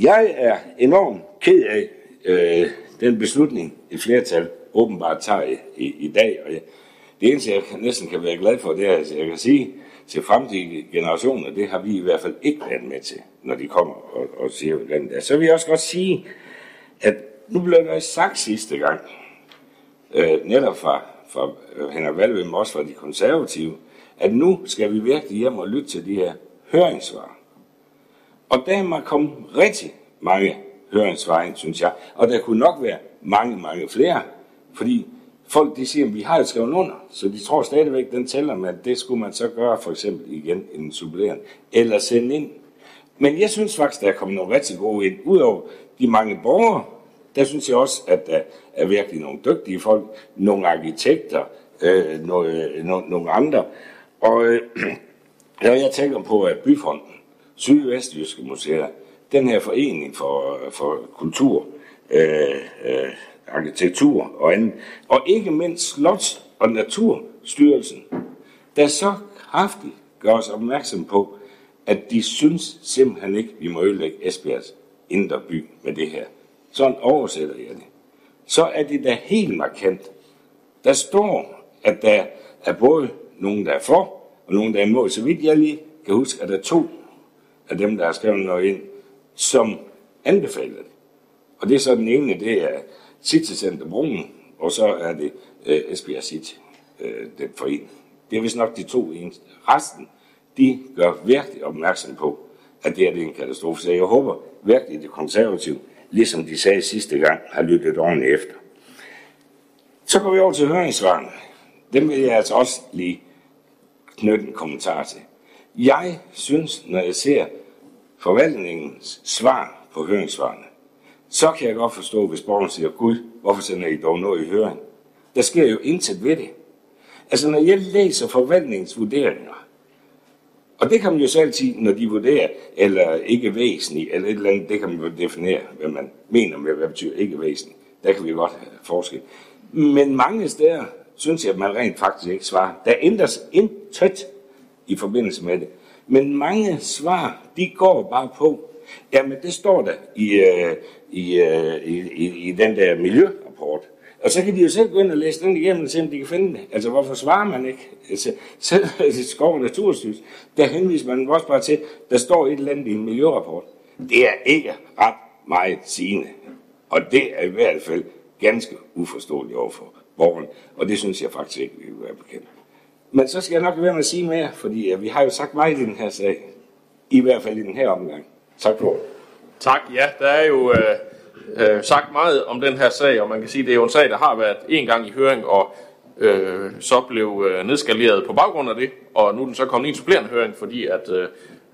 Jeg er enormt ked af øh, den beslutning, et flertal åbenbart tager i, i, i dag. Og jeg, det eneste, jeg næsten kan være glad for, det er, at jeg kan sige til fremtidige generationer, det har vi i hvert fald ikke været med til, når de kommer og, og siger, hvordan det er. Så vil jeg også godt sige, at nu blev der sagt sidste gang, øh, netop fra, fra øh, Henrik Valvim, også fra de konservative, at nu skal vi virkelig hjem og lytte til de her høringssvar. Og der må komme rigtig mange høringsvejen, synes jeg. Og der kunne nok være mange, mange flere, fordi folk de siger, at vi har jo skrevet under, så de tror stadigvæk, den tæller, men det skulle man så gøre for eksempel igen en supplerende, eller sende ind. Men jeg synes faktisk, der er kommet nogle rigtig gode ind. Udover de mange borgere, der synes jeg også, at der er virkelig nogle dygtige folk, nogle arkitekter, øh, nogle, øh, nogle andre. Og øh, når jeg tænker på, at Byfonden, Sydvestjyske Museer, den her forening for, for kultur, øh, øh, arkitektur og andet, og ikke mindst Slots- og Naturstyrelsen, der så kraftigt gør os opmærksom på, at de synes simpelthen ikke, vi må ødelægge Esbjergs indre by med det her. Sådan oversætter jeg det. Så er det da helt markant. Der står, at der er både nogen, der er for, og nogen, der er imod. Så vidt jeg lige kan huske, at der er to af dem, der har skrevet noget ind, som anbefaler det. Og det er så den ene, det er City Center Broen, og så er det øh, Esbjerg City, øh, den forening. Det er vist nok de to eneste. Resten, de gør virkelig opmærksom på, at det er det en katastrofe. Så jeg håber virkelig, at det konservative, ligesom de sagde sidste gang, har lyttet ordentligt efter. Så går vi over til høringssvarene. Dem vil jeg altså også lige knytte en kommentar til. Jeg synes, når jeg ser forvaltningens svar på høringssvarene, så kan jeg godt forstå, hvis borgeren siger, Gud, hvorfor sender I dog noget i høring? Der sker jo intet ved det. Altså, når jeg læser forvaltningens vurderinger, og det kan man jo selv sige, når de vurderer, eller ikke væsentligt, eller et eller andet, det kan man jo definere, hvad man mener med, hvad betyder ikke væsentligt. Der kan vi godt have forskel. Men mange steder synes jeg, at man rent faktisk ikke svarer. Der ændres intet i forbindelse med det. Men mange svar, de går bare på, jamen det står der i, øh, i, øh, i, i, i den der miljørapport. Og så kan de jo selv gå ind og læse den igennem og se, om de kan finde det. Altså, hvorfor svarer man ikke? Altså, selv i Skov og Naturstyrelsen, der henviser man også bare til, der står et eller andet i en miljørapport. Det er ikke ret meget sigende. Og det er i hvert fald ganske uforståeligt overfor borgeren. Og det synes jeg faktisk ikke, vi vil være bekendt. Men så skal jeg nok være med at sige mere, fordi vi har jo sagt meget i den her sag. I hvert fald i den her omgang. Tak for Tak. Ja, der er jo øh, øh, sagt meget om den her sag, og man kan sige, at det er jo en sag, der har været en gang i høring, og øh, så blev øh, nedskaleret på baggrund af det, og nu er den så kommet i en supplerende høring, fordi at, øh,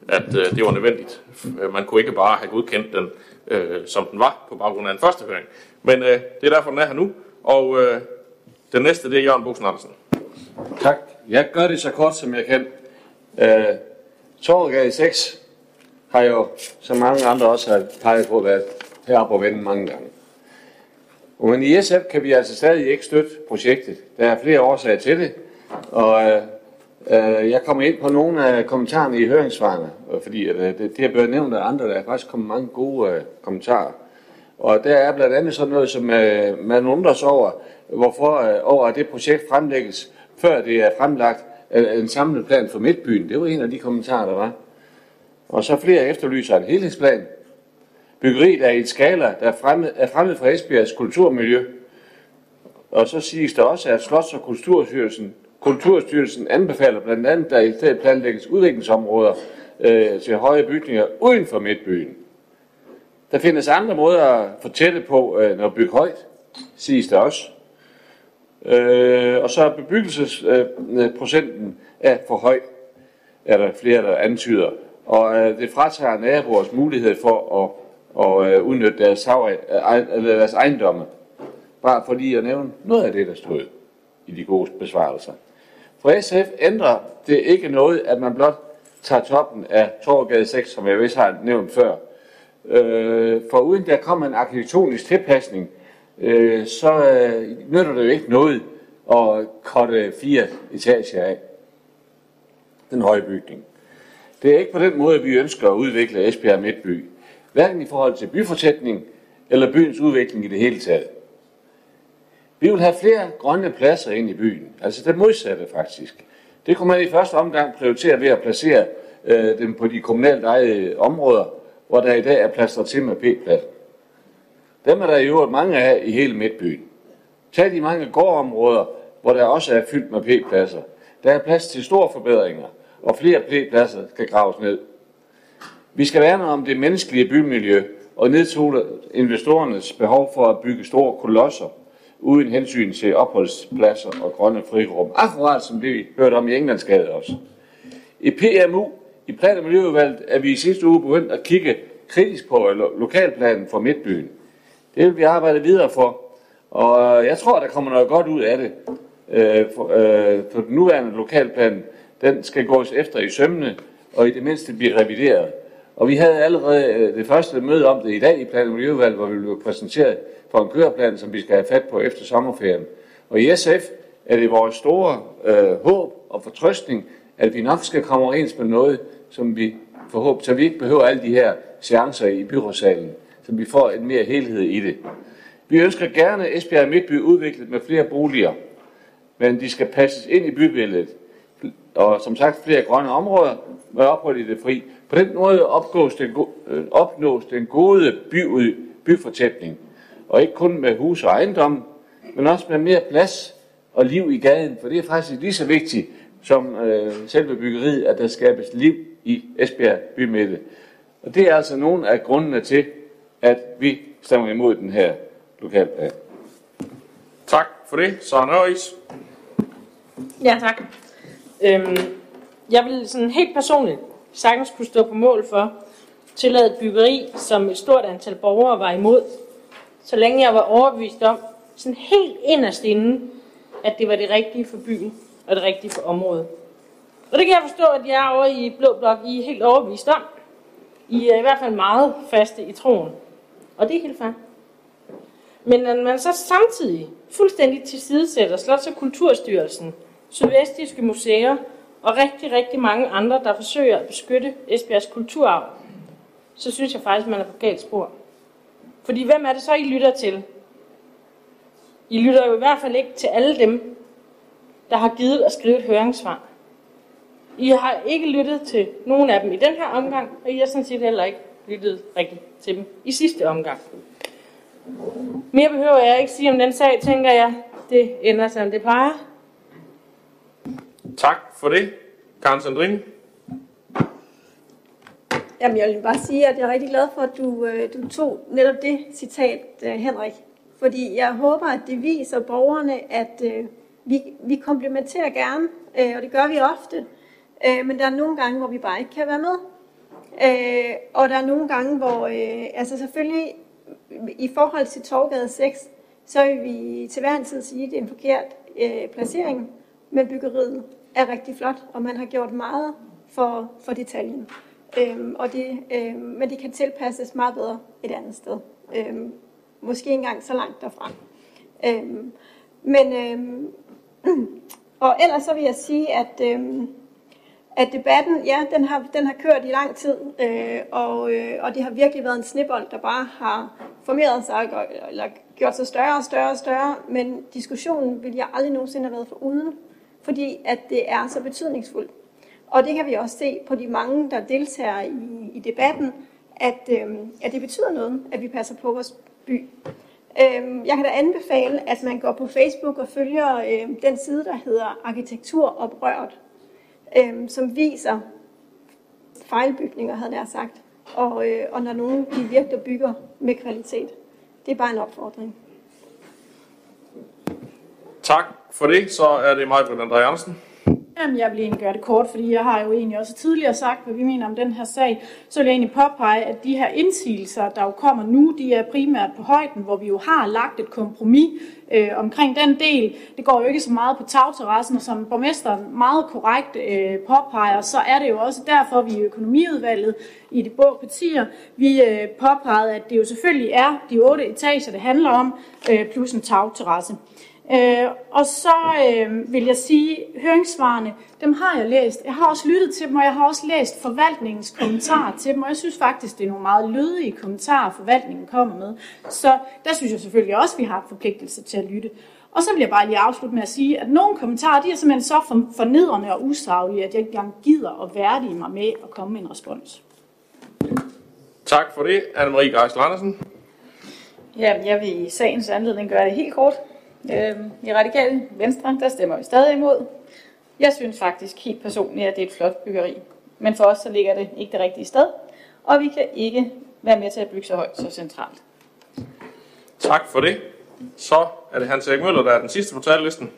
at øh, det var nødvendigt. Øh, man kunne ikke bare have godkendt den, øh, som den var, på baggrund af den første høring. Men øh, det er derfor, den er her nu, og øh, den næste, det er Jørgen Bosen Andersen. Tak. Jeg gør det så kort, som jeg kan. Øh, Torgade 6 har jo, som mange andre også har peget på, været heroppe og vende mange gange. Men i SF kan vi altså stadig ikke støtte projektet. Der er flere årsager til det, og øh, øh jeg kommer ind på nogle af kommentarerne i høringsvarene, fordi øh, det, det er blevet nævnt af andre, der er faktisk kommet mange gode øh, kommentarer. Og der er blandt andet sådan noget, som øh, man undrer sig over, hvorfor øh, over at det projekt fremlægges, før det er fremlagt øh, en samlet plan for Midtbyen. Det var en af de kommentarer, der var. Og så flere efterlyser en helhedsplan. Byggeriet er i et skala, der er fremmed, er fremmed fra Esbjergs kulturmiljø. Og så siges der også, at Slots- og Kulturstyrelsen, Kulturstyrelsen anbefaler blandt andet, at der i stedet planlægges udviklingsområder øh, til høje bygninger uden for Midtbyen. Der findes andre måder at fortælle på, øh, når bygge højt, siges der også. Øh, og så er bebyggelsesprocenten øh, er for høj, er der flere, der antyder. Og øh, det fratager naboers mulighed for at, at øh, udnytte deres, hav, øh, deres ejendomme. Bare for lige at nævne noget af det, der stod i de gode besvarelser. For SF ændrer det ikke noget, at man blot tager toppen af Torgade 6, som jeg vist har nævnt før. Øh, for uden der kommer en arkitektonisk tilpasning, øh, så øh, nytter det jo ikke noget at korte fire etager af den høje bygning. Det er ikke på den måde, vi ønsker at udvikle Esbjerg Midtby. Hverken i forhold til byfortætning eller byens udvikling i det hele taget. Vi vil have flere grønne pladser ind i byen. Altså det modsatte faktisk. Det kunne man i første omgang prioritere ved at placere øh, dem på de kommunalt ejede områder, hvor der i dag er plads til med P-pladser. Dem er der i øvrigt mange af i hele Midtbyen. Tag de mange gårdområder, hvor der også er fyldt med P-pladser. Der er plads til store forbedringer, og flere P-pladser skal graves ned. Vi skal værne om det menneskelige bymiljø og nedtone investorernes behov for at bygge store kolosser, uden hensyn til opholdspladser og grønne frirum. Akkurat som det vi hørte om i Englandsgade også. I PMU, i Plan- og Miljøudvalget, er vi i sidste uge begyndt at kigge kritisk på lokalplanen for Midtbyen. Det vil vi arbejde videre for, og øh, jeg tror, der kommer noget godt ud af det. Øh, for, øh, den nuværende lokalplan, den skal gås efter i sømne, og i det mindste blive revideret. Og vi havde allerede øh, det første møde om det i dag i Plan- og Miljøudvalget, hvor vi blev præsenteret for en køreplan, som vi skal have fat på efter sommerferien. Og i SF er det vores store øh, håb og fortrøstning, at vi nok skal komme overens med noget, som vi forhåbentlig, så vi ikke behøver alle de her seancer i byrådsalen, så vi får en mere helhed i det. Vi ønsker gerne Esbjerg Midtby udviklet med flere boliger, men de skal passes ind i bybilledet. Og som sagt flere grønne områder med ophold i det fri. På den måde opnås den, gode, øh, opnås den gode by, byfortætning. Og ikke kun med hus og ejendom, men også med mere plads og liv i gaden. For det er faktisk lige så vigtigt som øh, selve byggeriet, at der skabes liv i Esbjerg bymidte. Og det er altså nogle af grundene til, at vi stemmer imod den her lokalplan. Tak for det. Så Nøjes. Ja, tak. Øhm, jeg vil sådan helt personligt sagtens kunne stå på mål for tillade byggeri, som et stort antal borgere var imod, så længe jeg var overbevist om, sådan helt inderst inden, at det var det rigtige for byen og det rigtige for området. Og det kan jeg forstå, at jeg er over i Blå Blok, I er helt overbevist om. I er i hvert fald meget faste i troen. Og det er helt fair. Men at man så samtidig fuldstændig tilsidesætter Slots- og Kulturstyrelsen, Sydvestiske Museer og rigtig, rigtig mange andre, der forsøger at beskytte Esbjergs kulturarv, så synes jeg faktisk, man er på galt spor. Fordi hvem er det så, I lytter til? I lytter jo i hvert fald ikke til alle dem, der har givet at skrive et høringssvar. I har ikke lyttet til nogen af dem i den her omgang, og I har sådan set heller ikke lyttet rigtigt til dem i sidste omgang. Mere behøver jeg ikke sige om den sag, tænker jeg. Det ender som det plejer. Tak for det. Karen Sandrine. Jamen, jeg vil bare sige, at jeg er rigtig glad for, at du, øh, du tog netop det citat, øh, Henrik. Fordi jeg håber, at det viser borgerne, at øh, vi, vi komplementerer gerne, og det gør vi ofte. Øh, men der er nogle gange, hvor vi bare ikke kan være med. Øh, og der er nogle gange, hvor, øh, altså selvfølgelig, i forhold til Torgade 6, så vil vi til hver en tid sige, at det er en forkert placering, men byggeriet er rigtig flot, og man har gjort meget for, for detaljen. Øhm, og det, øhm, men det kan tilpasses meget bedre et andet sted. Øhm, måske engang så langt derfra. Øhm, men, øhm, og ellers så vil jeg sige, at, øhm, at debatten, ja, den har, den har kørt i lang tid, øh, og, øh, og det har virkelig været en snibbold, der bare har formeret sig, og, eller gjort sig større og større og større, men diskussionen vil jeg aldrig nogensinde have været for uden, fordi at det er så betydningsfuldt. Og det kan vi også se på de mange, der deltager i, i debatten, at, øh, at det betyder noget, at vi passer på vores by. Øh, jeg kan da anbefale, at man går på Facebook og følger øh, den side, der hedder Arkitektur oprørt øh, som viser fejlbygninger, havde jeg sagt, og, øh, og når nogen de virkelig bygger med kvalitet. Det er bare en opfordring. Tak for det. Så er det mig, Britt André Andersen. Jamen, jeg vil egentlig gøre det kort, fordi jeg har jo egentlig også tidligere sagt, hvad vi mener om den her sag. Så vil jeg egentlig påpege, at de her indsigelser, der jo kommer nu, de er primært på højden, hvor vi jo har lagt et kompromis øh, omkring den del. Det går jo ikke så meget på tagterrassen, og som borgmesteren meget korrekt øh, påpeger, så er det jo også derfor, vi i økonomiudvalget i de blå partier, vi øh, påpegede, at det jo selvfølgelig er de otte etager, det handler om, øh, plus en tagterrasse. Øh, og så øh, vil jeg sige, høringssvarene, dem har jeg læst. Jeg har også lyttet til dem, og jeg har også læst forvaltningens kommentarer til dem, og jeg synes faktisk, det er nogle meget lødige kommentarer, forvaltningen kommer med. Så der synes jeg selvfølgelig også, at vi har en forpligtelse til at lytte. Og så vil jeg bare lige afslutte med at sige, at nogle kommentarer, de er simpelthen så fornedrende og usaglige, at jeg ikke engang gider at værdige mig med at komme med en respons. Tak for det, Anne-Marie Geisler Andersen. Ja, jeg vil i sagens anledning gøre det helt kort. Øhm, I radikale venstre, der stemmer vi stadig imod. Jeg synes faktisk helt personligt, at det er et flot byggeri. Men for os så ligger det ikke det rigtige sted, og vi kan ikke være med til at bygge så højt så centralt. Tak for det. Så er det Hans Erik Møller, der er den sidste på talelisten.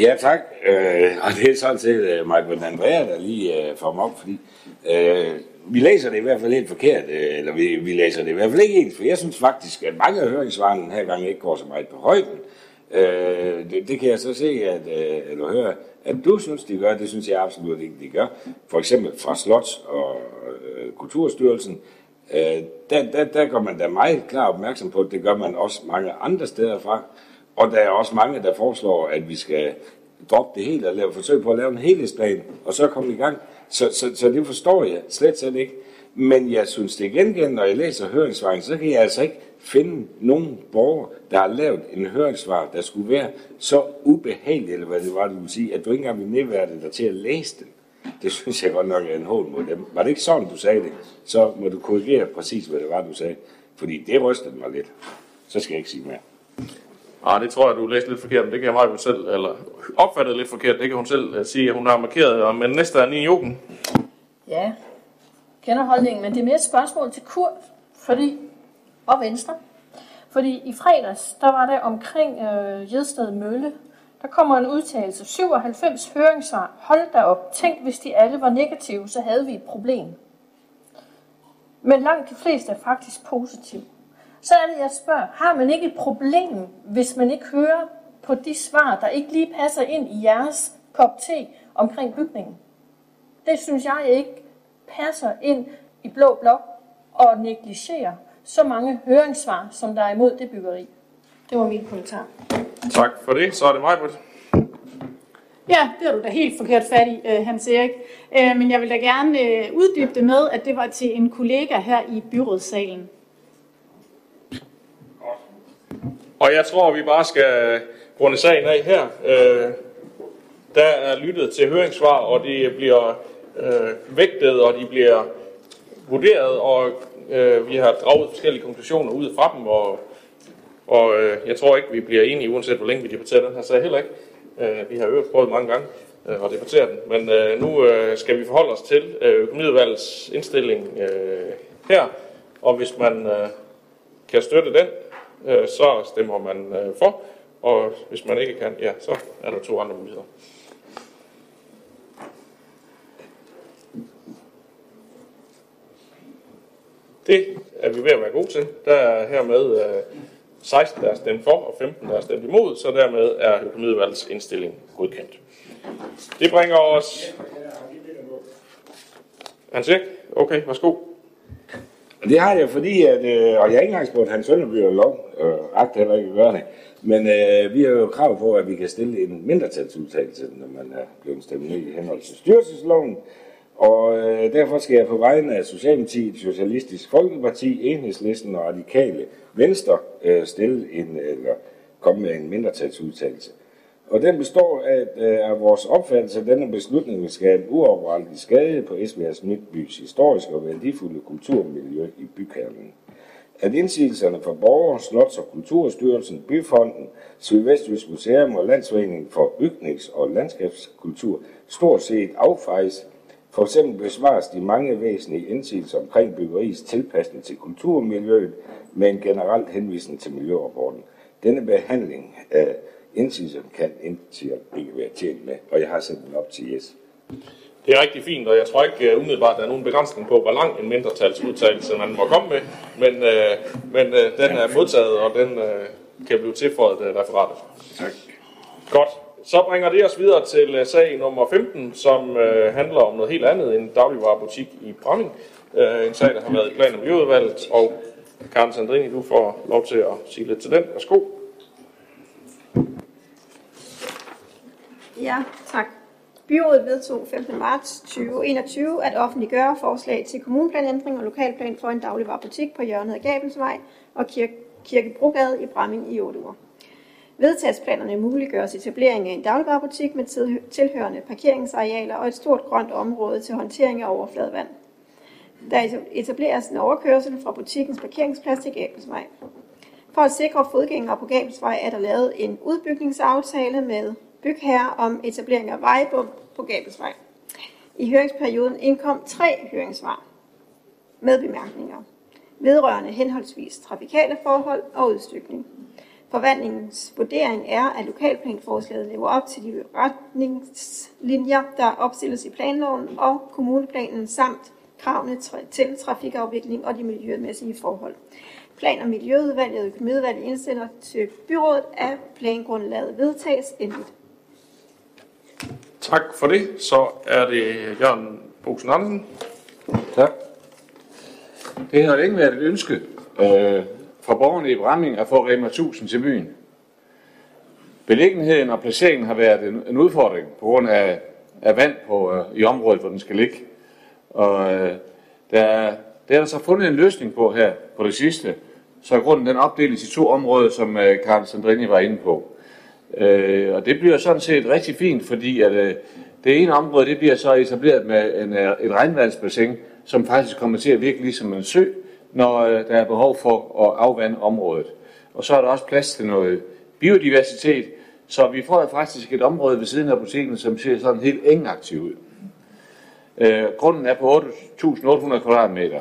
Ja, tak. Øh, og det er sådan set uh, Michael Andrea, der lige uh, får mig op, fordi uh, vi læser det i hvert fald helt forkert, uh, eller vi, vi læser det i hvert fald ikke helt, for jeg synes faktisk, at mange af høringsvarene her gang ikke går så meget på højden. Øh, det, det kan jeg så se, at, øh, eller høre, at du synes, de gør. Det synes jeg absolut ikke, de gør. For eksempel fra Slots og øh, Kulturstyrelsen, øh, der, der, der går man da meget klar opmærksom på, at det gør man også mange andre steder fra. Og der er også mange, der foreslår, at vi skal droppe det helt og lave forsøg på at lave en helhedsplan, og så komme i gang. Så, så, så det forstår jeg slet slet ikke. Men jeg synes det igen, når jeg læser høringsvejen, så kan jeg altså ikke finde nogen borger, der har lavet en høringssvar, der skulle være så ubehagelig, eller hvad det var, du ville sige, at du ikke engang vil nedværde dig til at læse den. Det synes jeg godt nok er en hånd mod dem. Var det ikke sådan, du sagde det, så må du korrigere præcis, hvad det var, du sagde. Fordi det rystede mig lidt. Så skal jeg ikke sige mere. Ah, det tror jeg, du læste lidt forkert, men det kan jeg meget selv, eller opfattet lidt forkert, det kan hun selv uh, sige, at hun har markeret. Men næste er Nina Joken. Ja, kender holdningen, men det er mere et spørgsmål til Kurt, fordi, og Venstre. Fordi i fredags, der var det omkring øh, Jedsted Mølle, der kommer en udtalelse. 97 høringssvar. Hold da op. Tænk, hvis de alle var negative, så havde vi et problem. Men langt de fleste er faktisk positive. Så er det, jeg spørger, har man ikke et problem, hvis man ikke hører på de svar, der ikke lige passer ind i jeres kop te omkring bygningen? Det synes jeg ikke passer ind i blå blok og negligerer så mange høringssvar, som der er imod det byggeri. Det var min kommentar. Tak for det. Så er det mig, Britt. Ja, det har du da helt forkert fat i, øh, Hans Erik. Øh, men jeg vil da gerne øh, uddybe det med, at det var til en kollega her i byrådssalen. Og jeg tror, vi bare skal runde sagen af her. Der er lyttet til høringssvar, og de bliver vægtet, og de bliver vurderet, og Øh, vi har draget forskellige konklusioner ud fra dem, og, og øh, jeg tror ikke, vi bliver enige, uanset hvor længe vi debatterer den her sag heller ikke. Øh, vi har øvrigt prøvet mange gange øh, at debattere den, men øh, nu øh, skal vi forholde os til økonomiudvalgets indstilling her, og hvis man kan støtte den, så stemmer man for, og hvis man ikke kan, ja, så er der to andre muligheder. Det er vi ved at være gode til. Der er hermed øh, 16, der er stemt for, og 15, der er stemt imod, så dermed er økonomiudvalgets indstilling godkendt. Det bringer os... Hans Erik? Okay, værsgo. Det har jeg, fordi, at, øh, og jeg har ikke engang spurgt Hans Sønderby og lov, øh, agt heller ikke at gøre det. Men øh, vi har jo krav på, at vi kan stille en mindretalsudtalelse, når man er blevet stemt ned i henhold til styrelsesloven. Og øh, derfor skal jeg på vegne af Socialdemokratiet, Socialistisk Folkeparti, Enhedslisten og Radikale Venstre øh, stille en, øh, eller komme med en mindretalsudtalelse. Og den består af, at øh, af vores opfattelse, at denne beslutning vil skabe uoprettelig skade på Esbjergs Midtbys historiske og værdifulde kulturmiljø i bykernen. At indsigelserne fra borgere, Slots- og Kulturstyrelsen, Byfonden, Sydvestjysk Museum og Landsforeningen for Bygnings- og Landskabskultur stort set affejes. For eksempel besvares de mange væsentlige indsigelser omkring byggeriets tilpasning til kulturmiljøet med en generel henvisning til miljørapporten. Denne behandling af indsigelser kan indtil ikke være tjent med, og jeg har sendt den op til Jes. Det er rigtig fint, og jeg tror ikke uh, umiddelbart, der er nogen begrænsning på, hvor lang en mindretalsudtalelse man må komme med, men, uh, men uh, den er modtaget, og den uh, kan blive tilføjet uh, referatet. Tak. Godt. Så bringer det os videre til øh, sag nummer 15, som øh, handler om noget helt andet end dagligvarerbutik i Bramming. Øh, en sag, der har været i plan- og miljøudvalget, og Karen Sandrini, du får lov til at sige lidt til den. Værsgo. Ja, tak. Byrådet vedtog 15. marts 2021 at offentliggøre forslag til kommuneplanændring og lokalplan for en dagligvarerbutik på hjørnet af Gabelsvej og Kirke, Kirkebrogade i Bramming i 8 uger. Vedtagsplanerne muliggøres etablering af en dagligvarerbutik med tilhørende parkeringsarealer og et stort grønt område til håndtering af overfladevand. Der etableres en overkørsel fra butikkens parkeringsplads til Gabelsvej. For at sikre fodgængere på Gabelsvej er der lavet en udbygningsaftale med bygherre om etablering af vejbom på Gabelsvej. I høringsperioden indkom tre høringssvar med bemærkninger vedrørende henholdsvis trafikale forhold og udstykning. Forvandlingens vurdering er, at lokalplanforslaget lever op til de retningslinjer, der opstilles i planloven og kommuneplanen samt kravene til trafikafvikling og de miljømæssige forhold. Plan- og Miljøudvalget og Økonomiudvalget indstiller til byrådet, at plangrundlaget vedtages endeligt. Tak for det. Så er det Jørgen Bosen Anden. Tak. Det har længe været et ønske øh, for borgerne i Bramming at få Rema 1000 til byen. Beliggenheden og placeringen har været en, en udfordring på grund af, af vand på, øh, i området, hvor den skal ligge. Og øh, der, der er der så fundet en løsning på her på det sidste, så grunden den opdeles i to områder, som øh, Karl Sandrini var inde på. Øh, og det bliver sådan set rigtig fint, fordi at, øh, det ene område det bliver så etableret med en, øh, et regnvandsbassin, som faktisk kommer til at virke ligesom en sø, når øh, der er behov for at afvande området. Og så er der også plads til noget biodiversitet, så vi får faktisk et område ved siden af butikken, som ser sådan helt engaktiv ud. Øh, grunden er på 8.800 kvadratmeter.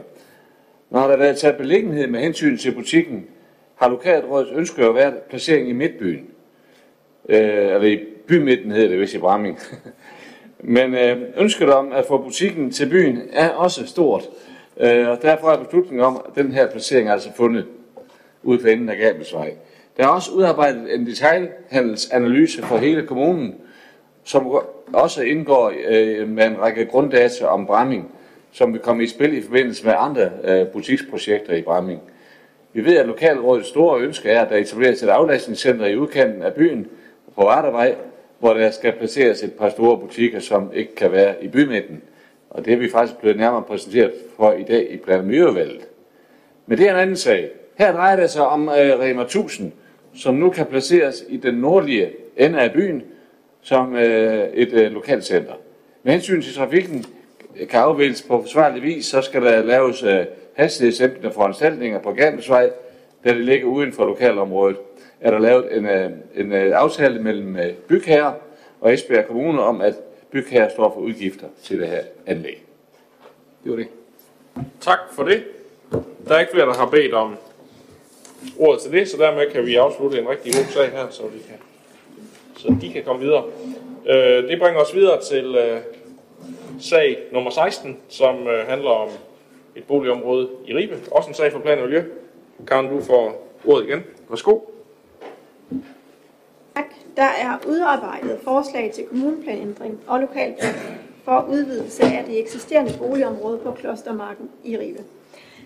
Når der har været taget beliggenhed med hensyn til butikken, har lokalrådets ønske at være placering i midtbyen. Øh, eller i bymidten hedder det, hvis i Bramming. Men øh, ønsket om at få butikken til byen er også stort. Øh, og derfor er beslutningen om, at den her placering er altså fundet ude på enden af Gabelsvej. Der er også udarbejdet en detailhandelsanalyse for hele kommunen, som også indgår øh, med en række grunddata om Bramming, som vil komme i spil i forbindelse med andre øh, butiksprojekter i Bramming. Vi ved, at lokalrådets store ønske er, at der etableres et aflastningscenter i udkanten af byen på Vardervej, hvor der skal placeres et par store butikker, som ikke kan være i bymidten. Og det er vi faktisk blevet nærmere præsenteret for i dag i Planmyrevalget. Men det er en anden sag. Her drejer det sig om øh, Rema 1000, som nu kan placeres i den nordlige ende af byen som øh, et øh, lokalcenter. Med hensyn til trafikken øh, kan afvælges på forsvarlig vis, så skal der laves øh, hastighedsæmpende foranstaltninger på Gabelsvej, da det ligger uden for lokalområdet. Er der lavet en, øh, en øh, aftale mellem øh, bygherrer og Esbjerg Kommune om, at bygherrer står for udgifter til det her anlæg. Det var det. Tak for det. Der er ikke flere, der har bedt om ordet til det, så dermed kan vi afslutte en rigtig god sag her, så, vi kan, så de kan komme videre. Øh, det bringer os videre til øh, sag nummer 16, som øh, handler om et boligområde i Ribe. Også en sag for plan og miljø. Karen, du får ordet igen. Værsgo. Tak. Der er udarbejdet forslag til kommuneplanændring og lokalplan for udvidelse af det eksisterende boligområde på Klostermarken i Ribe.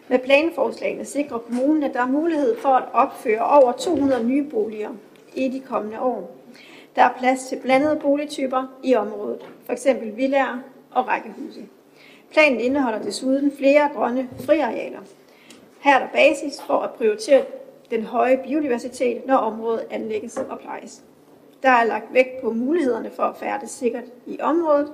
Med planforslagene sikrer kommunen, at der er mulighed for at opføre over 200 nye boliger i de kommende år. Der er plads til blandede boligtyper i området, f.eks. villaer og rækkehuse. Planen indeholder desuden flere grønne friarealer. Her er der basis for at prioritere den høje biodiversitet, når området anlægges og plejes. Der er lagt vægt på mulighederne for at færdes sikkert i området,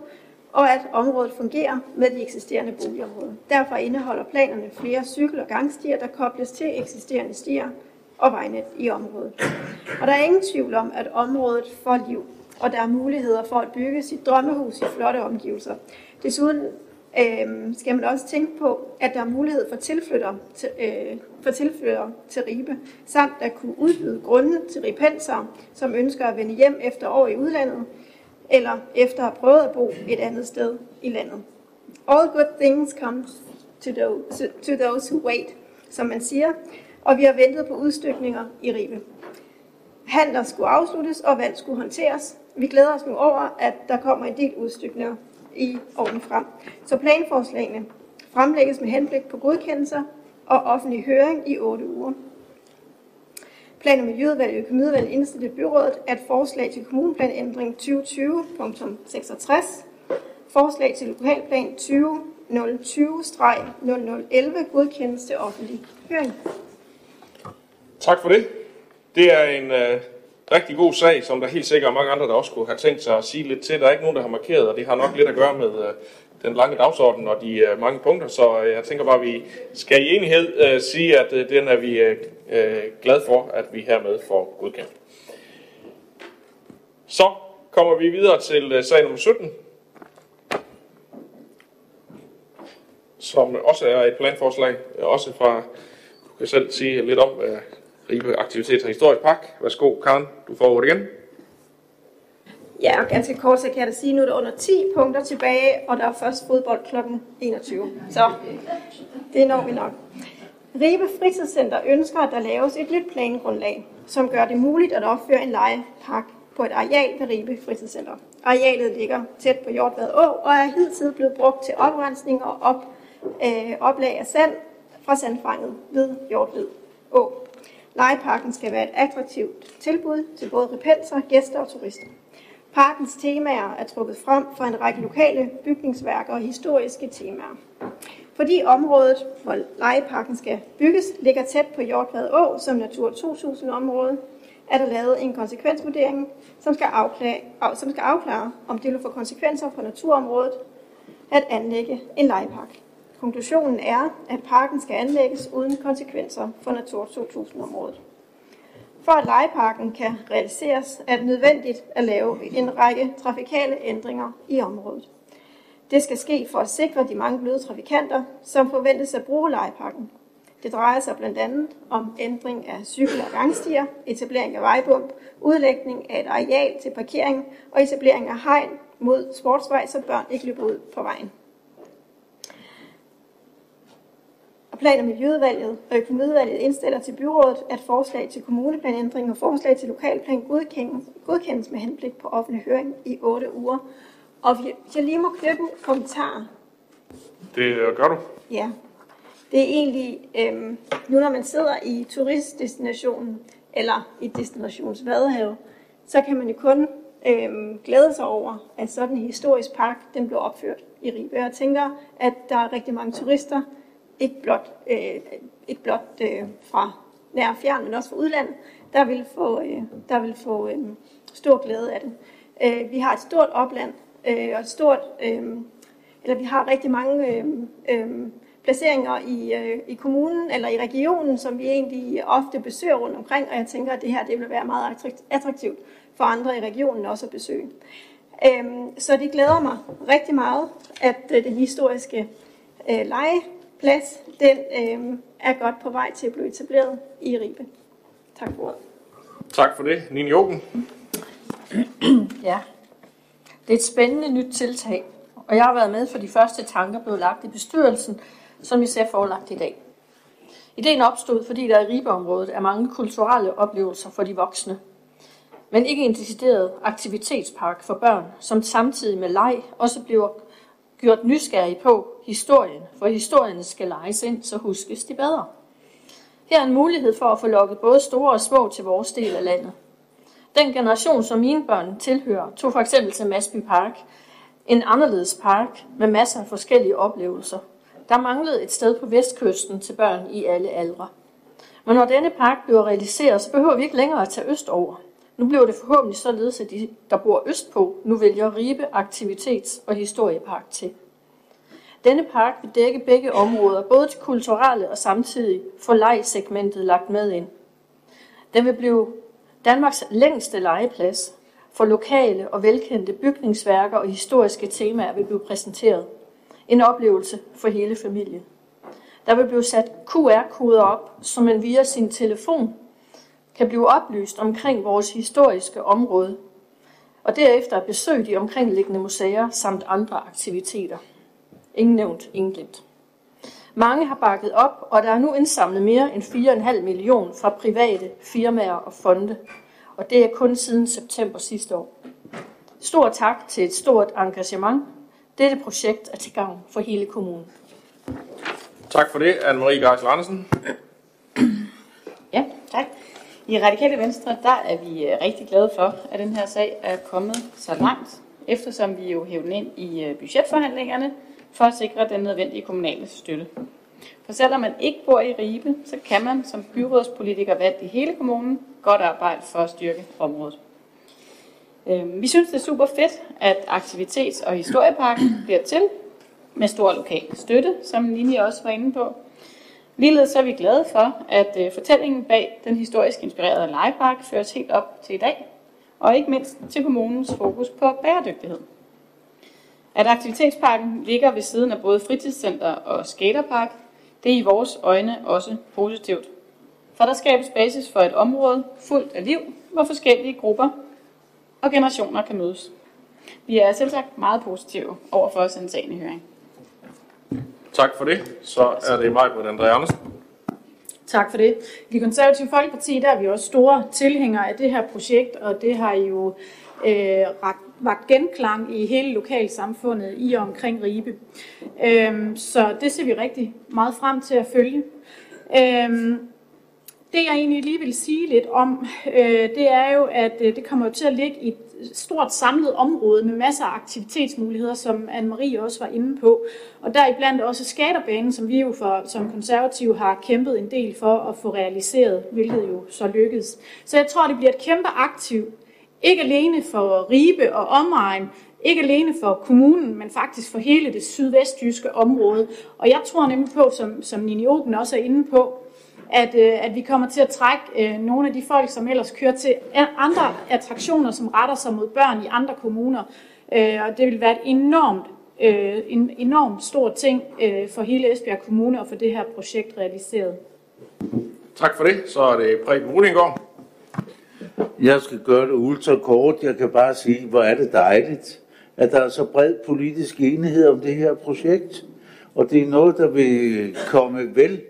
og at området fungerer med de eksisterende boligområder. Derfor indeholder planerne flere cykel- og gangstier, der kobles til eksisterende stier og vejnet i området. Og der er ingen tvivl om, at området får liv, og der er muligheder for at bygge sit drømmehus i flotte omgivelser. Desuden øh, skal man også tænke på, at der er mulighed for tilflytter til, øh, for tilflytter til Ribe, samt at kunne udbyde grunde til ripenser, som ønsker at vende hjem efter år i udlandet, eller efter at have prøvet at bo et andet sted i landet. All good things come to those, to those who wait, som man siger, og vi har ventet på udstykninger i Ribe. Handler skulle afsluttes, og vand skulle håndteres. Vi glæder os nu over, at der kommer en del udstykninger i årene frem. Så planforslagene fremlægges med henblik på godkendelser og offentlig høring i 8 uger. Plan- og Miljøudvalget og Økonomiudvalget indstillede byrådet, at forslag til kommuneplanændring 2020.66, forslag til lokalplan 2020-0011 godkendes til offentlig høring. Tak for det. Det er en øh, rigtig god sag, som der helt sikkert er mange andre, der også kunne have tænkt sig at sige lidt til. Der er ikke nogen, der har markeret, og det har nok lidt at gøre med øh, den lange dagsorden og de øh, mange punkter, så øh, jeg tænker bare, at vi skal i enighed øh, sige, at øh, den er vi øh, øh, glade for, at vi hermed får godkendt. Så kommer vi videre til øh, sag nummer 17, som også er et planforslag, øh, også fra, du kan selv sige lidt om, hvad Ribe Aktivitets- og Historisk Park. Værsgo, Karen, du får ordet igen. Ja, og ganske kort, så kan jeg da sige, nu er der under 10 punkter tilbage, og der er først fodbold kl. 21. Så det når vi nok. Ribe Fritidscenter ønsker, at der laves et nyt plangrundlag, som gør det muligt at opføre en legepark på et areal ved Ribe Fritidscenter. Arealet ligger tæt på Hjortvad Å og er hidtil blevet brugt til oprensning og op, øh, oplag af sand fra sandfanget ved Hjortvad Å. Legeparken skal være et attraktivt tilbud til både repenser, gæster og turister. Parkens temaer er trukket frem fra en række lokale bygningsværker og historiske temaer. Fordi området, hvor legeparken skal bygges, ligger tæt på Hjortvad Å som Natur 2000-område, er der lavet en konsekvensvurdering, som skal, afklare, som skal afklare, om det vil få konsekvenser for naturområdet at anlægge en legepark. Konklusionen er, at parken skal anlægges uden konsekvenser for Natur 2000-området. For at legeparken kan realiseres, er det nødvendigt at lave en række trafikale ændringer i området. Det skal ske for at sikre de mange bløde trafikanter, som forventes at bruge legeparken. Det drejer sig blandt andet om ændring af cykel- og gangstier, etablering af vejbump, udlægning af et areal til parkering og etablering af hegn mod sportsvej, så børn ikke løber ud på vejen. Og Plan- og Miljøudvalget og Økonomiudvalget indstiller til byrådet, at forslag til kommuneplanændring og forslag til lokalplan godkendes, godkendes med henblik på offentlig høring i 8 uger. Og hvis jeg lige må knytte en kommentar. Det øh, gør du. Ja, det er egentlig, øhm, nu når man sidder i turistdestinationen, eller i destinations Vadehave, så kan man jo kun øhm, glæde sig over, at sådan en historisk park, den blev opført i Ribe. Jeg tænker, at der er rigtig mange turister, ikke blot, øh, ikke blot øh, fra nær og fjern, men også fra udlandet, der vil få, øh, der vil få øh, stor glæde af det. Øh, vi har et stort opland, øh, og et stort, øh, eller vi har rigtig mange øh, øh, placeringer i, øh, i kommunen eller i regionen, som vi egentlig ofte besøger rundt omkring, og jeg tænker, at det her det vil være meget attraktivt for andre i regionen også at besøge. Øh, så det glæder mig rigtig meget, at øh, den historiske øh, legeplads, den øh, er godt på vej til at blive etableret i Ribe. Tak for ordet. Tak for det. Nina Joken. ja, det er et spændende nyt tiltag, og jeg har været med for de første tanker blev lagt i bestyrelsen, som vi ser forelagt i dag. Ideen opstod, fordi der i Ribeområdet er mange kulturelle oplevelser for de voksne, men ikke en decideret aktivitetspark for børn, som samtidig med leg også bliver gjort nysgerrig på historien, for historien skal lejes ind, så huskes de bedre. Her er en mulighed for at få lukket både store og små til vores del af landet. Den generation, som mine børn tilhører, tog for eksempel til Masby Park. En anderledes park med masser af forskellige oplevelser. Der manglede et sted på vestkysten til børn i alle aldre. Men når denne park bliver realiseret, så behøver vi ikke længere at tage øst over. Nu bliver det forhåbentlig således, at de, der bor østpå, nu vælger Ribe Aktivitets- og Historiepark til. Denne park vil dække begge områder, både til kulturelle og samtidig for lejesegmentet lagt med ind. Den vil blive Danmarks længste legeplads, for lokale og velkendte bygningsværker og historiske temaer vil blive præsenteret. En oplevelse for hele familien. Der vil blive sat QR-koder op, så man via sin telefon kan blive oplyst omkring vores historiske område, og derefter besøge de omkringliggende museer samt andre aktiviteter. Ingen nævnt, ingen glemt. Mange har bakket op, og der er nu indsamlet mere end 4,5 millioner fra private firmaer og fonde, og det er kun siden september sidste år. Stor tak til et stort engagement. Dette projekt er til gavn for hele kommunen. Tak for det, Anne-Marie Geisel Andersen. Ja, tak. I Radikale Venstre, der er vi øh, rigtig glade for, at den her sag er kommet så langt, eftersom vi jo hævde ind i øh, budgetforhandlingerne for at sikre den nødvendige kommunale støtte. For selvom man ikke bor i Ribe, så kan man som byrådspolitiker valgt i hele kommunen godt arbejde for at styrke området. Øhm, vi synes, det er super fedt, at aktivitets- og historieparken bliver til med stor lokal støtte, som Nini også var inde på. Ligeledes er vi glade for, at øh, fortællingen bag den historisk inspirerede legepark føres helt op til i dag, og ikke mindst til kommunens fokus på bæredygtighed. At aktivitetsparken ligger ved siden af både fritidscenter og skaterpark, det er i vores øjne også positivt. For der skabes basis for et område fuldt af liv, hvor forskellige grupper og generationer kan mødes. Vi er selvsagt meget positive over for at sende sagen i høring. Tak for det. Så er det mig, Britt André Andersen. Tak for det. I det konservative Folkeparti der er vi også store tilhængere af det her projekt, og det har jo øh, vagt genklang i hele lokalsamfundet i og omkring Ribe. Øhm, så det ser vi rigtig meget frem til at følge. Øhm, det jeg egentlig lige vil sige lidt om, øh, det er jo, at øh, det kommer til at ligge i et stort samlet område med masser af aktivitetsmuligheder, som Anne-Marie også var inde på. Og deriblandt også skaterbanen, som vi jo for, som konservative har kæmpet en del for at få realiseret, hvilket jo så lykkedes. Så jeg tror, det bliver et kæmpe aktiv, ikke alene for Ribe og omegn, ikke alene for kommunen, men faktisk for hele det sydvestjyske område. Og jeg tror nemlig på, som, som Nini Oben også er inde på, at, øh, at vi kommer til at trække øh, nogle af de folk, som ellers kører til andre attraktioner, som retter sig mod børn i andre kommuner. Øh, og det vil være et enormt, øh, en enormt stor ting øh, for hele Esbjerg Kommune at få det her projekt realiseret. Tak for det. Så er det Preben Rudingård. Jeg skal gøre det ultra kort. Jeg kan bare sige, hvor er det dejligt, at der er så bred politisk enighed om det her projekt. Og det er noget, der vil komme vel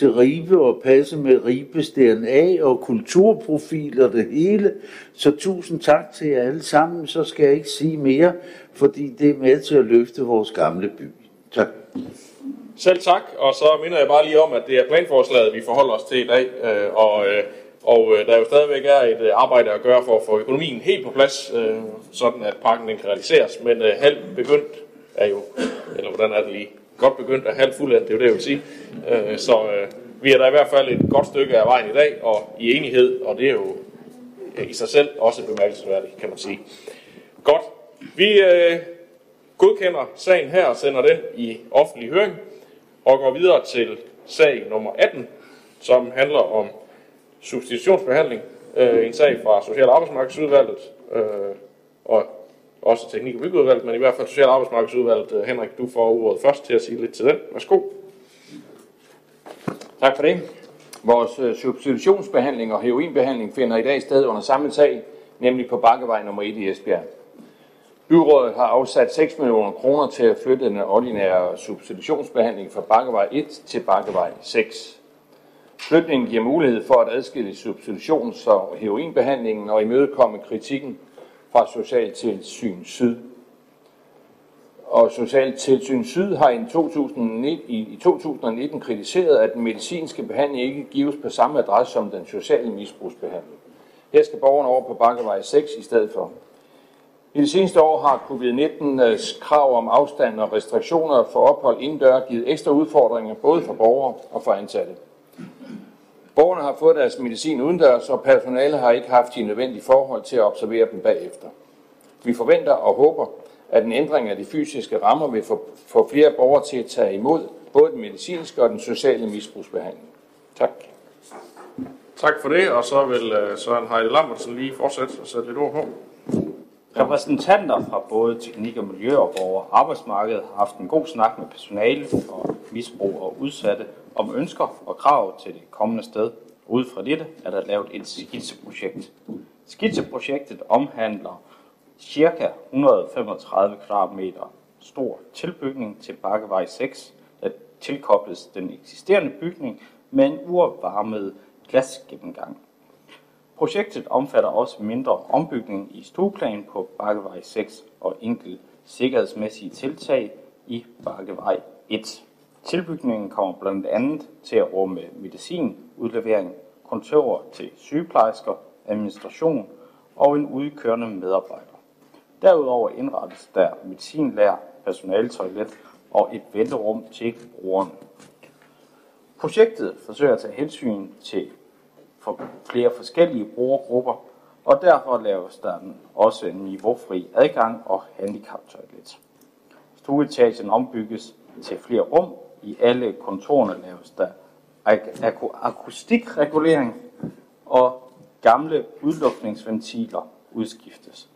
til Ribe og passe med Ribes DNA og kulturprofil og det hele. Så tusind tak til jer alle sammen. Så skal jeg ikke sige mere, fordi det er med til at løfte vores gamle by. Tak. Selv tak, og så minder jeg bare lige om, at det er planforslaget, vi forholder os til i dag, øh, og, øh, og øh, der jo stadigvæk er et arbejde at gøre for at få økonomien helt på plads, sådan at parken den kan realiseres, men halv begyndt er jo, eller hvordan er det lige, godt begyndt og halvt fuldendt, det er jo det, jeg vil sige. Øh, så øh, vi er der i hvert fald et godt stykke af vejen i dag, og i enighed, og det er jo i sig selv også bemærkelsesværdigt, kan man sige. Godt. Vi øh, godkender sagen her og sender den i offentlig høring, og går videre til sag nummer 18, som handler om substitutionsbehandling. Øh, en sag fra Social- og Arbejdsmarkedsudvalget, øh, og også Teknik- og Byggeudvalget, men i hvert fald Social- og Arbejdsmarkedsudvalget. Øh, Henrik, du får ordet først til at sige lidt til den. Værsgo. Tak for det. Vores øh, substitutionsbehandling og heroinbehandling finder i dag sted under samme sag, nemlig på Bakkevej nummer 1 i Esbjerg. Byrådet har afsat 6 millioner kroner til at flytte den ordinære substitutionsbehandling fra Bakkevej 1 til Bakkevej 6. Flytningen giver mulighed for at adskille substitutions- og heroinbehandlingen og imødekomme kritikken fra Socialtilsyn Syd og Socialtilsyn Syd har i 2019, i 2019 kritiseret, at den medicinske behandling ikke gives på samme adresse som den sociale misbrugsbehandling. Her skal borgerne over på Bakkevej 6 i stedet for. I de seneste år har covid-19's krav om afstand og restriktioner for ophold indendør givet ekstra udfordringer både for borgere og for ansatte. Borgerne har fået deres medicin udendørs, og personale har ikke haft de nødvendige forhold til at observere dem bagefter. Vi forventer og håber, at en ændring af de fysiske rammer vil få, få flere borgere til at tage imod både den medicinske og den sociale misbrugsbehandling. Tak. Tak for det, og så vil uh, Søren Heide Lambertsen lige fortsætte og sætte lidt ord på. Repræsentanter fra både teknik og miljø og borger arbejdsmarkedet har haft en god snak med personale og misbrug og udsatte om ønsker og krav til det kommende sted. Ud fra dette er der lavet et skitseprojekt. Skitseprojektet omhandler cirka 135 kvadratmeter stor tilbygning til Bakkevej 6, der tilkobles den eksisterende bygning med en uopvarmet glasgennemgang. Projektet omfatter også mindre ombygning i stueplan på Bakkevej 6 og enkelt sikkerhedsmæssige tiltag i Bakkevej 1. Tilbygningen kommer blandt andet til at rumme medicin, udlevering, kontorer til sygeplejersker, administration og en udkørende medarbejder. Derudover indrettes der medicinlær, personaletoilet og et venterum til brugerne. Projektet forsøger at tage hensyn til for flere forskellige brugergrupper, og derfor laves der også en niveaufri adgang og handicaptoilet. Stueetagen ombygges til flere rum. I alle kontorerne laves der ak- ak- akustikregulering, og gamle udluftningsventiler udskiftes.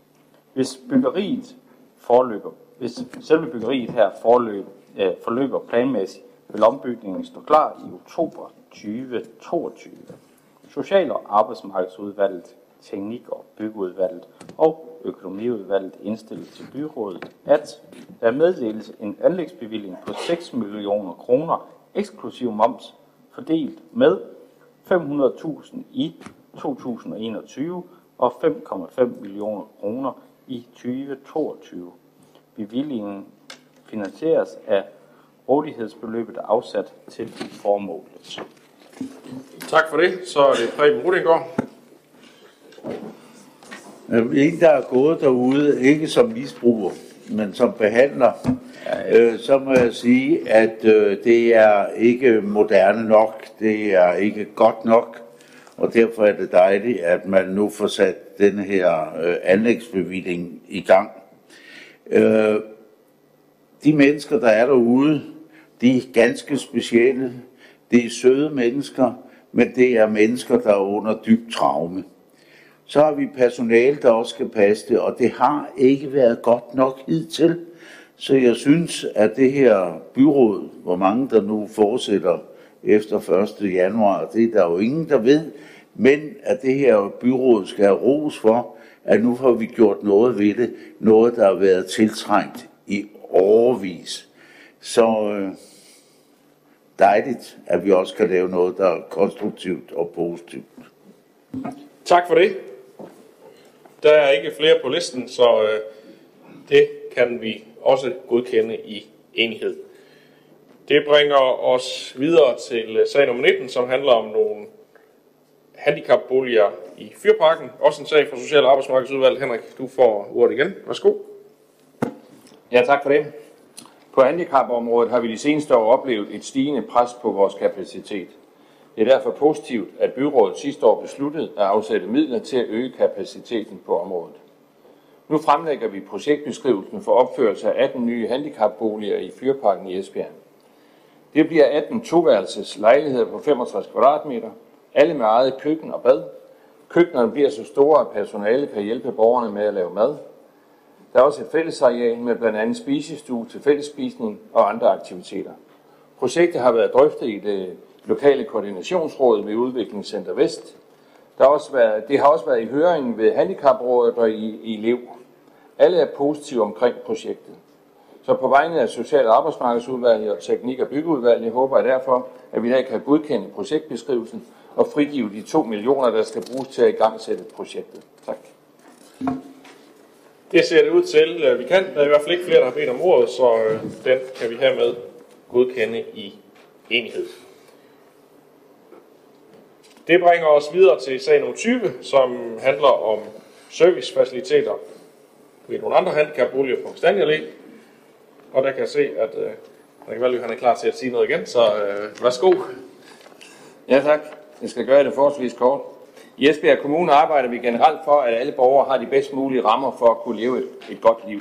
Hvis byggeriet forløber, hvis selve byggeriet her forløb, øh, forløber planmæssigt, vil ombygningen stå klar i oktober 2022. Social- og arbejdsmarkedsudvalget, teknik- og byggeudvalget og økonomiudvalget indstillet til byrådet, at der meddeles en anlægsbevilling på 6 millioner kroner eksklusiv moms fordelt med 500.000 i 2021 og 5,5 millioner kroner i 2022. Bevillingen finansieres af rådighedsbeløbet afsat til formålet. Tak for det. Så er det Preben Rudengård. Øh, En, der er gået derude, ikke som misbruger, men som behandler, øh, så må jeg sige, at øh, det er ikke moderne nok, det er ikke godt nok, og derfor er det dejligt, at man nu får sat den her øh, anlægsbevilling i gang. Øh, de mennesker, der er derude, de er ganske specielle. Det er søde mennesker, men det er mennesker, der er under dyb traume. Så har vi personale, der også skal passe det, og det har ikke været godt nok hidtil. Så jeg synes, at det her byråd, hvor mange der nu fortsætter efter 1. januar, det er der jo ingen, der ved, men at det her byråd skal have ros for, at nu har vi gjort noget ved det, noget der har været tiltrængt i overvis. Så øh, dejligt, at vi også kan lave noget, der er konstruktivt og positivt. Tak for det. Der er ikke flere på listen, så øh, det kan vi også godkende i enighed. Det bringer os videre til øh, sag nummer 19, som handler om nogle handicapboliger i Fyrparken. Også en sag fra Social- og Arbejdsmarkedsudvalget. Henrik, du får ordet igen. Værsgo. Ja, tak for det. På handicapområdet har vi de seneste år oplevet et stigende pres på vores kapacitet. Det er derfor positivt, at byrådet sidste år besluttede at afsætte midler til at øge kapaciteten på området. Nu fremlægger vi projektbeskrivelsen for opførelse af 18 nye handicapboliger i Fyrparken i Esbjerg. Det bliver 18 toværelses lejligheder på 65 kvadratmeter, alle med eget køkken og bad. Køkkenerne bliver så store, at personale kan hjælpe borgerne med at lave mad. Der er også et fællesareal med blandt andet spisestue til fællesspisning og andre aktiviteter. Projektet har været drøftet i det lokale koordinationsråd ved Udviklingscenter Vest. Der har også været, det har også været i høringen ved Handicaprådet og i, i Lev. Alle er positive omkring projektet. Så på vegne af Social- og Arbejdsmarkedsudvalget og Teknik- og Byggeudvalget håber jeg derfor, at vi i dag kan godkende projektbeskrivelsen og frigive de 2 millioner, der skal bruges til at igangsætte projektet. Tak. Det ser det ud til, øh, vi kan. Der er i hvert fald ikke flere, der har bedt om ordet, så øh, den kan vi hermed godkende i enighed. Det bringer os videre til sag nummer 20, som handler om servicefaciliteter ved nogle andre handicapboliger på Stanja Og der kan jeg se, at øh, Rikke Valø, han er klar til at sige noget igen, så øh, værsgo. Ja tak. Jeg skal gøre det forholdsvis kort. I Esbjerg Kommune arbejder vi generelt for, at alle borgere har de bedst mulige rammer for at kunne leve et, et godt liv.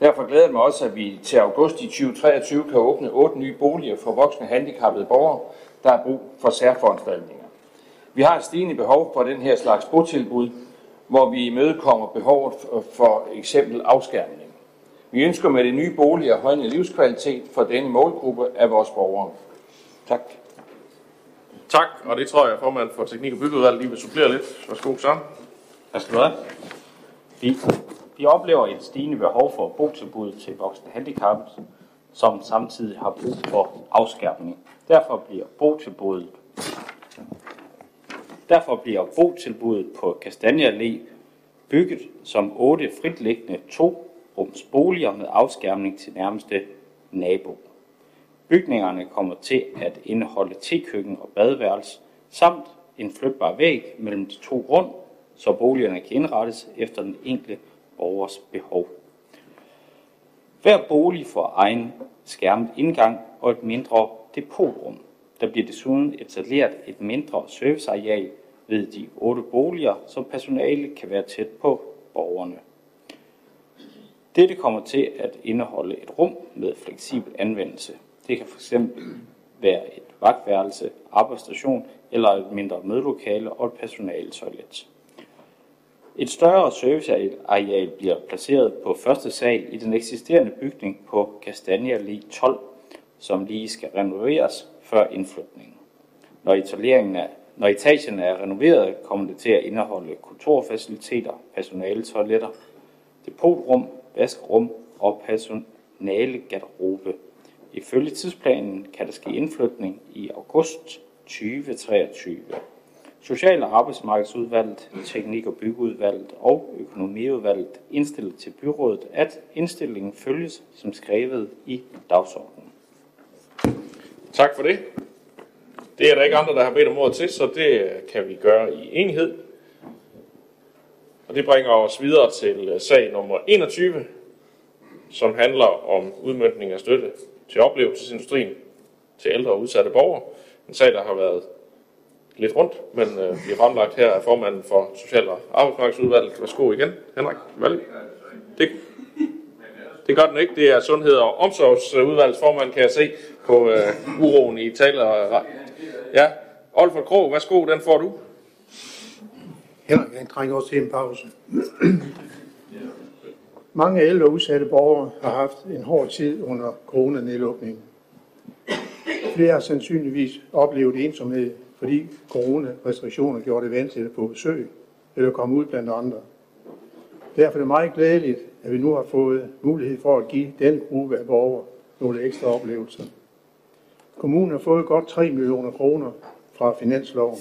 Derfor glæder det mig også, at vi til august i 2023 kan åbne otte nye boliger for voksne handicappede borgere, der har brug for særforanstaltninger. Vi har et stigende behov for den her slags botilbud, hvor vi imødekommer behovet for eksempel afskærmning. Vi ønsker med det nye bolig at højne livskvalitet for denne målgruppe af vores borgere. Tak. Tak, og det tror jeg, formand for Teknik- og Byggeudvalget lige vil supplere lidt. Værsgo, Søren. Tak skal du have. Vi, vi oplever et stigende behov for botilbud til voksne handicappede, som samtidig har brug for afskærmning. Derfor bliver botilbuddet Derfor bliver botilbuddet på Kastanje Allé bygget som otte fritliggende to-rums boliger med afskærmning til nærmeste nabo. Bygningerne kommer til at indeholde tekøkken og badeværelse, samt en flytbar væg mellem de to rum, så boligerne kan indrettes efter den enkelte borgers behov. Hver bolig får egen skærmet indgang og et mindre depotrum. Der bliver desuden etableret et mindre serviceareal ved de otte boliger, så personale kan være tæt på borgerne. Dette kommer til at indeholde et rum med fleksibel anvendelse. Det kan fx være et vagtværelse, arbejdsstation eller et mindre mødelokale og et personaletoilet. Et større serviceareal bliver placeret på første sal i den eksisterende bygning på Castania Allé 12, som lige skal renoveres før indflytningen. Når, etableringen er, når etagen er renoveret, kommer det til at indeholde kontorfaciliteter, personaletoiletter, depotrum, vaskerum og personalegarderobe. Ifølge tidsplanen kan der ske indflytning i august 2023. Social- og arbejdsmarkedsudvalget, teknik- og byggeudvalget og økonomiudvalget indstiller til byrådet, at indstillingen følges som skrevet i dagsordenen. Tak for det. Det er der ikke andre, der har bedt om ordet til, så det øh, kan vi gøre i enighed. Og det bringer os videre til øh, sag nummer 21, som handler om udmyndning af støtte til oplevelsesindustrien til ældre og udsatte borgere. En sag, der har været lidt rundt, men øh, bliver fremlagt her af formanden for Social- og Arbejdsmarkedsudvalget. Værsgo igen, Henrik Valle. Det, det gør den ikke. Det er Sundhed- og Omsorgsudvalgets formand, kan jeg se på øh, uroen i taler. Ja, Olfert Krog, værsgo, den får du. Henrik, jeg trænger også til en pause. Mange ældre udsatte borgere har haft en hård tid under coronanedlukningen. Flere har sandsynligvis oplevet ensomhed, fordi coronarestriktioner gjorde det vanskeligt at få besøg eller komme ud blandt andre. Derfor er det meget glædeligt, at vi nu har fået mulighed for at give den gruppe af borgere nogle ekstra oplevelser. Kommunen har fået godt 3 millioner kroner fra finansloven,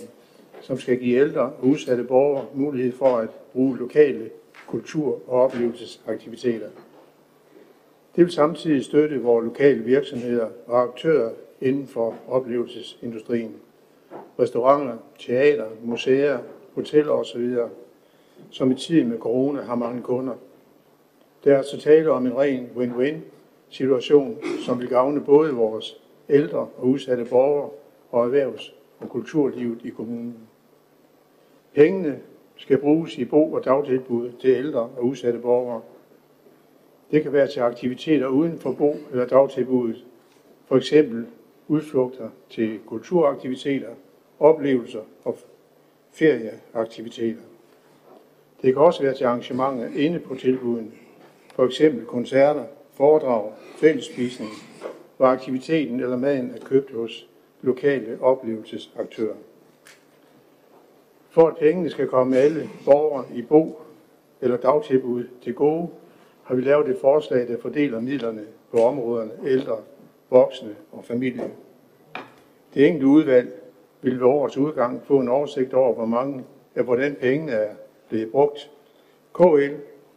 som skal give ældre og udsatte borgere mulighed for at bruge lokale kultur- og oplevelsesaktiviteter. Det vil samtidig støtte vores lokale virksomheder og aktører inden for oplevelsesindustrien. Restauranter, teater, museer, hoteller osv., som i tiden med corona har mange kunder. Der er så tale om en ren win-win situation, som vil gavne både vores ældre og udsatte borgere og erhvervs- og kulturlivet i kommunen. Pengene skal bruges i bo- og dagtilbud til ældre og udsatte borgere. Det kan være til aktiviteter uden for bo- eller dagtilbuddet, for eksempel udflugter til kulturaktiviteter, oplevelser og ferieaktiviteter. Det kan også være til arrangementer inde på tilbuden, for eksempel koncerter, foredrag, fællesspisning, hvor aktiviteten eller maden er købt hos lokale oplevelsesaktører. For at pengene skal komme alle borgere i bo- eller dagtilbud til gode, har vi lavet et forslag, der fordeler midlerne på områderne ældre, voksne og familie. Det enkelte udvalg vil ved årets udgang få en oversigt over, hvor mange af hvordan pengene er blevet brugt. KL,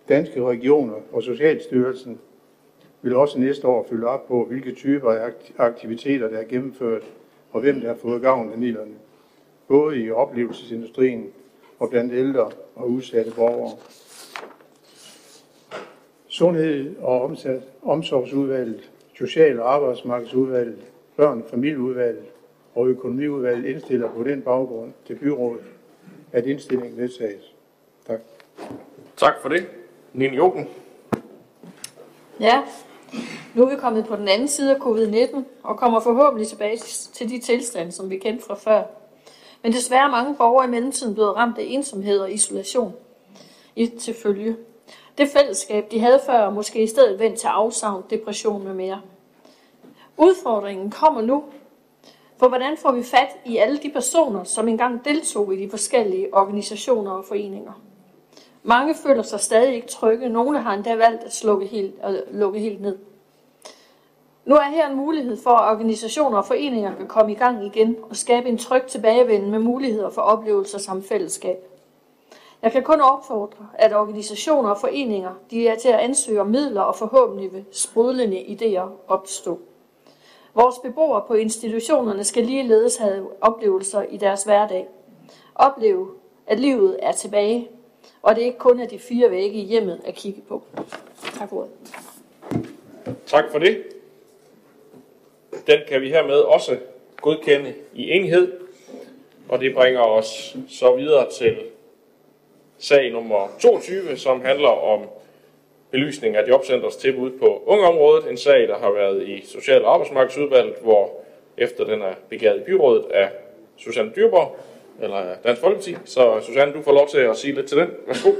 Danske Regioner og Socialstyrelsen vil også næste år følge op på, hvilke typer af aktiviteter, der er gennemført, og hvem der har fået gavn af midlerne. både i oplevelsesindustrien og blandt ældre og udsatte borgere. Sundhed og omsat, omsorgsudvalget, Social- og Arbejdsmarkedsudvalget, Børn- og Familieudvalget og Økonomiudvalget indstiller på den baggrund til byrådet, at indstillingen vedtages. Tak. Tak for det. Nina Joken. Ja, nu er vi kommet på den anden side af covid-19 og kommer forhåbentlig tilbage til de tilstande, som vi kendte fra før. Men desværre er mange borgere i mellemtiden blevet ramt af ensomhed og isolation i til følge. Det fællesskab, de havde før, måske i stedet vendt til afsavn, depression med mere. Udfordringen kommer nu, for hvordan får vi fat i alle de personer, som engang deltog i de forskellige organisationer og foreninger? Mange føler sig stadig ikke trygge. Nogle har endda valgt at slukke helt, at lukke helt ned. Nu er her en mulighed for, at organisationer og foreninger kan komme i gang igen og skabe en tryg tilbagevenden med muligheder for oplevelser samt fællesskab. Jeg kan kun opfordre, at organisationer og foreninger de er til at ansøge om midler og forhåbentlig vil sprudlende idéer opstå. Vores beboere på institutionerne skal ligeledes have oplevelser i deres hverdag. Opleve, at livet er tilbage, og det ikke kun er de fire vægge i hjemmet at kigge på. Tak for ordet. Tak for det. Den kan vi hermed også godkende i enhed, og det bringer os så videre til sag nummer 22, som handler om belysning af Jobcenters tilbud på ungeområdet. En sag, der har været i Social- og Arbejdsmarkedsudvalget, hvor efter den er begæret i byrådet af Susanne Dyrborg, eller Dansk Folkeparti. Så Susanne, du får lov til at sige lidt til den. Værsgo.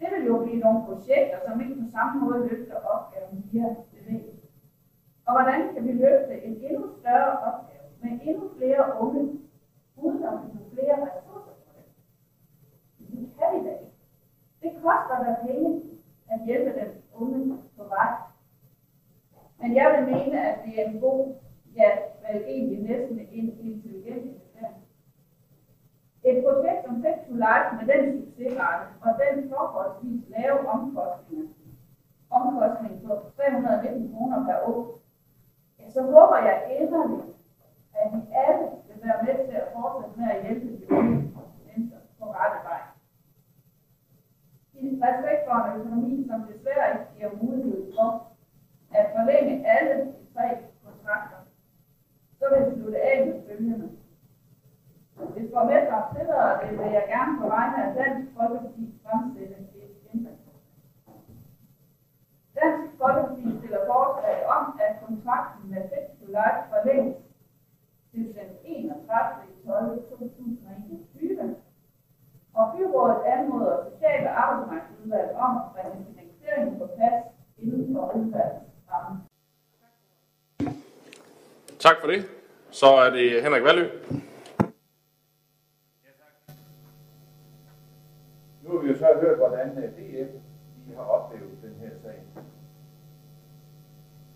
Det vil jo blive nogle projekter, som ikke på samme måde løfter opgaven via bevægelse. Og hvordan kan vi løfte en endnu større opgave med endnu flere unge, uden at få flere ressourcer på det? Det kan vi da ikke. Det koster da penge at hjælpe den unge på vej. Men jeg vil mene, at det er en god, ja, vel egentlig næsten en intelligent skulle lege med den succesrate og den forholdsvis lave omkostninger, omkostning på 319 kroner per år, ja, så håber jeg inderligt, at vi alle vil være med til at fortsætte med at hjælpe de unge mennesker på rette vej. I respekt for en økonomi, som desværre ikke giver mulighed for at forlænge alle de tre kontrakter, så vil vi slutte af med følgende. Hvis borgmester tillader det, vil jeg gerne på vegne af Dansk Folkeparti fremstille et ændringsforslag. Dansk Folkeparti stiller forslag om, at kontrakten med Fit to Life forlænges til den 31. 12. 2021, og byrådet anmoder Social- og Arbejdsmarkedsudvalget om at bringe finansieringen på plads inden for udvalgets ramme. Tak for det. Så er det Henrik Valø. Nu har vi jo så hørt, hvordan øh, DF de har oplevet den her sag.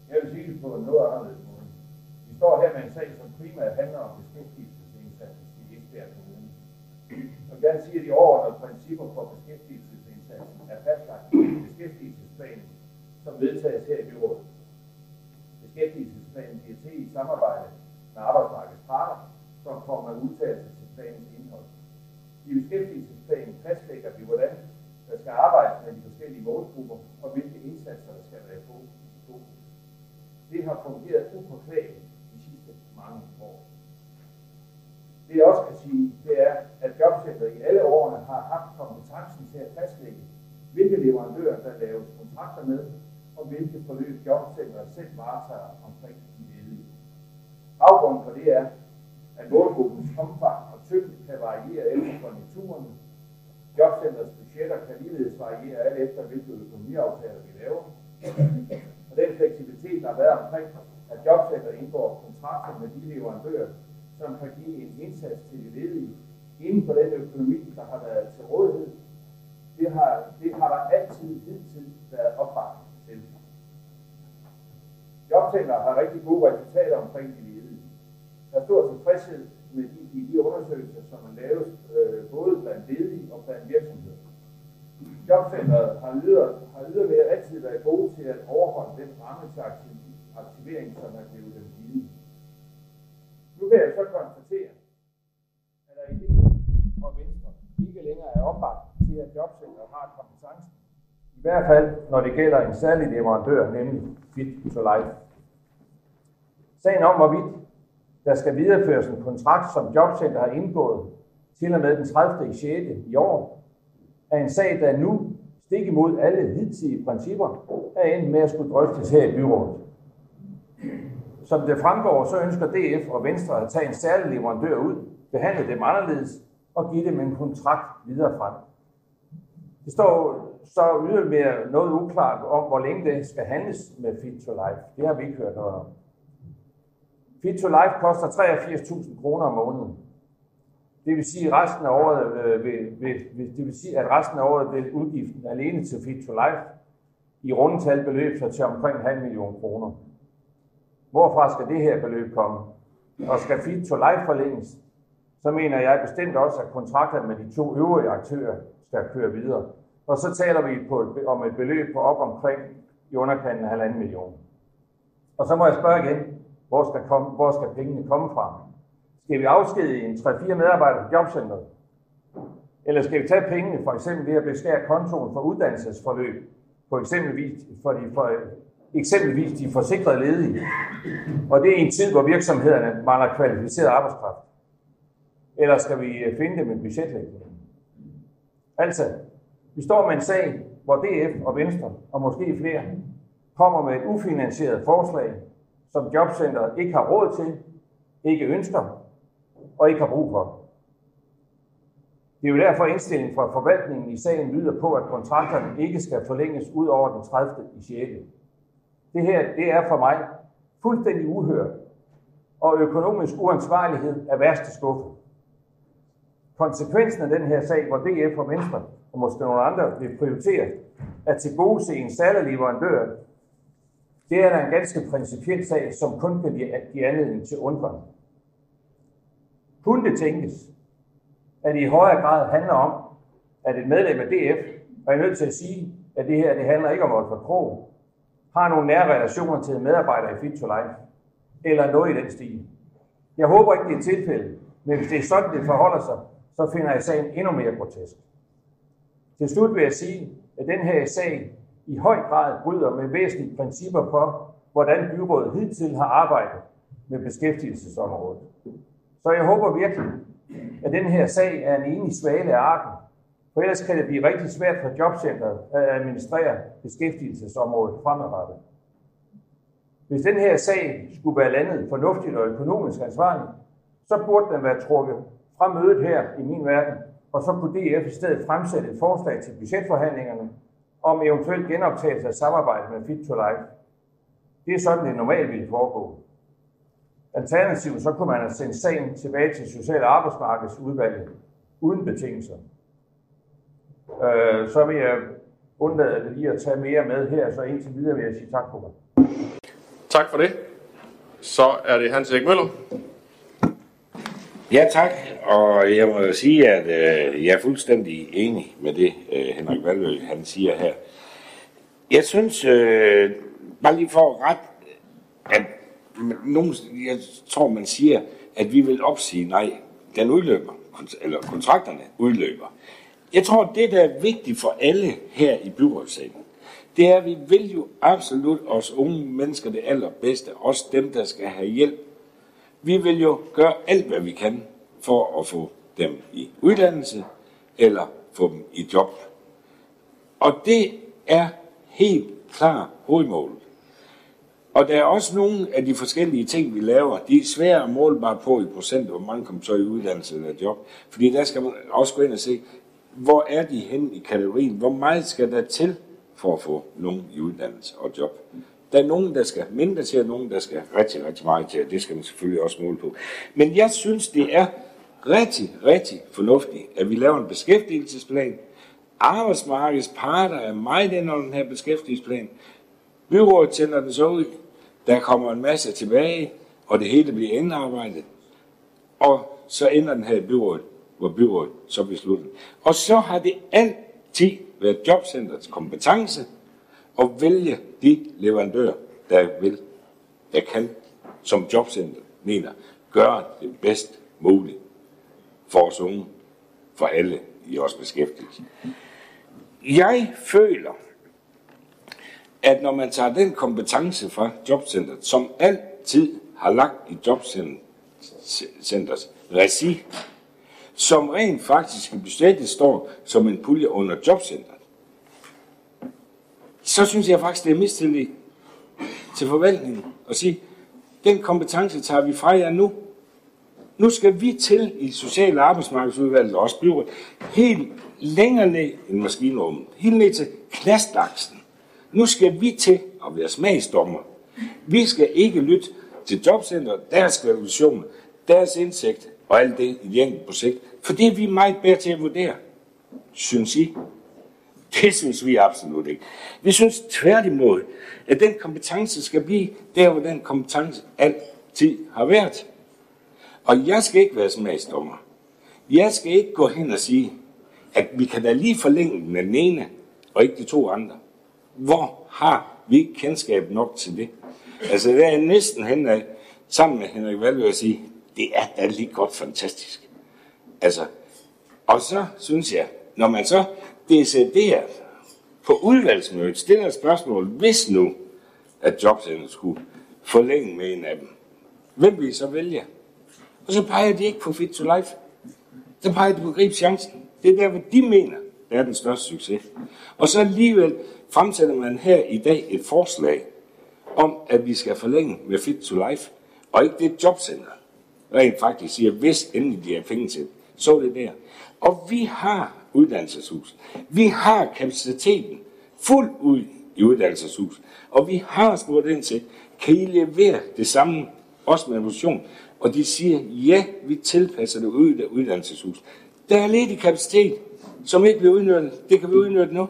Jeg vil sige det på en noget anderledes måde. Vi står her med en sag, som primært handler om beskæftigelsesindsatsen i Esbjerg Kommune. Jeg gerne sige, at de overordnede principper for beskæftigelsesindsatsen er fastlagt i beskæftigelsesplanen, som vedtages her i byrådet. Beskæftigelsesplanen bliver til i samarbejde med arbejdsmarkedets parter, som kommer med udtalelse til planens. I beskæftigelsesplanen fastlægger vi, hvordan der skal arbejdes med de forskellige målgrupper, og hvilke indsatser der skal være på i fokus. Det har fungeret upåklageligt de sidste mange år. Det jeg også kan sige, det er, at jobcenter i alle årene har haft kompetencen til at fastlægge, hvilke leverandører der laves kontrakter med, og hvilke forløb jobcenteret selv varetager omkring de ledige. Baggrunden for det er, at målgruppens omfang tyngden kan variere efter konjunkturerne. Jobcenters budgetter kan ligeledes variere alt efter, hvilke økonomiaftaler vi laver. Og den fleksibilitet, der har været omkring, at jobcenter indgår kontrakter med de leverandører, som kan give en indsats til de ledige inden for den økonomi, der har været til rådighed, det har, det har der altid hidtil været opbakning til. Jobcenter har rigtig gode resultater omkring de ledige. Der er stor tilfredshed med de, i de undersøgelser, som er lavet øh, både blandt ledige og blandt virksomheder. Jobcenteret har, yder, har yderligere altid været gode til at overholde den ramme til aktivering, som er blevet dem givet. Nu kan jeg så konstatere, at der i det og Venstre ikke længere er opbakning til, at jobcenteret har kompetencen. I hvert fald, når det gælder en særlig leverandør, nemlig Fit to Life. Sagen om, hvorvidt der skal videreføres en kontrakt, som Jobcenter har indgået til og med den 30. i 6. i år, er en sag, der nu, stik imod alle hidtige principper, er endt med at skulle drøftes her i byrådet. Som det fremgår, så ønsker DF og Venstre at tage en særlig leverandør ud, behandle dem anderledes og give dem en kontrakt videre frem. Det står så yderligere noget uklart om, hvor længe det skal handles med Fit to Life. Det har vi ikke hørt noget om. Fit to Life koster 83.000 kroner om måneden. Det vil sige, at resten af året øh, vil, vil, vil, det vil sige, at resten af året vil udgiften alene til Fit to Life i rundetal beløb sig til omkring halv million kroner. Hvorfra skal det her beløb komme? Og skal Fit to Life forlænges, så mener jeg bestemt også, at kontrakterne med de to øvrige aktører skal køre videre. Og så taler vi på et, om et beløb på op omkring i underkanten af halvanden million. Og så må jeg spørge igen, hvor skal, komme, hvor skal pengene komme fra? Skal vi afskedige en 3-4 medarbejdere på jobcentret? Eller skal vi tage pengene for eksempel ved at beskære kontoen for uddannelsesforløb for eksempelvis, for de, for, eksempelvis de forsikrede ledige? Og det er en tid, hvor virksomhederne mangler kvalificeret arbejdskraft. Eller skal vi øh, finde dem med budgetlægning? Altså, vi står med en sag, hvor DF og Venstre, og måske flere, kommer med et ufinansieret forslag, som jobcenteret ikke har råd til, ikke ønsker og ikke har brug for. Det er jo derfor indstillingen fra forvaltningen i sagen lyder på, at kontrakterne ikke skal forlænges ud over den 30. i 6. Det her det er for mig fuldstændig uhørt, og økonomisk uansvarlighed er værste skuffe. Konsekvensen af den her sag, hvor DF og Venstre og måske nogle andre vil prioritere at til gode se en særlig leverandør, det er da en ganske principiel sag, som kun kan give anledning til undren. Kunne det tænkes, at det i højere grad handler om, at et medlem af DF, og jeg er nødt til at sige, at det her det handler ikke om Oliver Krog, har nogle nære relationer til medarbejdere i Fit to Life, eller noget i den stil. Jeg håber ikke, det er tilfældet, men hvis det er sådan, det forholder sig, så finder jeg sagen endnu mere grotesk. Til slut vil jeg sige, at den her sag i høj grad bryder med væsentlige principper for, hvordan byrådet hidtil har arbejdet med beskæftigelsesområdet. Så jeg håber virkelig, at den her sag er en enig svale af arken, for ellers kan det blive rigtig svært for jobcentret at administrere beskæftigelsesområdet fremadrettet. Hvis den her sag skulle være landet fornuftigt og økonomisk ansvarligt, så burde den være trukket fra mødet her i min verden, og så kunne DF i stedet fremsætte et forslag til budgetforhandlingerne om eventuelt genoptagelse af samarbejde med Fit to Life. Det er sådan, det normalt ville foregå. Alternativt så kunne man have sendt sagen tilbage til Social- og Arbejdsmarkedsudvalget uden betingelser. Øh, så vil jeg undlade lige at tage mere med her, så indtil videre vil jeg sige tak for mig. Tak for det. Så er det Hans Erik Møller. Ja, tak. Og jeg må jo sige, at øh, jeg er fuldstændig enig med det, øh, Henrik Valø, han siger her. Jeg synes, øh, bare lige for at ret, at nogen, jeg tror, man siger, at vi vil opsige, nej, den udløber, eller kontrakterne udløber. Jeg tror, det, der er vigtigt for alle her i byrådssalen, det er, at vi vil jo absolut os unge mennesker det allerbedste, også dem, der skal have hjælp. Vi vil jo gøre alt, hvad vi kan for at få dem i uddannelse eller få dem i job. Og det er helt klar hovedmålet. Og der er også nogle af de forskellige ting, vi laver, de er svære at måle bare på i procent, hvor mange kommer så i uddannelse eller job. Fordi der skal man også gå ind og se, hvor er de henne i kategorien? Hvor meget skal der til for at få nogen i uddannelse og job? Der er nogen, der skal mindre til, og nogen, der skal rigtig, rigtig meget til, og det skal man selvfølgelig også måle på. Men jeg synes, det er rigtig, rigtig fornuftigt, at vi laver en beskæftigelsesplan. Arbejdsmarkedets parter er meget inde over den her beskæftigelsesplan. Byrådet tænder den så ud. Der kommer en masse tilbage, og det hele bliver indarbejdet. Og så ender den her i byrådet, hvor byrådet så beslutter. Og så har det altid været jobcentrets kompetence og vælge de leverandører, der vil, der kan, som jobcenter mener, gøre det bedst muligt for os unge, for alle i vores beskæftigelse. Jeg føler, at når man tager den kompetence fra jobcentret, som altid har lagt i jobcenters regi, som rent faktisk i budgettet står som en pulje under jobcentret, så synes jeg faktisk, det er mistillid til forvaltningen at sige, den kompetence tager vi fra jer nu. Nu skal vi til i Social- og Arbejdsmarkedsudvalget og også byrådet helt længere ned end maskinrummet, helt ned til klasselaksen. Nu skal vi til at være smagsdommer. Vi skal ikke lytte til jobcenter, deres revolution, deres indsigt og alt det i de enkelte projekt, for det er vi meget bedre til at vurdere. Synes I? Det synes vi absolut ikke. Vi synes tværtimod, at den kompetence skal blive der, hvor den kompetence altid har været. Og jeg skal ikke være smagsdommer. Jeg skal ikke gå hen og sige, at vi kan da lige forlænge den den ene, og ikke de to andre. Hvor har vi kendskab nok til det? Altså, der er næsten hen af, sammen med Henrik Valve at sige, det er da lige godt fantastisk. Altså, og så synes jeg, når man så decideret på udvalgsmødet stiller et spørgsmål, hvis nu, at jobcenteret skulle forlænge med en af dem, hvem vil I så vælge? Og så peger de ikke på Fit to Life. Så peger de på Grib Chancen. Det er der, hvor de mener, der er den største succes. Og så alligevel fremsætter man her i dag et forslag om, at vi skal forlænge med Fit to Life, og ikke det jobcenter rent faktisk siger, hvis endelig de har penge til så det der. Og vi har uddannelseshus. Vi har kapaciteten fuld ud i uddannelseshus. Og vi har spurgt ind til, kan I levere det samme, også med evolution? Og de siger, ja, vi tilpasser det ud af uddannelseshus. Der er ledig kapacitet, som ikke bliver udnyttet. Det kan vi udnytte nu.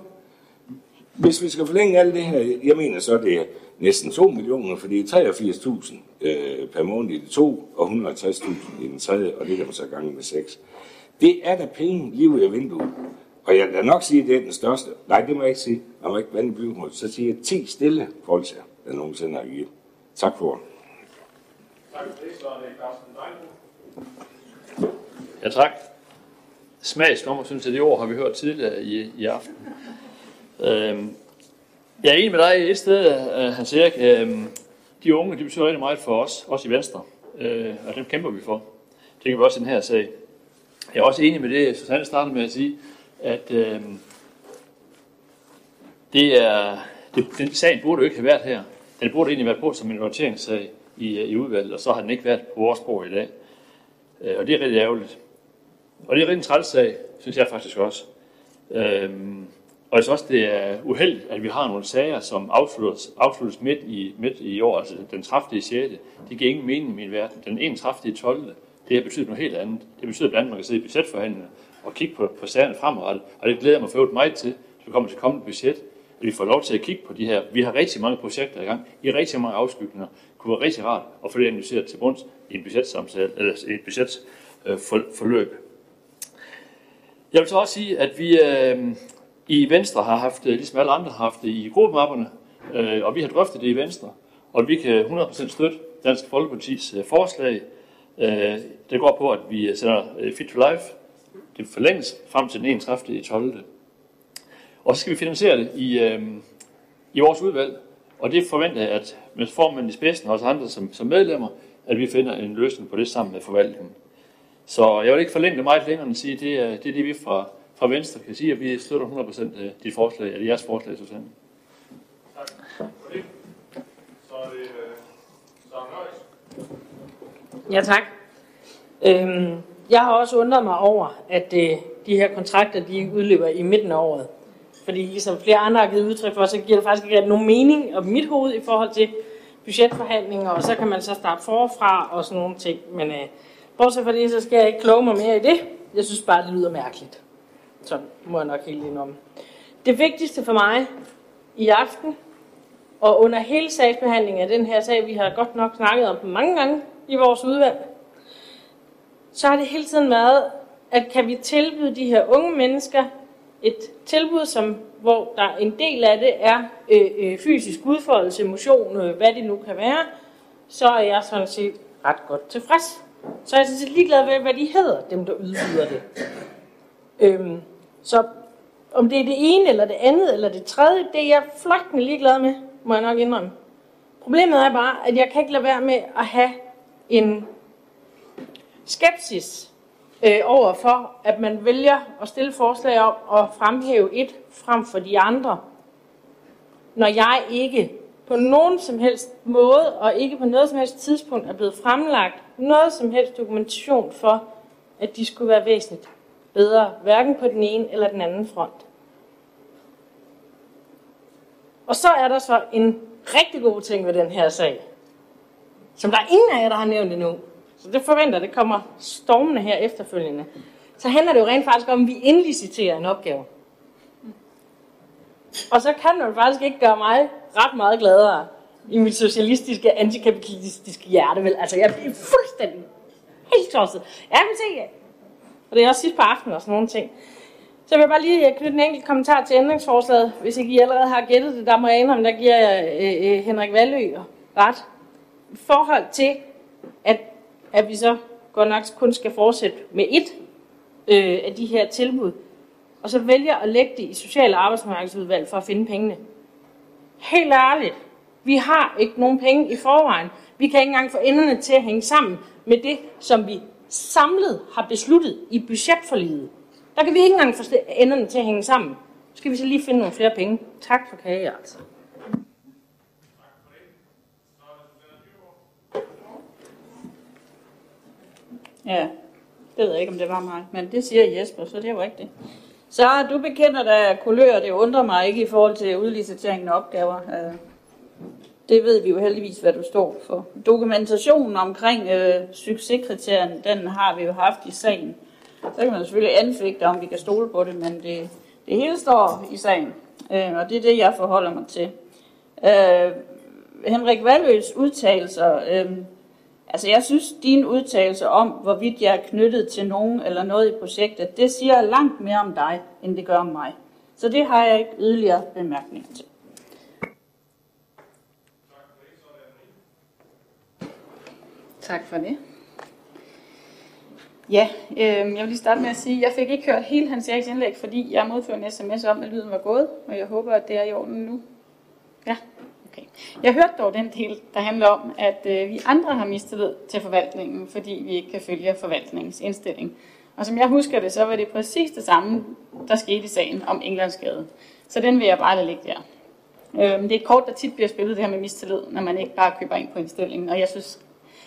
Hvis vi skal forlænge alt det her, jeg mener så, det er næsten 2 millioner, for det er 83.000 øh, per måned i det to, og 160.000 i den tredje, og det kan man så gange med 6. Det er der penge lige ud af vinduet. Og jeg vil nok sige, at det er den største. Nej, det må jeg ikke sige. Man må ikke vande byrådet. Så siger jeg 10 stille folk, jeg nogensinde har givet. Tak for ordet. Ja, tak. Smagsdommer, synes jeg, det ord har vi hørt tidligere i, i aften. Øhm, jeg er enig med dig et sted, uh, Hans Erik. Øhm, de unge, de betyder rigtig meget for os, også i Venstre. Øh, og dem kæmper vi for. Det kan vi også i den her sag. Jeg er også enig med det, Susanne startede med at sige, at øh, det er, det, den sagen burde jo ikke have været her. Den burde egentlig været på som en orienteringssag i, øh, i udvalget, og så har den ikke været på vores bord i dag. Øh, og det er rigtig ærgerligt. Og det er rigtig træls sag, synes jeg faktisk også. Øh, og jeg synes også, det er uheldigt, at vi har nogle sager, som afsluttes, afsluttes midt, i, midt i år, altså den 30. i 6. Det giver ingen mening i min verden. Den 31. i 12. Det har betydet noget helt andet. Det betyder blandt andet, at man kan sidde i budgetforhandlinger og kigge på, på sagerne fremadrettet. Og det glæder jeg mig for meget til, hvis vi kommer til kommende budget, at vi får lov til at kigge på de her. Vi har rigtig mange projekter i gang, i rigtig mange afskygninger. Det kunne være rigtig rart at få det analyseret til bunds i en budgetsamtale, eller i et budgetforløb. Øh, jeg vil så også sige, at vi øh, i Venstre har haft, øh, ligesom alle andre har haft det i gruppemapperne, øh, og vi har drøftet det i Venstre, og vi kan 100% støtte Dansk Folkepartis øh, forslag. Øh, det går på, at vi sender øh, Fit to Life, det forlænges frem til den 31. i 12. Og så skal vi finansiere det i, øh, i vores udvalg, og det forventer jeg, at med formanden i spidsen og os andre som, som medlemmer, at vi finder en løsning på det sammen med forvaltningen. Så jeg vil ikke forlænge det meget længere end at sige, at det er det, er det vi fra, fra Venstre kan sige, at vi støtter 100% øh, dit forslag, eller jeres forslag, Susanne. Tak for det. Så er det uh, Ja, tak. Øhm, jeg har også undret mig over, at øh, de her kontrakter, de udløber i midten af året. Fordi ligesom flere andre har givet udtryk for, så giver det faktisk ikke nogen mening op mit hoved i forhold til budgetforhandlinger, og så kan man så starte forfra og sådan nogle ting. Men øh, bortset fra det, så skal jeg ikke kloge mig mere i det. Jeg synes bare, det lyder mærkeligt. Så må jeg nok helt om. Det vigtigste for mig i aften, og under hele sagsbehandlingen af den her sag, vi har godt nok snakket om mange gange i vores udvalg, så har det hele tiden været, at kan vi tilbyde de her unge mennesker et tilbud, som, hvor der en del af det er øh, øh, fysisk udfoldelse, motion, øh, hvad det nu kan være, så er jeg sådan set ret godt tilfreds. Så er jeg sådan set ligeglad med, hvad de hedder, dem der udbyder det. Øhm, så om det er det ene, eller det andet, eller det tredje, det er jeg fløjtende ligeglad med, må jeg nok indrømme. Problemet er bare, at jeg kan ikke lade være med at have en skepsis øh, over for, at man vælger at stille forslag om at fremhæve et frem for de andre, når jeg ikke på nogen som helst måde og ikke på noget som helst tidspunkt er blevet fremlagt noget som helst dokumentation for, at de skulle være væsentligt bedre, hverken på den ene eller den anden front. Og så er der så en rigtig god ting ved den her sag, som der er ingen af jer, der har nævnt endnu. Så det forventer, det kommer stormende her efterfølgende. Så handler det jo rent faktisk om, at vi indliciterer en opgave. Og så kan man faktisk ikke gøre mig ret meget gladere i mit socialistiske, antikapitalistiske hjerte. Vel? Altså, jeg bliver fuldstændig helt tosset. Jeg vil se, og det er også sidst på aftenen og sådan nogle ting. Så jeg vil bare lige øh, knytte en enkelt kommentar til ændringsforslaget. Hvis ikke I allerede har gættet det, der må jeg indrømme, der giver jeg øh, øh, Henrik Valø ret. I forhold til, at, at vi så godt nok kun skal fortsætte med et øh, af de her tilbud, og så vælger at lægge det i Social- og Arbejdsmarkedsudvalg for at finde pengene. Helt ærligt, vi har ikke nogen penge i forvejen. Vi kan ikke engang få enderne til at hænge sammen med det, som vi samlet har besluttet i budgetforliget. Der kan vi ikke engang få enderne til at hænge sammen. Så skal vi så lige finde nogle flere penge. Tak for kage, altså. Ja, Det ved jeg ikke, om det var mig, men det siger Jesper, så det er jo rigtigt. Så du bekender dig kulør, det undrer mig ikke i forhold til udliciteringen af opgaver. Øh, det ved vi jo heldigvis, hvad du står for. Dokumentationen omkring øh, succeskriterien, den har vi jo haft i sagen. Så kan man selvfølgelig anfægte, om vi kan stole på det, men det, det hele står i sagen. Øh, og det er det, jeg forholder mig til. Øh, Henrik Valøs udtalelser, øh, altså jeg synes, din udtalelse om, hvorvidt jeg er knyttet til nogen eller noget i projektet, det siger langt mere om dig, end det gør om mig. Så det har jeg ikke yderligere bemærkninger til. Tak for det. Ja, øh, jeg vil lige starte med at sige, at jeg fik ikke hørt hele hans Eriks indlæg, fordi jeg modførte en sms om, at lyden var gået, og jeg håber, at det er i orden nu. Ja, okay. Jeg hørte dog den del, der handler om, at øh, vi andre har mistillid til forvaltningen, fordi vi ikke kan følge forvaltningens indstilling. Og som jeg husker det, så var det præcis det samme, der skete i sagen om Englandsgade. Så den vil jeg bare lade ligge der. Øh, det er et kort, der tit bliver spillet det her med mistillid, når man ikke bare køber ind på indstillingen. Og jeg synes,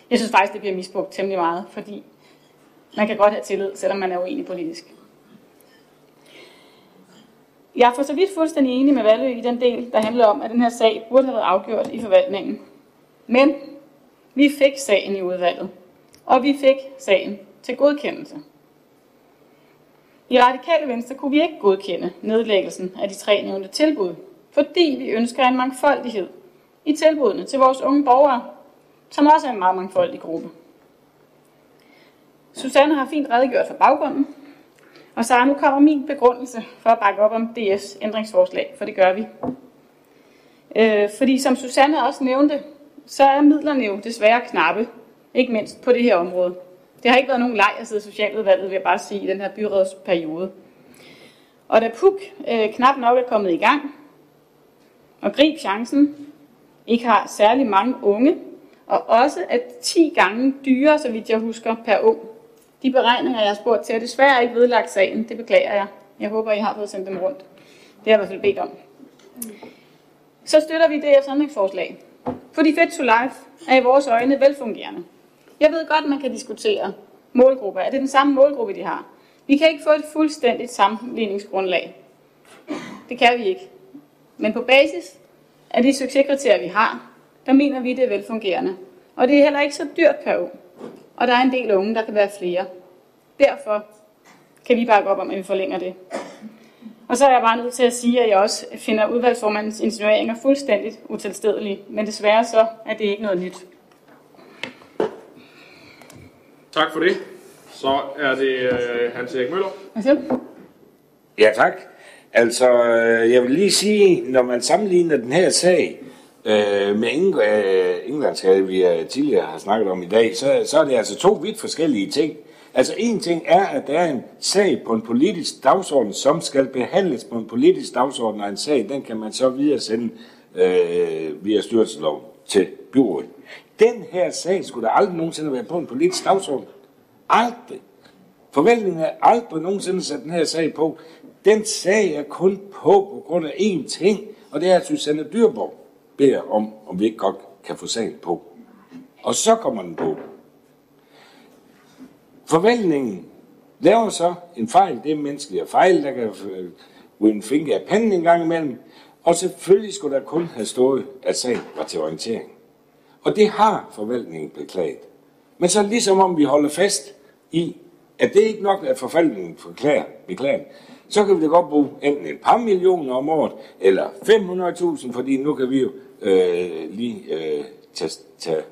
jeg synes faktisk, det bliver misbrugt temmelig meget, fordi man kan godt have tillid, selvom man er uenig politisk. Jeg er for så vidt fuldstændig enig med Valø i den del, der handler om, at den her sag burde have været afgjort i forvaltningen. Men vi fik sagen i udvalget, og vi fik sagen til godkendelse. I Radikale Venstre kunne vi ikke godkende nedlæggelsen af de tre nævnte tilbud, fordi vi ønsker en mangfoldighed i tilbudene til vores unge borgere, som også er en meget mangfoldig gruppe. Susanne har fint redegjort for baggrunden, og så nu kommer min begrundelse for at bakke op om DF's ændringsforslag, for det gør vi. Øh, fordi som Susanne også nævnte, så er midlerne jo desværre knappe, ikke mindst på det her område. Det har ikke været nogen leg at sidde i Socialudvalget, vil jeg bare sige, i den her byrådsperiode. Og da PUK øh, knap nok er kommet i gang, og grib chancen, ikke har særlig mange unge, og også at 10 gange dyrere, så vidt jeg husker, per ung. De beregninger, jeg har spurgt til, er desværre ikke vedlagt sagen. Det beklager jeg. Jeg håber, I har fået sendt dem rundt. Det har jeg i hvert fald bedt om. Så støtter vi DF's ændringsforslag. Fordi Fit to Life er i vores øjne velfungerende. Jeg ved godt, at man kan diskutere målgrupper. Er det den samme målgruppe, de har? Vi kan ikke få et fuldstændigt sammenligningsgrundlag. Det kan vi ikke. Men på basis af de succeskriterier, vi har, der mener vi, det er velfungerende. Og det er heller ikke så dyrt per år. Og der er en del unge, der kan være flere. Derfor kan vi bakke op om, at vi forlænger det. Og så er jeg bare nødt til at sige, at jeg også finder udvalgsformandens insinueringer fuldstændigt utilstedelige. Men desværre så er det ikke noget nyt. Tak for det. Så er det øh, Hans Erik Møller. Værsgo. Ja, tak. Altså, øh, jeg vil lige sige, når man sammenligner den her sag øh, med Eng- øh, Englandsgade, vi øh, tidligere har snakket om i dag, så, så er det altså to vidt forskellige ting. Altså en ting er, at der er en sag på en politisk dagsorden, som skal behandles på en politisk dagsorden, og en sag, den kan man så videre sende øh, via styrelseslov til byrådet. Den her sag skulle der aldrig nogensinde være på en politisk dagsorden. Aldrig. Forvaltningen har aldrig nogensinde sat den her sag på. Den sag er kun på på grund af én ting, og det er, at Susanne Dyrborg beder om, om vi ikke godt kan få sagen på. Og så kommer den på. Forvaltningen laver så en fejl, det er menneskelige fejl, der kan øh, ryge en finger af panden en gang imellem, og selvfølgelig skulle der kun have stået, at sagen var til orientering. Og det har forvaltningen beklaget. Men så ligesom om vi holder fast i, at det ikke nok, at forvaltningen forklarer, beklager, så kan vi da godt bruge enten et par millioner om året, eller 500.000, fordi nu kan vi jo øh, lige øh, tage, tage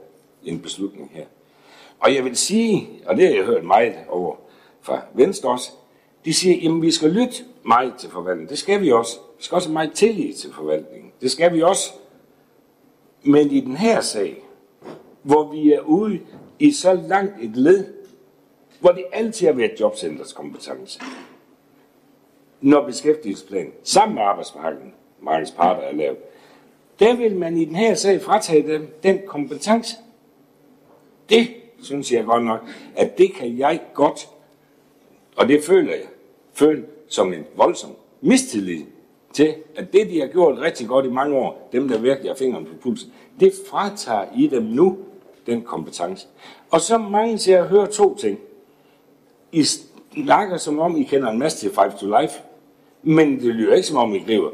en beslutning her. Og jeg vil sige, og det har jeg hørt meget over fra Venstre også, de siger, at vi skal lytte meget til forvaltningen. Det skal vi også. Vi skal også have meget tillid til forvaltningen. Det skal vi også. Men i den her sag, hvor vi er ude i så langt et led, hvor det altid har været jobcenters kompetence, når beskæftigelsesplanen sammen med arbejdsmarkedets parter er lavet, der vil man i den her sag fratage dem den kompetence. Det synes jeg godt nok, at det kan jeg godt, og det føler jeg, føle som en voldsom mistillid til, at det, de har gjort rigtig godt i mange år, dem, der virkelig har fingeren på pulsen, det fratager i dem nu den kompetence. Og så mange til at høre to ting. I snakker som om, I kender en masse til Five to Life, men det lyder ikke som om, I griber,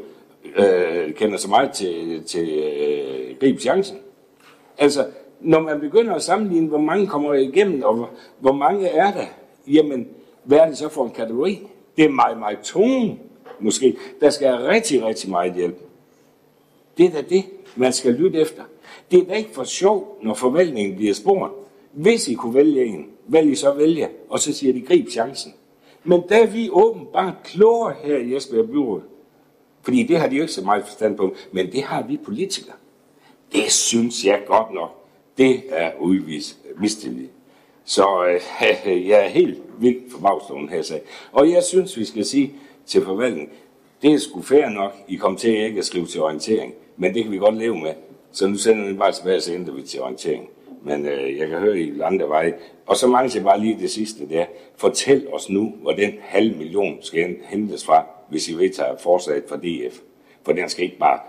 øh, kender så meget til, til øh, Grib Chancen. Altså, når man begynder at sammenligne, hvor mange kommer igennem, og hvor, hvor mange er der, jamen, hvad er det så for en kategori? Det er meget, meget tunge, måske. Der skal have rigtig, rigtig meget hjælp. Det er da det, man skal lytte efter. Det er da ikke for sjov, når forvaltningen bliver spurgt. Hvis I kunne vælge en, vælg I så vælge, og så siger de, grib chancen. Men da vi åbenbart klogere her i Esbjerg Byråd, fordi det har de jo ikke så meget forstand på, men det har vi politikere. Det synes jeg godt nok, det er udvist mistillid. Så øh, jeg er helt vildt forbavstående her sag. Og jeg synes, vi skal sige til forvaltningen, det er sgu fair nok, I kom til ikke at skrive til orientering, men det kan vi godt leve med. Så nu sender vi bare tilbage, så ændrer vi til orientering. Men øh, jeg kan høre i andre veje. Og så mangler jeg bare lige det sidste der. Fortæl os nu, hvor den halv million skal hentes fra, hvis I vedtager forslaget fra DF. For den skal ikke bare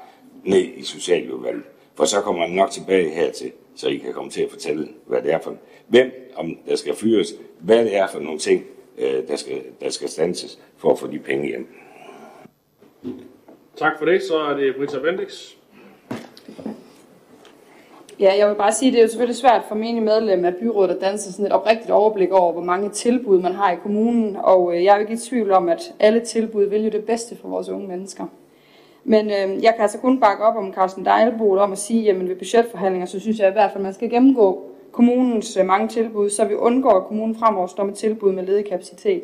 ned i socialudvalget. For så kommer man nok tilbage hertil, så I kan komme til at fortælle, hvad det er for hvem, om der skal fyres, hvad det er for nogle ting, øh, der, skal, der skal stanses for at få de penge hjem. Tak for det. Så er det Britta Bendix. Ja, jeg vil bare sige, at det er jo selvfølgelig svært for menige medlem af byrådet at danse sådan et oprigtigt overblik over, hvor mange tilbud man har i kommunen, og øh, jeg er jo ikke i tvivl om, at alle tilbud vil jo det bedste for vores unge mennesker. Men øh, jeg kan altså kun bakke op om Carsten Dejlbo om at sige, at ved budgetforhandlinger, så synes jeg i hvert fald, at man skal gennemgå kommunens øh, mange tilbud, så vi undgår, at kommunen fremover står med tilbud med ledig kapacitet.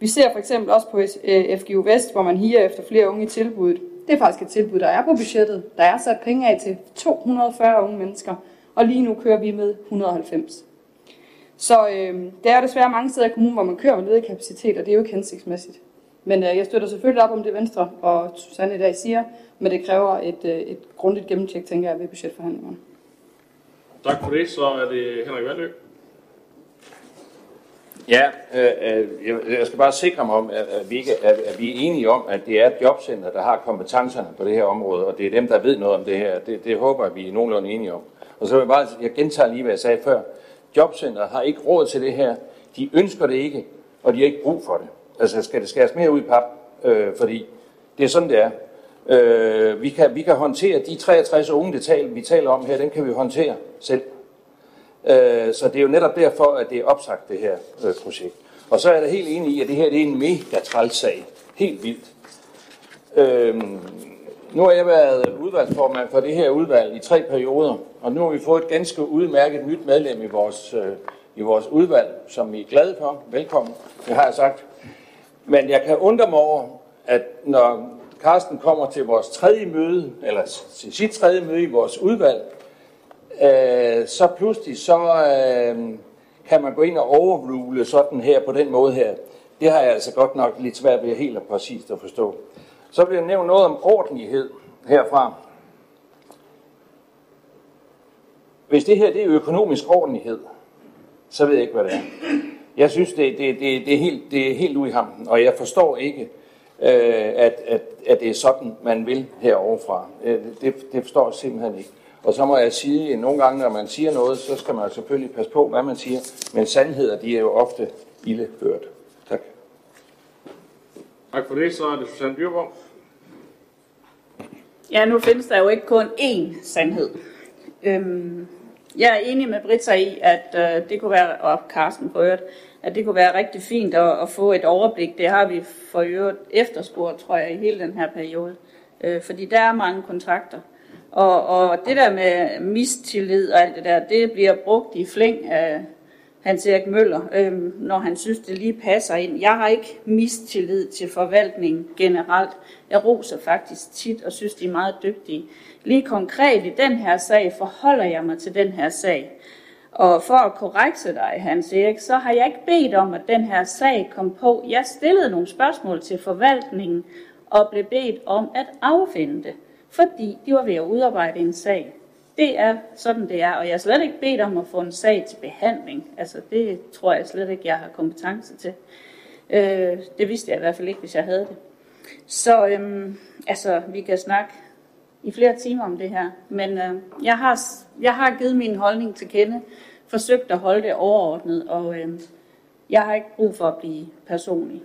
Vi ser for eksempel også på øh, FGU Vest, hvor man higer efter flere unge i tilbuddet. Det er faktisk et tilbud, der er på budgettet. Der er sat penge af til 240 unge mennesker, og lige nu kører vi med 190. Så øh, det er desværre mange steder i kommunen, hvor man kører med ledig kapacitet, og det er jo ikke hensigtsmæssigt. Men øh, jeg støtter selvfølgelig op om det Venstre og Susanne i dag siger, men det kræver et, øh, et grundigt gennemtjek, tænker jeg, ved budgetforhandlingerne. Tak for det. Så er det Henrik Valø. Ja, øh, øh, jeg skal bare sikre mig om, at, at, vi ikke, at, at vi er enige om, at det er jobcenter, der har kompetencerne på det her område, og det er dem, der ved noget om det her. Det, det håber jeg, vi er nogenlunde enige om. Og så vil jeg bare, jeg gentager lige, hvad jeg sagde før. Jobcenter har ikke råd til det her. De ønsker det ikke, og de har ikke brug for det. Altså skal det skæres mere ud i pap, øh, fordi det er sådan, det er. Øh, vi, kan, vi kan håndtere de 63 unge, det tal, vi taler om her, den kan vi håndtere selv. Øh, så det er jo netop derfor, at det er opsagt, det her øh, projekt. Og så er jeg helt enig i, at det her det er en mega træls sag. Helt vildt. Øh, nu har jeg været udvalgsformand for det her udvalg i tre perioder, og nu har vi fået et ganske udmærket nyt medlem i vores, øh, i vores udvalg, som vi er glade for. Velkommen, det har jeg sagt. Men jeg kan undre mig over, at når Carsten kommer til vores tredje møde, eller til sit tredje møde i vores udvalg, øh, så pludselig så øh, kan man gå ind og overrule sådan her på den måde her. Det har jeg altså godt nok lidt svært ved helt og præcist at forstå. Så vil jeg nævne noget om ordentlighed herfra. Hvis det her det er økonomisk ordentlighed, så ved jeg ikke, hvad det er. Jeg synes, det, det, det, det, er, helt, det er helt ude i hampen, og jeg forstår ikke, øh, at, at, at det er sådan, man vil heroverfra. Øh, det, det forstår jeg simpelthen ikke. Og så må jeg sige, at nogle gange, når man siger noget, så skal man selvfølgelig passe på, hvad man siger. Men sandheder, de er jo ofte ildeført. Tak. Tak for det. Så er det Susanne Dyrborg. Ja, nu findes der jo ikke kun én sandhed. Øhm, jeg er enig med Britta i, at øh, det kunne være, og Carsten på øvrigt, at det kunne være rigtig fint at, at få et overblik. Det har vi for øvrigt efterspurgt, tror jeg, i hele den her periode. Øh, fordi der er mange kontrakter. Og, og det der med mistillid og alt det der, det bliver brugt i flæng af Hans Erik Møller, øhm, når han synes, det lige passer ind. Jeg har ikke mistillid til forvaltningen generelt. Jeg roser faktisk tit og synes, de er meget dygtige. Lige konkret i den her sag forholder jeg mig til den her sag. Og for at korrekte dig, Hans Erik, så har jeg ikke bedt om, at den her sag kom på. Jeg stillede nogle spørgsmål til forvaltningen og blev bedt om at affinde det, fordi de var ved at udarbejde en sag. Det er sådan, det er, og jeg har slet ikke bedt om at få en sag til behandling. Altså, det tror jeg slet ikke, jeg har kompetence til. Øh, det vidste jeg i hvert fald ikke, hvis jeg havde det. Så øhm, altså, vi kan snakke i flere timer om det her, men øh, jeg, har, jeg har givet min holdning til kende, forsøgt at holde det overordnet, og øh, Jeg har ikke brug for at blive personlig.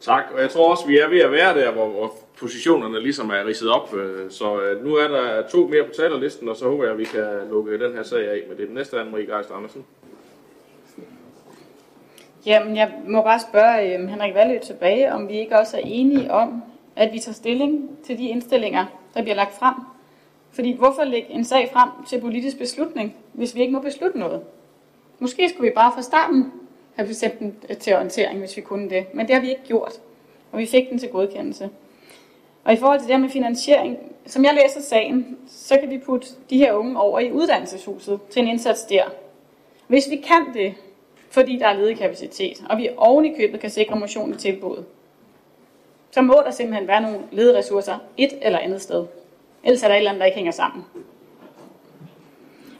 Tak, og jeg tror også, vi er ved at være der, hvor, hvor positionerne ligesom er ridset op. Øh, så øh, nu er der to mere på talerlisten, og så håber jeg, at vi kan lukke den her sag af med det. Den næste er Anne-Marie Geist Andersen. Jamen, jeg må bare spørge øh, Henrik Valø tilbage, om vi ikke også er enige om, at vi tager stilling til de indstillinger, der bliver lagt frem. Fordi hvorfor lægge en sag frem til politisk beslutning, hvis vi ikke må beslutte noget? Måske skulle vi bare fra starten have bestemt den øh, til orientering, hvis vi kunne det. Men det har vi ikke gjort. Og vi fik den til godkendelse. Og i forhold til det her med finansiering, som jeg læser sagen, så kan vi putte de her unge over i uddannelseshuset til en indsats der. Hvis vi kan det, fordi der er ledig kapacitet, og vi oven i købet kan sikre motion i tilbuddet, så må der simpelthen være nogle ledige ressourcer et eller andet sted. Ellers er der et eller andet, der ikke hænger sammen.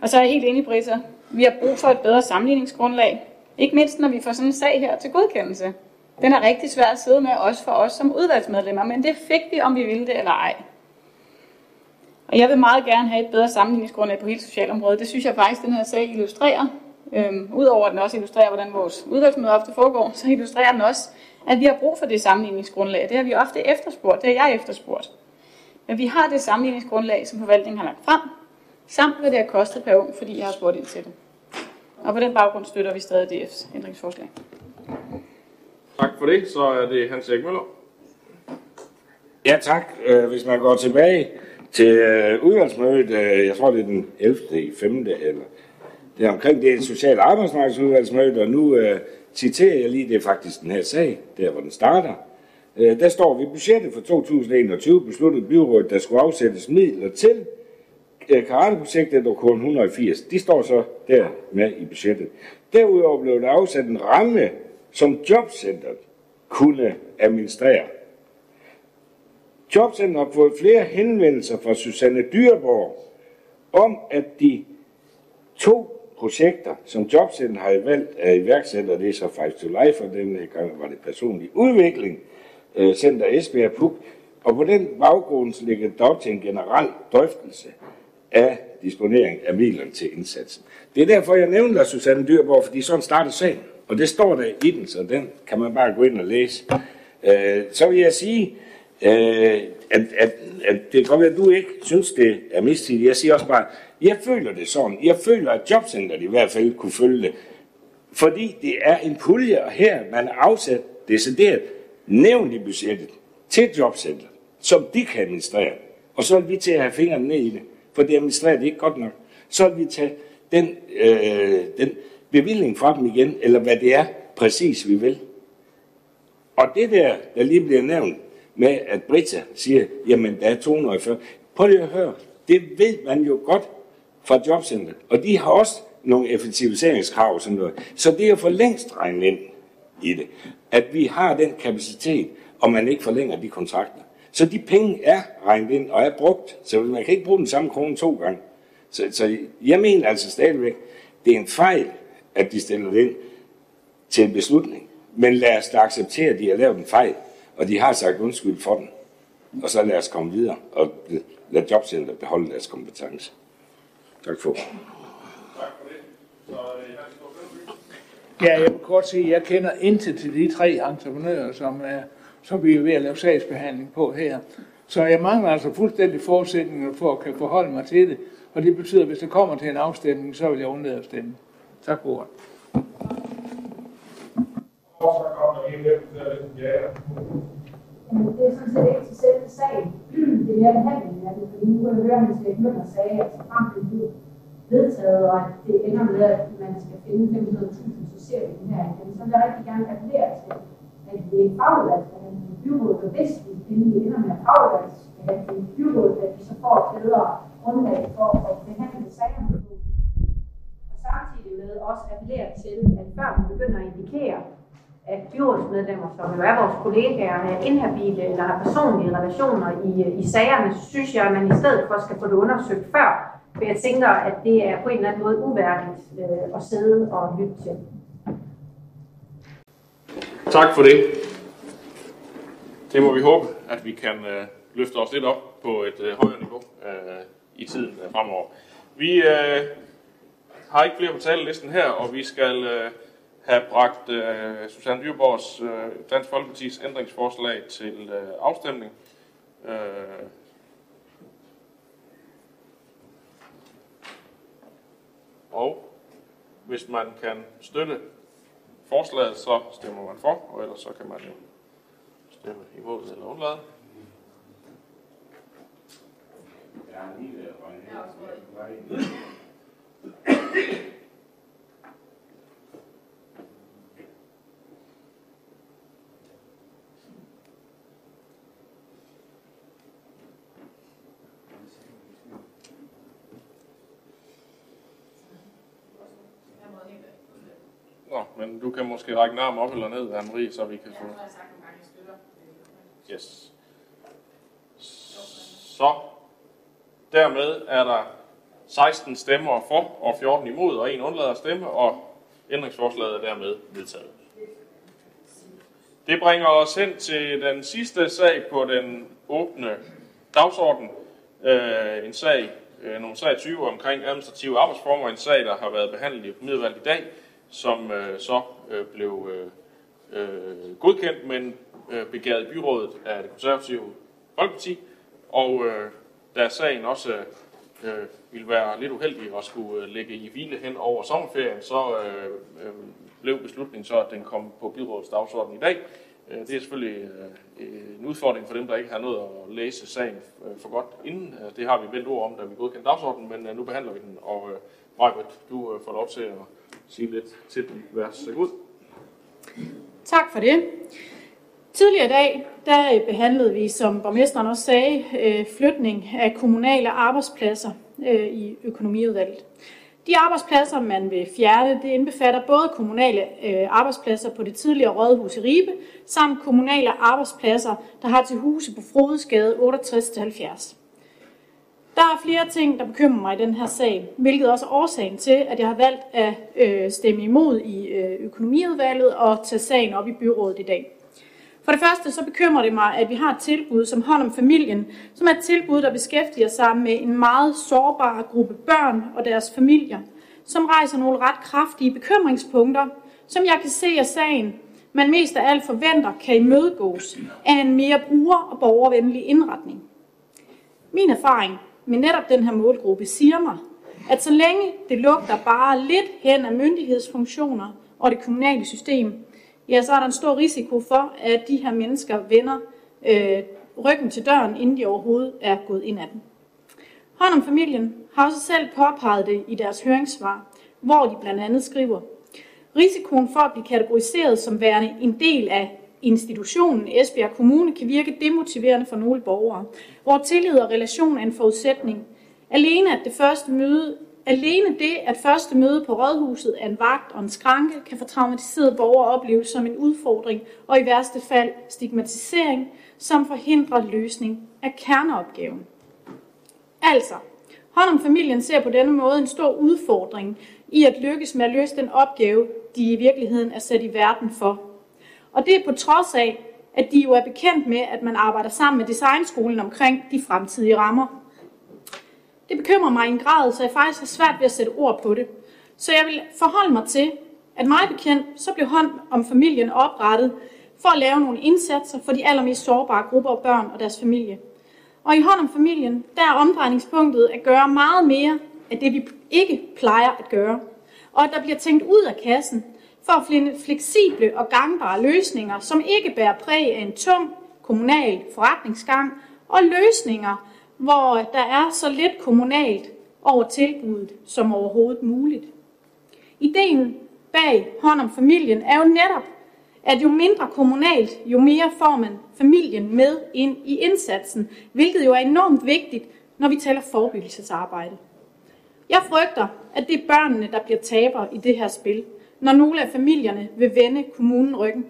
Og så er jeg helt enig, Britta. Vi har brug for et bedre sammenligningsgrundlag. Ikke mindst, når vi får sådan en sag her til godkendelse. Den er rigtig svær at sidde med, også for os som udvalgsmedlemmer, men det fik vi, om vi ville det eller ej. Og jeg vil meget gerne have et bedre sammenligningsgrundlag på hele socialområdet. Det synes jeg faktisk, den her sag illustrerer. Øhm, Udover at den også illustrerer, hvordan vores udvalgsmøder ofte foregår, så illustrerer den også, at vi har brug for det sammenligningsgrundlag. Det har vi ofte efterspurgt. Det har jeg efterspurgt. Men vi har det sammenligningsgrundlag, som forvaltningen har lagt frem, samt hvad det har kostet per ung, fordi jeg har spurgt ind til det. Og på den baggrund støtter vi stadig DF's ændringsforslag. Tak for det. Så er det Hans Erik Møller. Ja, tak. Øh, hvis man går tilbage til øh, udvalgsmødet, øh, jeg tror det er den 11. i 5. eller det er omkring det sociale arbejdsmarkedsudvalgsmøde, og nu øh, citerer jeg lige, det er faktisk den her sag, der hvor den starter. Øh, der står vi budgettet for 2021 besluttede byrådet, der skulle afsættes midler til øh, karateprojektet og kun 180. De står så der med i budgettet. Derudover blev der afsat en ramme, som jobcentret kunne administrere. Jobcentret har fået flere henvendelser fra Susanne Dyreborg om, at de to projekter, som Jobcenter har valgt at iværksætte, det er så Five to Life, og den gang var det personlig udvikling, øh, Center Esbjerg Puk, og på den baggrund ligger det op til en generel drøftelse af disponering af midlerne til indsatsen. Det er derfor, jeg nævner Susanne Dyrborg, fordi sådan starter sagen, og det står der i den, så den kan man bare gå ind og læse. Øh, så vil jeg sige, øh, at, at, at det kan godt være, at du ikke synes, det er mistidigt. Jeg siger også bare, jeg føler det sådan. Jeg føler, at jobcenteret i hvert fald kunne følge det. Fordi det er en pulje, og her man har afsat decideret nævnt i budgettet til jobcenteret, som de kan administrere. Og så vil vi til at have fingrene ned i det, for det administrerer det ikke godt nok. Så vil vi tage den, øh, den bevilling fra dem igen, eller hvad det er præcis vi vil. Og det der, der lige bliver nævnt med, at Britta siger, jamen der er 240. Prøv lige at høre. Det ved man jo godt fra jobcentret. Og de har også nogle effektiviseringskrav og sådan noget. Så det er for længst regnet ind i det, at vi har den kapacitet, og man ikke forlænger de kontrakter. Så de penge er regnet ind og er brugt, så man kan ikke bruge den samme krone to gange. Så, så jeg mener altså stadigvæk, det er en fejl, at de stiller det ind til en beslutning. Men lad os da acceptere, at de har lavet en fejl, og de har sagt undskyld for den. Og så lad os komme videre, og lad jobcenter beholde deres kompetence. Tak for. Ja, jeg vil kort sige, at jeg kender intet til de tre entreprenører, som, er, som vi er ved at lave sagsbehandling på her. Så jeg mangler altså fuldstændig forudsætninger for at kan forholde mig til det. Og det betyder, at hvis det kommer til en afstemning, så vil jeg undlade at stemme. Tak for ordet. Det er sådan set ikke til selve sagen. Det er mere behandlingen af det, fordi nu kan jeg høre, at Hans Erik Møller sagde, at så frem til det vedtaget, og at det ender med, at man skal finde 500.000, så ser vi den her igen. Så vil jeg rigtig gerne appellere til, at det er fagudvalgsbehandling i byrådet, og hvis vi endelig ender med fagudvalgsbehandling i byrådet, at vi så får et bedre grundlag for at behandle sagerne på. Samtidig med også appellere til, at før man begynder at indikere, at byrådsmedlemmer, som jo er vores kollegaer, er inhabile eller har personlige relationer i, i sagerne, så synes jeg, at man i stedet for skal få det undersøgt før. For jeg tænker, at det er på en eller anden måde uværdigt øh, at sidde og lytte til. Tak for det. Det må vi håbe, at vi kan øh, løfte os lidt op på et øh, højere niveau øh, i tiden øh, fremover. Vi øh, har ikke flere på talelisten her, og vi skal øh, have bragt øh, Susanne Dyrborgs øh, Dansk Folkepartis ændringsforslag til øh, afstemning. Øh, og hvis man kan støtte forslaget, så stemmer man for, og ellers så kan man jo stemme imod eller undlade. Nå, men du kan måske række en arm op eller ned, Anne-Marie, så vi kan få... Yes. Så dermed er der 16 stemmer for og 14 imod, og en undlader at stemme, og ændringsforslaget er dermed vedtaget. Det bringer os hen til den sidste sag på den åbne dagsorden. Øh, en sag, øh, nummer 23, omkring administrative arbejdsformer. En sag, der har været behandlet i middelvalg i dag, som øh, så blev godkendt, men begæret i byrådet af det konservative Folkeparti. Og da sagen også øh, ville være lidt uheldig at skulle øh, lægge i hvile hen over sommerferien, så øh, øh, blev beslutningen så, at den kom på byrådets dagsorden i dag. Øh, det er selvfølgelig øh, en udfordring for dem, der ikke har nået at læse sagen øh, for godt inden. Øh, det har vi vendt ord om, da vi godkendte dagsordenen, men øh, nu behandler vi den. Og øh, Majbert, du øh, får lov til at sige lidt til den. Vær så god. Tak for det. Tidligere i dag, der øh, behandlede vi, som borgmesteren også sagde, øh, flytning af kommunale arbejdspladser øh, i økonomiudvalget. De arbejdspladser, man vil fjerne, det indbefatter både kommunale arbejdspladser på det tidligere rådhus i Ribe, samt kommunale arbejdspladser, der har til huse på Frodesgade 68-70. Der er flere ting, der bekymrer mig i den her sag, hvilket også er årsagen til, at jeg har valgt at stemme imod i økonomiudvalget og tage sagen op i byrådet i dag. For det første så bekymrer det mig, at vi har et tilbud som hånd om familien, som er et tilbud, der beskæftiger sig med en meget sårbar gruppe børn og deres familier, som rejser nogle ret kraftige bekymringspunkter, som jeg kan se af sagen, man mest af alt forventer kan imødegås af en mere bruger- og borgervenlig indretning. Min erfaring med netop den her målgruppe siger mig, at så længe det lugter bare lidt hen af myndighedsfunktioner og det kommunale system, ja, så er der en stor risiko for, at de her mennesker vender øh, ryggen til døren, inden de overhovedet er gået ind ad den. Hånd om familien har også selv påpeget det i deres høringssvar, hvor de blandt andet skriver, risikoen for at blive kategoriseret som værende en del af institutionen Esbjerg Kommune kan virke demotiverende for nogle borgere, hvor tillid og relation er en forudsætning. Alene at det første møde Alene det, at første møde på rådhuset er en vagt og en skranke, kan for traumatiserede borgere opleves som en udfordring og i værste fald stigmatisering, som forhindrer løsning af kerneopgaven. Altså, hånd om familien ser på denne måde en stor udfordring i at lykkes med at løse den opgave, de i virkeligheden er sat i verden for. Og det er på trods af, at de jo er bekendt med, at man arbejder sammen med designskolen omkring de fremtidige rammer. Det bekymrer mig i en grad, så jeg faktisk har svært ved at sætte ord på det. Så jeg vil forholde mig til, at mig bekendt, så blev hånd om familien oprettet for at lave nogle indsatser for de allermest sårbare grupper af børn og deres familie. Og i hånd om familien, der er omdrejningspunktet at gøre meget mere af det, vi ikke plejer at gøre. Og at der bliver tænkt ud af kassen for at finde fleksible og gangbare løsninger, som ikke bærer præg af en tung kommunal forretningsgang, og løsninger, hvor der er så lidt kommunalt over tilbuddet som overhovedet muligt. Ideen bag hånd om familien er jo netop, at jo mindre kommunalt, jo mere får man familien med ind i indsatsen, hvilket jo er enormt vigtigt, når vi taler forebyggelsesarbejde. Jeg frygter, at det er børnene, der bliver taber i det her spil, når nogle af familierne vil vende kommunen ryggen,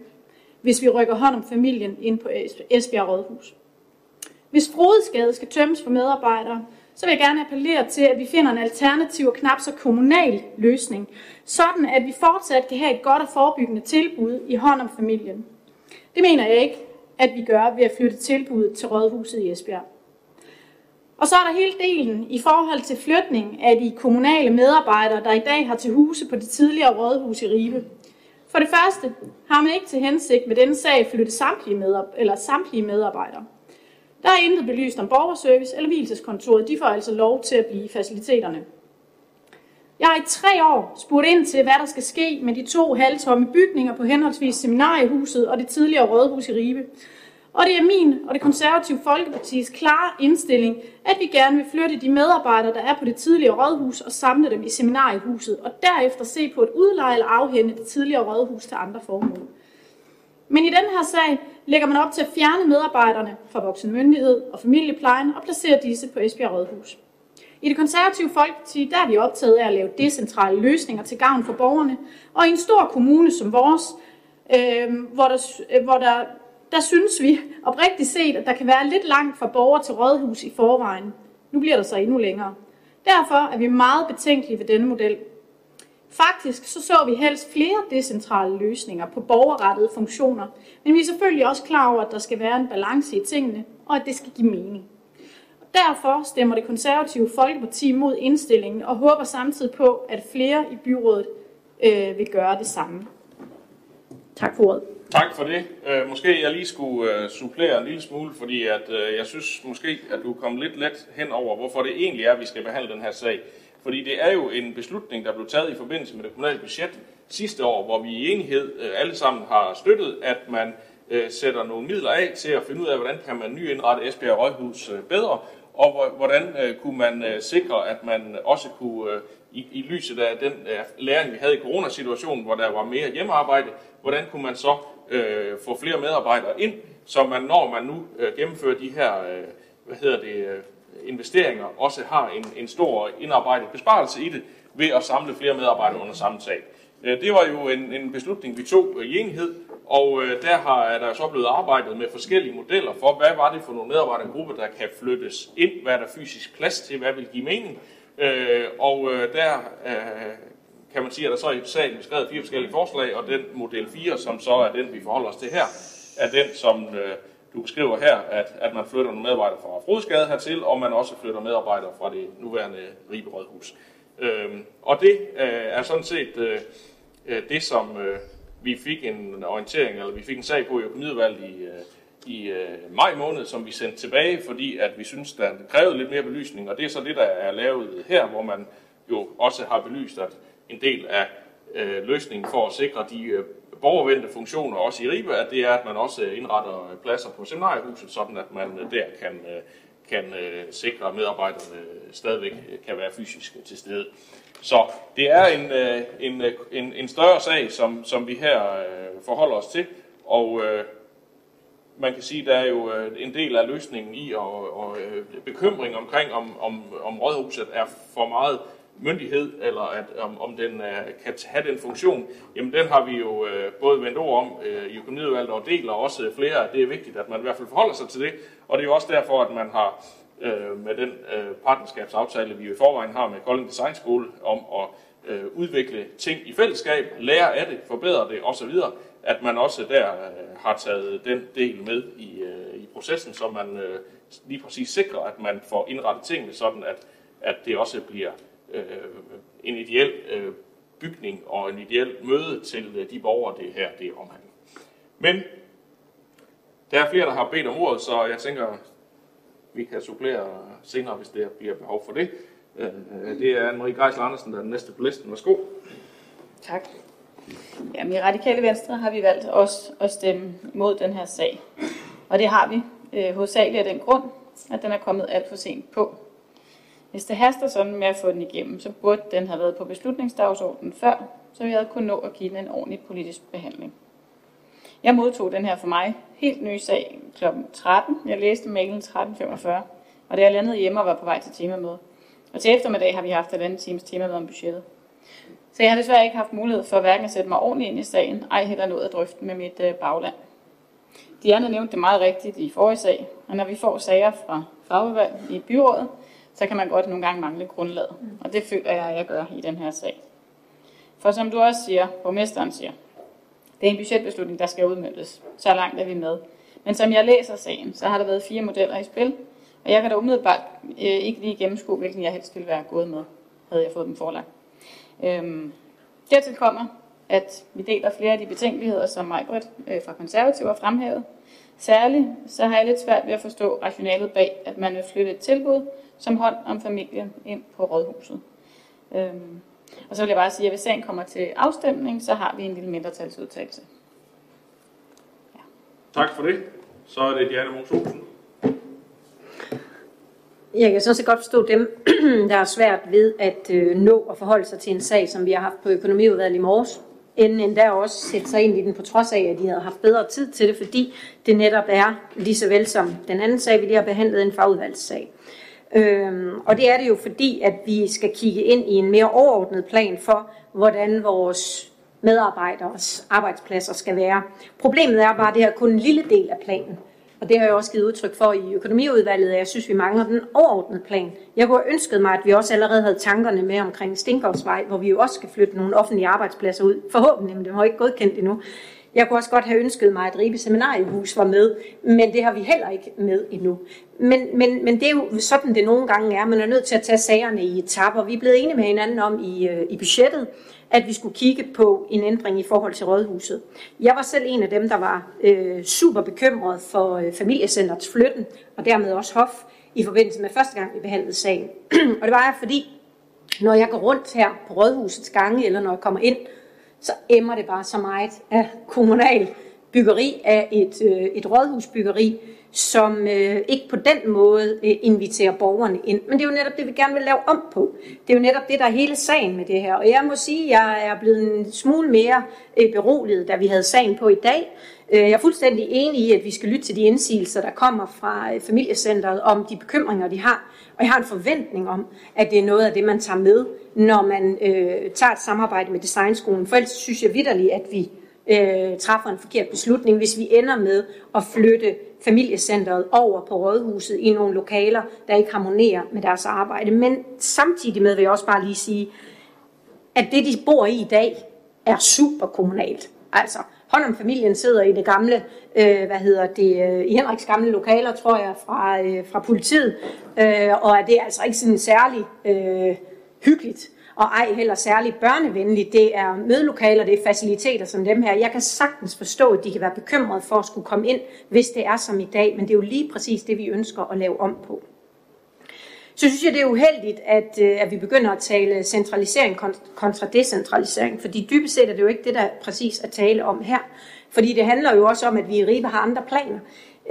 hvis vi rykker hånd om familien ind på Esbjerg Rådhus. Hvis Frodeskade skal tømmes for medarbejdere, så vil jeg gerne appellere til, at vi finder en alternativ og knap så kommunal løsning, sådan at vi fortsat kan have et godt og forebyggende tilbud i hånd om familien. Det mener jeg ikke, at vi gør ved at flytte tilbuddet til Rådhuset i Esbjerg. Og så er der hele delen i forhold til flytning af de kommunale medarbejdere, der i dag har til huse på det tidligere rådhus i Ribe. For det første har man ikke til hensigt med denne sag flytte samtlige, medar- eller samtlige medarbejdere. Der er intet belyst om borgerservice eller hvileseskontoret. De får altså lov til at blive faciliteterne. Jeg har i tre år spurgt ind til, hvad der skal ske med de to halvtomme bygninger på henholdsvis Seminariehuset og det tidligere Rådhus i Ribe. Og det er min og det konservative Folkepartis klare indstilling, at vi gerne vil flytte de medarbejdere, der er på det tidligere rådhus, og samle dem i seminariehuset, og derefter se på et udleje eller afhænde det tidligere rådhus til andre formål. Men i den her sag lægger man op til at fjerne medarbejderne fra voksenmyndighed og familieplejen og placere disse på Esbjerg Rådhus. I det konservative Folkeparti der er vi optaget af at lave decentrale løsninger til gavn for borgerne, og i en stor kommune som vores, øh, hvor, der, øh, hvor der, der synes vi oprigtigt set, at der kan være lidt langt fra borger til rådhus i forvejen. Nu bliver der så endnu længere. Derfor er vi meget betænkelige ved denne model. Faktisk så så vi helst flere decentrale løsninger på borgerrettede funktioner, men vi er selvfølgelig også klar over, at der skal være en balance i tingene, og at det skal give mening. Derfor stemmer det konservative Folkeparti mod indstillingen og håber samtidig på, at flere i byrådet øh, vil gøre det samme. Tak for ordet. Tak for det. Øh, måske jeg lige skulle øh, supplere en lille smule, fordi at, øh, jeg synes måske, at du kom lidt let hen over, hvorfor det egentlig er, at vi skal behandle den her sag. Fordi det er jo en beslutning, der blev taget i forbindelse med det kommunale budget sidste år, hvor vi i enighed øh, alle sammen har støttet, at man øh, sætter nogle midler af til at finde ud af, hvordan kan man nyindrette Esbjerg Rådhus øh, bedre, og hvordan kunne man sikre, at man også kunne, i, i lyset af den læring, vi havde i coronasituationen, hvor der var mere hjemmearbejde, hvordan kunne man så øh, få flere medarbejdere ind, så man, når man nu øh, gennemfører de her øh, hvad hedder det, øh, investeringer, også har en, en stor indarbejdet besparelse i det, ved at samle flere medarbejdere under samme tag. Øh, det var jo en, en beslutning, vi tog i enhed, og øh, der har er der så blevet arbejdet med forskellige modeller for, hvad var det for nogle medarbejdergrupper, der kan flyttes ind, hvad er der fysisk plads til, hvad vil give mening. Øh, og der kan man sige, at der så i sagen beskrevet fire forskellige forslag, og den model 4, som så er den, vi forholder os til her, er den, som øh, du beskriver her, at, at man flytter nogle medarbejdere fra Frodsgade hertil, og man også flytter medarbejdere fra det nuværende Ribe Rådhus. Øhm, og det øh, er sådan set øh, øh, det, som øh, vi fik en orientering, eller vi fik en sag på i økonomiudvalget i, øh, i øh, maj måned, som vi sendte tilbage, fordi at vi synes, der krævede lidt mere belysning, og det er så det, der er lavet her, hvor man jo også har belyst, at en del af øh, løsningen for at sikre de øh, borgervendte funktioner også i Ribe, at det er, at man også øh, indretter øh, pladser på seminariehuset, sådan at man øh, der kan, kan sikre, at medarbejderne stadigvæk kan være fysisk til stede. Så det er en, en, en, en større sag, som, som vi her forholder os til, og man kan sige, der er jo en del af løsningen i, og, og bekymring omkring, om, om, om rådhuset er for meget myndighed, eller at, om, om den øh, kan have den funktion, jamen den har vi jo øh, både vendt ord om øh, i økonomiudvalget og deler også flere, det er vigtigt, at man i hvert fald forholder sig til det, og det er jo også derfor, at man har øh, med den øh, partnerskabsaftale, vi jo i forvejen har med Kolding Design School, om at øh, udvikle ting i fællesskab, lære af det, forbedre det osv., at man også der øh, har taget den del med i, øh, i processen, så man øh, lige præcis sikrer, at man får indrettet tingene sådan, at, at det også bliver øh, en ideel øh, bygning og en ideel møde til øh, de borgere, det her det omhandler. Men der er flere, der har bedt om ordet, så jeg tænker, vi kan supplere senere, hvis der bliver behov for det. Øh, Det er Anne-Marie Greisler Andersen, der er den næste på listen. Værsgo. Tak. Jamen, i Radikale Venstre har vi valgt også at stemme imod den her sag. Og det har vi øh, hovedsageligt af den grund, at den er kommet alt for sent på. Hvis det haster sådan med at få den igennem, så burde den have været på beslutningsdagsordenen før, så vi havde kunnet nå at give den en ordentlig politisk behandling. Jeg modtog den her for mig helt nye sag kl. 13. Jeg læste mailen 13.45, og da jeg landede hjemme og var på vej til temamøde. Og til eftermiddag har vi haft et andet times temamøde om budgettet. Så jeg har desværre ikke haft mulighed for hverken at sætte mig ordentligt ind i sagen, ej heller nået at drøfte med mit øh, bagland. De andre nævnte det meget rigtigt i forrige sag, og når vi får sager fra fagudvalg i byrådet, så kan man godt nogle gange mangle grundlaget. Og det føler jeg, at jeg gør i den her sag. For som du også siger, borgmesteren siger, det er en budgetbeslutning, der skal udmøntes. Så langt er vi med. Men som jeg læser sagen, så har der været fire modeller i spil, og jeg kan da umiddelbart øh, ikke lige gennemskue, hvilken jeg helst ville være gået med, havde jeg fået dem forelagt. Øhm, dertil kommer, at vi deler flere af de betænkeligheder, som Majbrit øh, fra Konservative har fremhævet. Særligt så har jeg lidt svært ved at forstå rationalet bag, at man vil flytte et tilbud som hånd om familien ind på rådhuset. Øhm, og så vil jeg bare sige, at hvis sagen kommer til afstemning, så har vi en lille mindretalsudtalelse. Tak for det. Så er det Diana Mos Olsen. Jeg kan sådan set godt forstå dem, der er svært ved at øh, nå at forholde sig til en sag, som vi har haft på økonomiudvalget i morges, end endda også sætte sig ind i den, på trods af, at de havde haft bedre tid til det, fordi det netop er, lige så vel som den anden sag, vi lige har behandlet, en fagudvalgssag. Øhm, og det er det jo fordi, at vi skal kigge ind i en mere overordnet plan for, hvordan vores medarbejderes arbejdspladser skal være. Problemet er bare, at det her er kun en lille del af planen. Og det har jeg også givet udtryk for i økonomiudvalget, at jeg synes, vi mangler den overordnede plan. Jeg kunne have ønsket mig, at vi også allerede havde tankerne med omkring Stinkovsvej, hvor vi jo også skal flytte nogle offentlige arbejdspladser ud. Forhåbentlig, men det har ikke godkendt endnu. Jeg kunne også godt have ønsket mig, at Ribe Seminariehus var med, men det har vi heller ikke med endnu. Men, men, men det er jo sådan, det nogle gange er. Man er nødt til at tage sagerne i etapper. Vi er blevet enige med hinanden om i, øh, i budgettet, at vi skulle kigge på en ændring i forhold til rådhuset. Jeg var selv en af dem, der var øh, super bekymret for øh, familiecentrets flytten, og dermed også hof, i forbindelse med første gang, vi behandlede sagen. og det var jeg, fordi når jeg går rundt her på rådhusets gange, eller når jeg kommer ind, så emmer det bare så meget af kommunal byggeri, af et, øh, et rådhusbyggeri, som øh, ikke på den måde øh, inviterer borgerne ind. Men det er jo netop det, vi gerne vil lave om på. Det er jo netop det, der er hele sagen med det her. Og jeg må sige, at jeg er blevet en smule mere øh, beroliget, da vi havde sagen på i dag. Øh, jeg er fuldstændig enig i, at vi skal lytte til de indsigelser, der kommer fra øh, familiecentret om de bekymringer, de har. Og jeg har en forventning om, at det er noget af det, man tager med, når man øh, tager et samarbejde med Designskolen. For ellers synes jeg vidderligt, at vi øh, træffer en forkert beslutning, hvis vi ender med at flytte familiecentret over på rådhuset i nogle lokaler, der ikke harmonerer med deres arbejde. Men samtidig med vil jeg også bare lige sige, at det, de bor i i dag, er super kommunalt. Altså, hånd om familien sidder i det gamle, øh, hvad hedder det, øh, i Henriks gamle lokaler, tror jeg, fra, øh, fra politiet, øh, og det er altså ikke sådan særlig øh, hyggeligt og ej heller særligt børnevenligt. Det er mødelokaler, det er faciliteter som dem her. Jeg kan sagtens forstå, at de kan være bekymrede for at skulle komme ind, hvis det er som i dag, men det er jo lige præcis det, vi ønsker at lave om på. Så synes jeg, det er uheldigt, at, øh, at vi begynder at tale centralisering kontra decentralisering, fordi dybest set er det jo ikke det, der præcis er tale om her. Fordi det handler jo også om, at vi i Ribe har andre planer.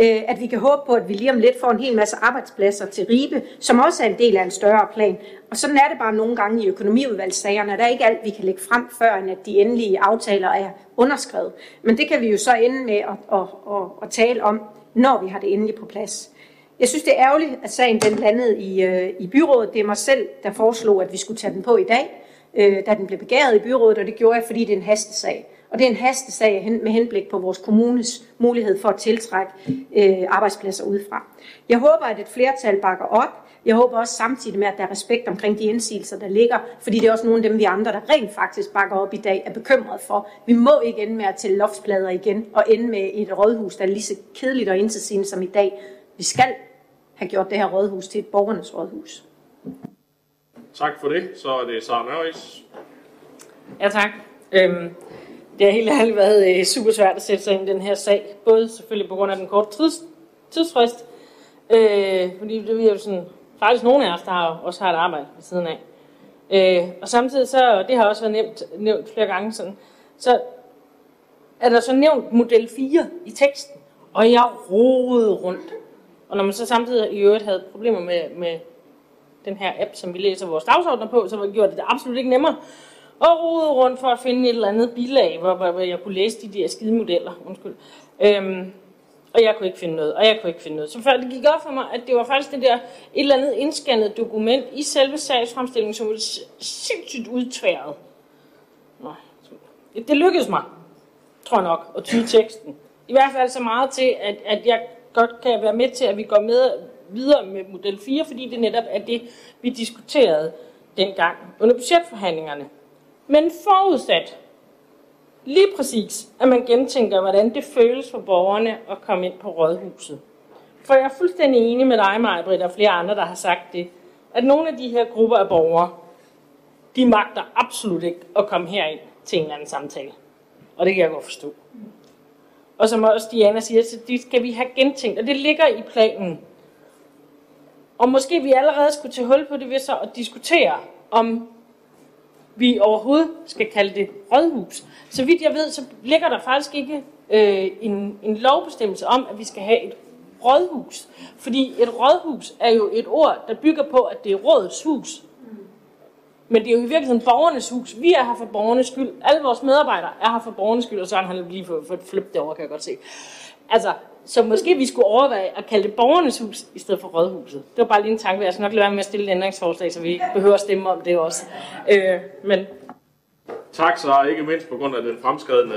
Øh, at vi kan håbe på, at vi lige om lidt får en hel masse arbejdspladser til Ribe, som også er en del af en større plan. Og sådan er det bare nogle gange i økonomiudvalgssagerne. Der er ikke alt, vi kan lægge frem, før end at de endelige aftaler er underskrevet. Men det kan vi jo så ende med at, at, at, at tale om, når vi har det endeligt på plads. Jeg synes, det er ærgerligt, at sagen den landede i, øh, i byrådet. Det er mig selv, der foreslog, at vi skulle tage den på i dag, øh, da den blev begæret i byrådet, og det gjorde jeg, fordi det er en hastesag. Og det er en hastesag med henblik på vores kommunes mulighed for at tiltrække øh, arbejdspladser udefra. Jeg håber, at et flertal bakker op. Jeg håber også samtidig med, at der er respekt omkring de indsigelser, der ligger, fordi det er også nogle af dem, vi andre, der rent faktisk bakker op i dag, er bekymret for. Vi må ikke ende med at tælle loftsplader igen, og ende med et rådhus, der er lige så kedeligt og intetsigende som i dag. Vi skal have gjort det her rådhus til et borgernes rådhus. Tak for det. Så er det Sara Nørris. Ja, tak. Øhm, det har helt ærligt været øh, super svært at sætte sig ind i den her sag. Både selvfølgelig på grund af den korte tids, tidsfrist, øh, fordi det er jo sådan, faktisk nogle af os, der har, også har et arbejde ved siden af. Øh, og samtidig så, det har også været nævnt, nævnt flere gange sådan, så er der så nævnt model 4 i teksten, og jeg rodede rundt. Og når man så samtidig i øvrigt havde problemer med, med den her app, som vi læser vores dagsordner på, så gjorde det det absolut ikke nemmere og rode rundt for at finde et eller andet bilag, hvor, hvor, hvor jeg kunne læse de der skide modeller. Undskyld. Øhm, og jeg kunne ikke finde noget, og jeg kunne ikke finde noget. Så før det gik op for mig, at det var faktisk det der et eller andet indscannet dokument i selve sagsfremstillingen, som var sindssygt udtværet. Nå, det lykkedes mig, tror jeg nok, at tyde teksten. I hvert fald så meget til, at, at jeg godt kan være med til, at vi går med videre med model 4, fordi det netop er det, vi diskuterede dengang under budgetforhandlingerne. Men forudsat lige præcis, at man gentænker, hvordan det føles for borgerne at komme ind på rådhuset. For jeg er fuldstændig enig med dig, Majbrit, og flere andre, der har sagt det, at nogle af de her grupper af borgere, de magter absolut ikke at komme herind. til en eller anden samtale. Og det kan jeg godt forstå. Og som også Diana siger, så det skal vi have gentænkt, og det ligger i planen. Og måske vi allerede skulle tage hul på det ved så at diskutere, om vi overhovedet skal kalde det rådhus. Så vidt jeg ved, så ligger der faktisk ikke øh, en, en lovbestemmelse om, at vi skal have et rådhus. Fordi et rådhus er jo et ord, der bygger på, at det er rådets hus. Men det er jo i virkeligheden borgernes hus. Vi er her for borgernes skyld. Alle vores medarbejdere er her for borgernes skyld, og så har han lige fået, fået flyttet det over, kan jeg godt se. Altså, så måske vi skulle overveje at kalde det borgernes hus, i stedet for rådhuset. Det var bare lige en tanke, jeg skal nok lade være med at stille et ændringsforslag, så vi ikke behøver at stemme om det også. Øh, men Tak så ikke mindst på grund af den fremskredne,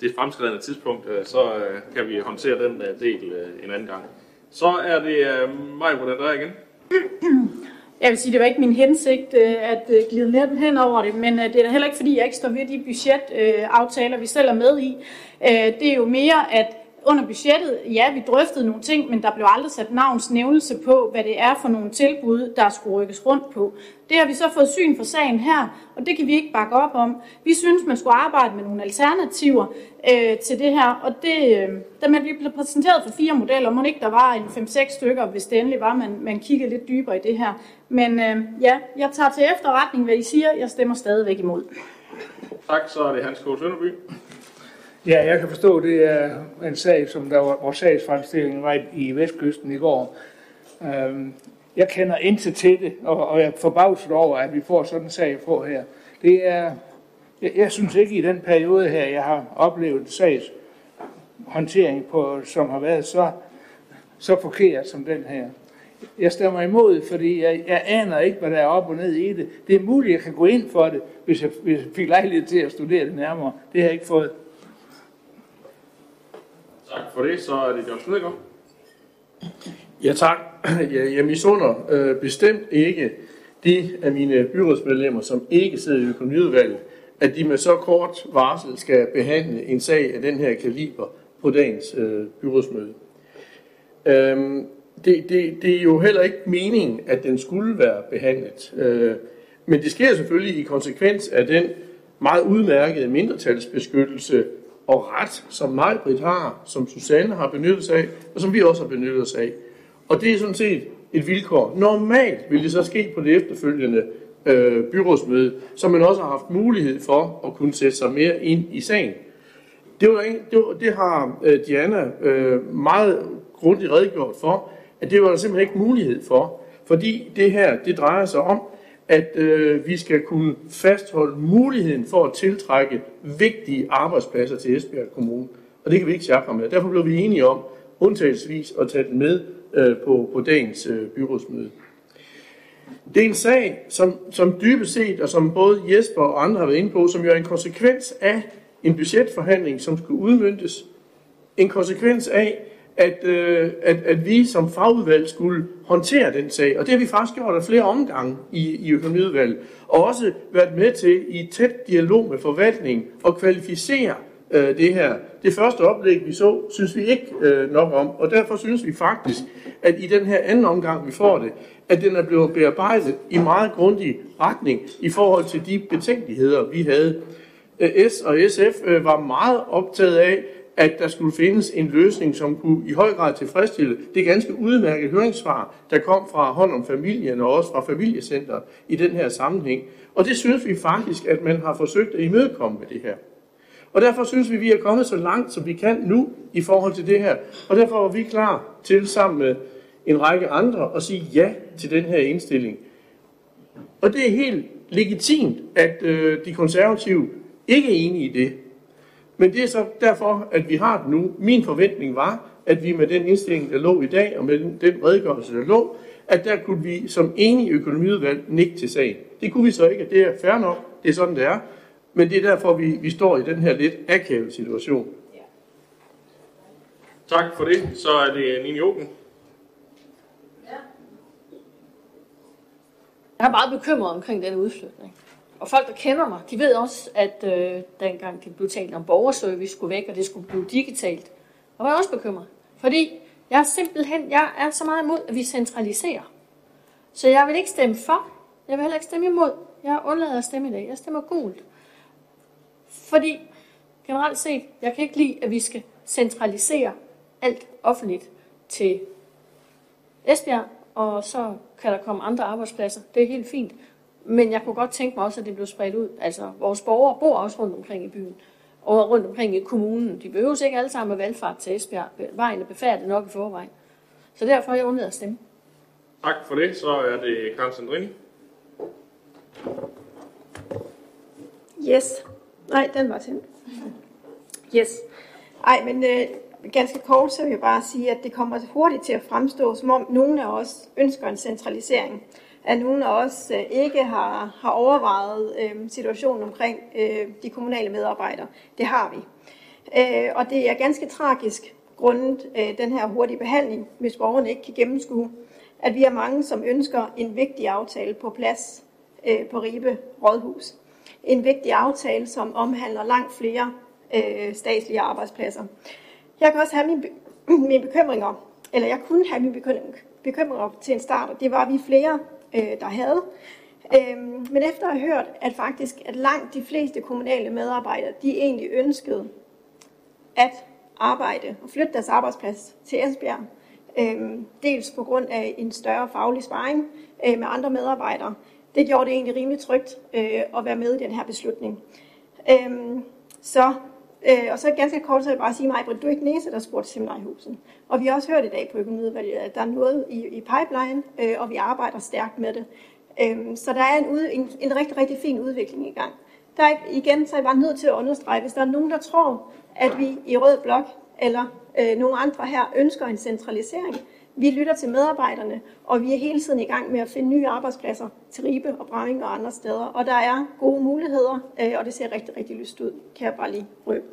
det fremskredne tidspunkt, øh, så øh, kan vi håndtere den øh, del en anden gang. Så er det mig, hvordan der er igen. Jeg vil sige, det var ikke min hensigt øh, at øh, glide lidt hen over det, men øh, det er da heller ikke, fordi jeg ikke står ved de budgetaftaler, vi selv er med i. Det er jo mere, at under budgettet, ja, vi drøftede nogle ting, men der blev aldrig sat navnsnævnelse på, hvad det er for nogle tilbud, der skulle rykkes rundt på. Det har vi så fået syn for sagen her, og det kan vi ikke bakke op om. Vi synes, man skulle arbejde med nogle alternativer øh, til det her, og det, øh, da man blev præsenteret for fire modeller, må ikke der var en 5-6 stykker, hvis det endelig var, man, man kiggede lidt dybere i det her. Men øh, ja, jeg tager til efterretning, hvad I siger. Jeg stemmer stadigvæk imod. Tak, så er det Hans K. Sønderby. Ja, jeg kan forstå, det er en sag, som der var, vores sagsfremstillingen var i Vestkysten i går. Øhm, jeg kender intet til det, og, og jeg er forbavset over, at vi får sådan en sag på her. Det er, jeg, jeg synes ikke i den periode her, jeg har oplevet sags håndtering på, som har været så, så forkert som den her. Jeg stemmer imod, fordi jeg, jeg aner ikke, hvad der er op og ned i det. Det er muligt, at jeg kan gå ind for det, hvis jeg, hvis jeg fik lejlighed til at studere det nærmere. Det har jeg ikke fået. Tak for det. Så er det John Snedegaard. Ja, tak. Jeg, jeg misunder øh, bestemt ikke de af mine byrådsmedlemmer, som ikke sidder i økonomiudvalget, at de med så kort varsel skal behandle en sag af den her kaliber på dagens øh, byrådsmøde. Øhm, det, det, det er jo heller ikke meningen, at den skulle være behandlet. Øh, men det sker selvfølgelig i konsekvens af den meget udmærkede mindretalsbeskyttelse, og ret, som Majbrit har, som Susanne har benyttet sig af, og som vi også har benyttet os af. Og det er sådan set et vilkår. Normalt vil det så ske på det efterfølgende øh, byrådsmøde, så man også har haft mulighed for at kunne sætte sig mere ind i sagen. Det, var, det, var, det har øh, Diana øh, meget grundigt redegjort for, at det var der simpelthen ikke mulighed for, fordi det her, det drejer sig om, at øh, vi skal kunne fastholde muligheden for at tiltrække vigtige arbejdspladser til Esbjerg Kommune. Og det kan vi ikke sjakre med. Derfor blev vi enige om undtagelsesvis at tage det med øh, på, på dagens øh, byrådsmøde. Det er en sag, som, som dybest set, og som både Jesper og andre har været inde på, som jo er en konsekvens af en budgetforhandling, som skulle udmyndtes. En konsekvens af, at, øh, at, at vi som fagudvalg skulle håndtere den sag. Og det har vi faktisk gjort af flere omgange i, i økonomiudvalget. Og også været med til i tæt dialog med forvaltningen at kvalificere øh, det her. Det første oplæg, vi så, synes vi ikke øh, nok om. Og derfor synes vi faktisk, at i den her anden omgang, vi får det, at den er blevet bearbejdet i meget grundig retning i forhold til de betænkeligheder, vi havde. Øh, S og SF øh, var meget optaget af, at der skulle findes en løsning, som kunne i høj grad tilfredsstille det ganske udmærkede høringssvar, der kom fra hånd om familien og også fra familiecenter i den her sammenhæng. Og det synes vi faktisk, at man har forsøgt at imødekomme med det her. Og derfor synes vi, at vi er kommet så langt, som vi kan nu i forhold til det her. Og derfor er vi klar til sammen med en række andre at sige ja til den her indstilling. Og det er helt legitimt, at øh, de konservative ikke er enige i det. Men det er så derfor, at vi har det nu. Min forventning var, at vi med den indstilling, der lå i dag, og med den, den redegørelse, der lå, at der kunne vi som enige økonomiudvalg nikke til sagen. Det kunne vi så ikke, det er fair nok, det er sådan, det er. Men det er derfor, vi, vi står i den her lidt akavet situation. Tak for det. Så er det Nini Åben. Jeg er meget bekymret omkring den udflytning. Og folk, der kender mig, de ved også, at øh, dengang det blev talt om borgerservice skulle væk, og det skulle blive digitalt, og var jeg også bekymret. Fordi jeg er simpelthen, jeg er så meget imod, at vi centraliserer. Så jeg vil ikke stemme for, jeg vil heller ikke stemme imod. Jeg undlader at stemme i dag. Jeg stemmer gult. Fordi generelt set, jeg kan ikke lide, at vi skal centralisere alt offentligt til Esbjerg, og så kan der komme andre arbejdspladser. Det er helt fint. Men jeg kunne godt tænke mig også, at det blev spredt ud. Altså, vores borgere bor også rundt omkring i byen og rundt omkring i kommunen. De behøver ikke alle sammen med valgfart til Esbjerg. Vejen er befærdet nok i forvejen. Så derfor er jeg undladet at stemme. Tak for det. Så er det Karen Sandrini. Yes. Nej, den var tændt. Yes. Ej, men øh, ganske kort, så vil jeg bare sige, at det kommer hurtigt til at fremstå, som om nogen af os ønsker en centralisering. At nogen af os øh, ikke har, har overvejet øh, situationen omkring øh, de kommunale medarbejdere. Det har vi. Øh, og det er ganske tragisk, grundet øh, den her hurtige behandling, hvis borgerne ikke kan gennemskue, at vi er mange, som ønsker en vigtig aftale på plads øh, på Ribe Rådhus. En vigtig aftale, som omhandler langt flere øh, statslige arbejdspladser. Jeg kan også have mine, mine bekymringer, eller jeg kunne have mine bekymringer til en start, og det var vi flere, øh, der havde. Øhm, men efter at have hørt, at faktisk at langt de fleste kommunale medarbejdere, de egentlig ønskede at arbejde og flytte deres arbejdsplads til Esbjerg, øhm, dels på grund af en større faglig sparring øh, med andre medarbejdere. Det gjorde det egentlig rimelig trygt øh, at være med i den her beslutning. Øhm, så Øh, og så ganske kort, så vil jeg bare sige mig, at du er ikke næse, der spurgte seminariehusen. Og vi har også hørt i dag på økonomiudvalget, at der er noget i, i pipeline, øh, og vi arbejder stærkt med det. Øh, så der er en, ud, en, en rigtig, rigtig fin udvikling i gang. Der er, igen, så er jeg bare nødt til at understrege, hvis der er nogen, der tror, at vi i Rød Blok eller øh, nogle andre her ønsker en centralisering, vi lytter til medarbejderne, og vi er hele tiden i gang med at finde nye arbejdspladser til Ribe og Bramming og andre steder. Og der er gode muligheder, øh, og det ser rigtig, rigtig lyst ud, kan jeg bare lige røbe.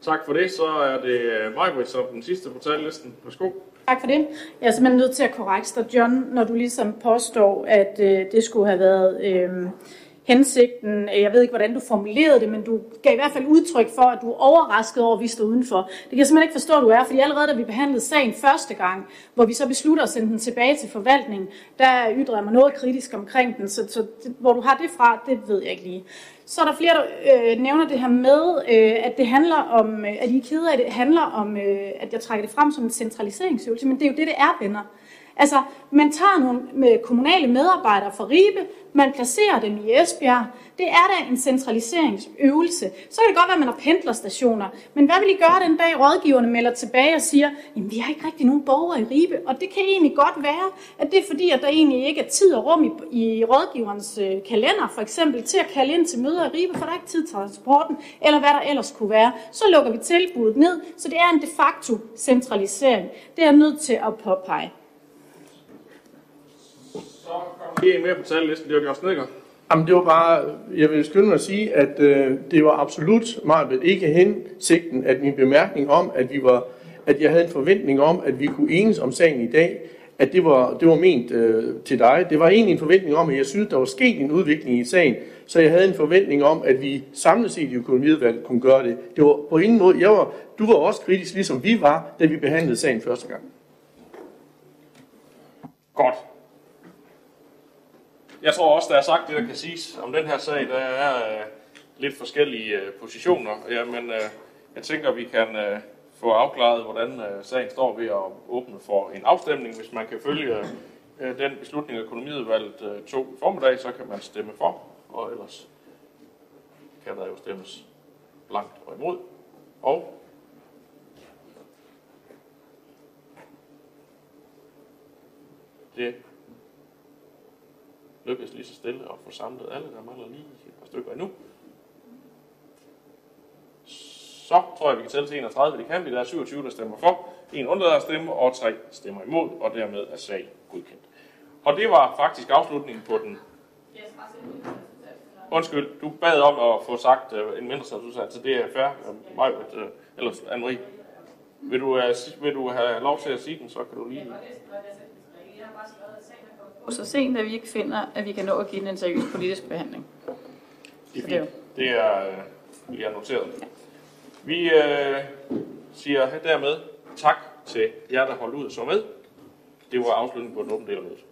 Tak for det. Så er det øh, Majbrit som den sidste på tallisten. Værsgo. Tak for det. Jeg er simpelthen nødt til at korrekte dig, John, når du ligesom påstår, at øh, det skulle have været... Øh, hensigten. Jeg ved ikke, hvordan du formulerede det, men du gav i hvert fald udtryk for, at du er overrasket over, at vi står udenfor. Det kan jeg simpelthen ikke forstå, at du er, fordi allerede da vi behandlede sagen første gang, hvor vi så beslutter at sende den tilbage til forvaltningen, der ytrede jeg mig noget kritisk omkring den, så, så hvor du har det fra, det ved jeg ikke lige. Så er der flere, der øh, nævner det her med, øh, at det handler om, øh, at I er kede af, at det handler om, øh, at jeg trækker det frem som en centraliseringsøvelse, men det er jo det, det er, venner. Altså, man tager nogle med kommunale medarbejdere fra Ribe, man placerer dem i Esbjerg. Det er da en centraliseringsøvelse. Så kan det godt være, at man har pendlerstationer. Men hvad vil I gøre den dag, rådgiverne melder tilbage og siger, jamen vi har ikke rigtig nogen borgere i Ribe. Og det kan egentlig godt være, at det er fordi, at der egentlig ikke er tid og rum i, i rådgiverens øh, kalender, for eksempel til at kalde ind til møder i Ribe, for der er ikke tid til transporten, eller hvad der ellers kunne være. Så lukker vi tilbuddet ned, så det er en de facto centralisering. Det er jeg nødt til at påpege. Det er med på tallisten, det var Bjørn Snedgaard. Jamen, det var bare, jeg vil skynde mig at sige, at øh, det var absolut meget ikke hensigten, at min bemærkning om, at vi var, at jeg havde en forventning om, at vi kunne enes om sagen i dag, at det var, det var ment øh, til dig. Det var egentlig en forventning om, at jeg synes, der var sket en udvikling i sagen, så jeg havde en forventning om, at vi samlet set i økonomiudvalget kunne gøre det. Det var på ingen måde, jeg var, du var også kritisk, ligesom vi var, da vi behandlede sagen første gang. Godt. Jeg tror også, der er sagt det, der kan siges om den her sag. Der er øh, lidt forskellige øh, positioner. Jamen, øh, jeg tænker, vi kan øh, få afklaret, hvordan øh, sagen står ved at åbne for en afstemning. Hvis man kan følge øh, øh, den beslutning, økonomiudvalget øh, tog i formiddag, så kan man stemme for, og ellers kan der jo stemmes blankt og imod. Og det lykkes lige så stille at få samlet alle. Der mangler lige et par stykker endnu. Så tror jeg, vi kan tælle til 31. Det kan vi. Der er 27, der stemmer for. En undlader at stemme, og tre stemmer imod, og dermed er sagen godkendt. Og det var faktisk afslutningen på den. Undskyld, du bad om at få sagt uh, en mindre så det er fair. Uh, mig, uh, eller Anne-Marie. Vil du, uh, vil du have lov til at sige den, så kan du lige så sent, at vi ikke finder, at vi kan nå at give den en seriøs politisk behandling. Det er fint. Det er, øh, vi er noteret. Vi øh, siger dermed tak til jer, der holdt ud og så med. Det var afslutningen på den åbne del af mødet.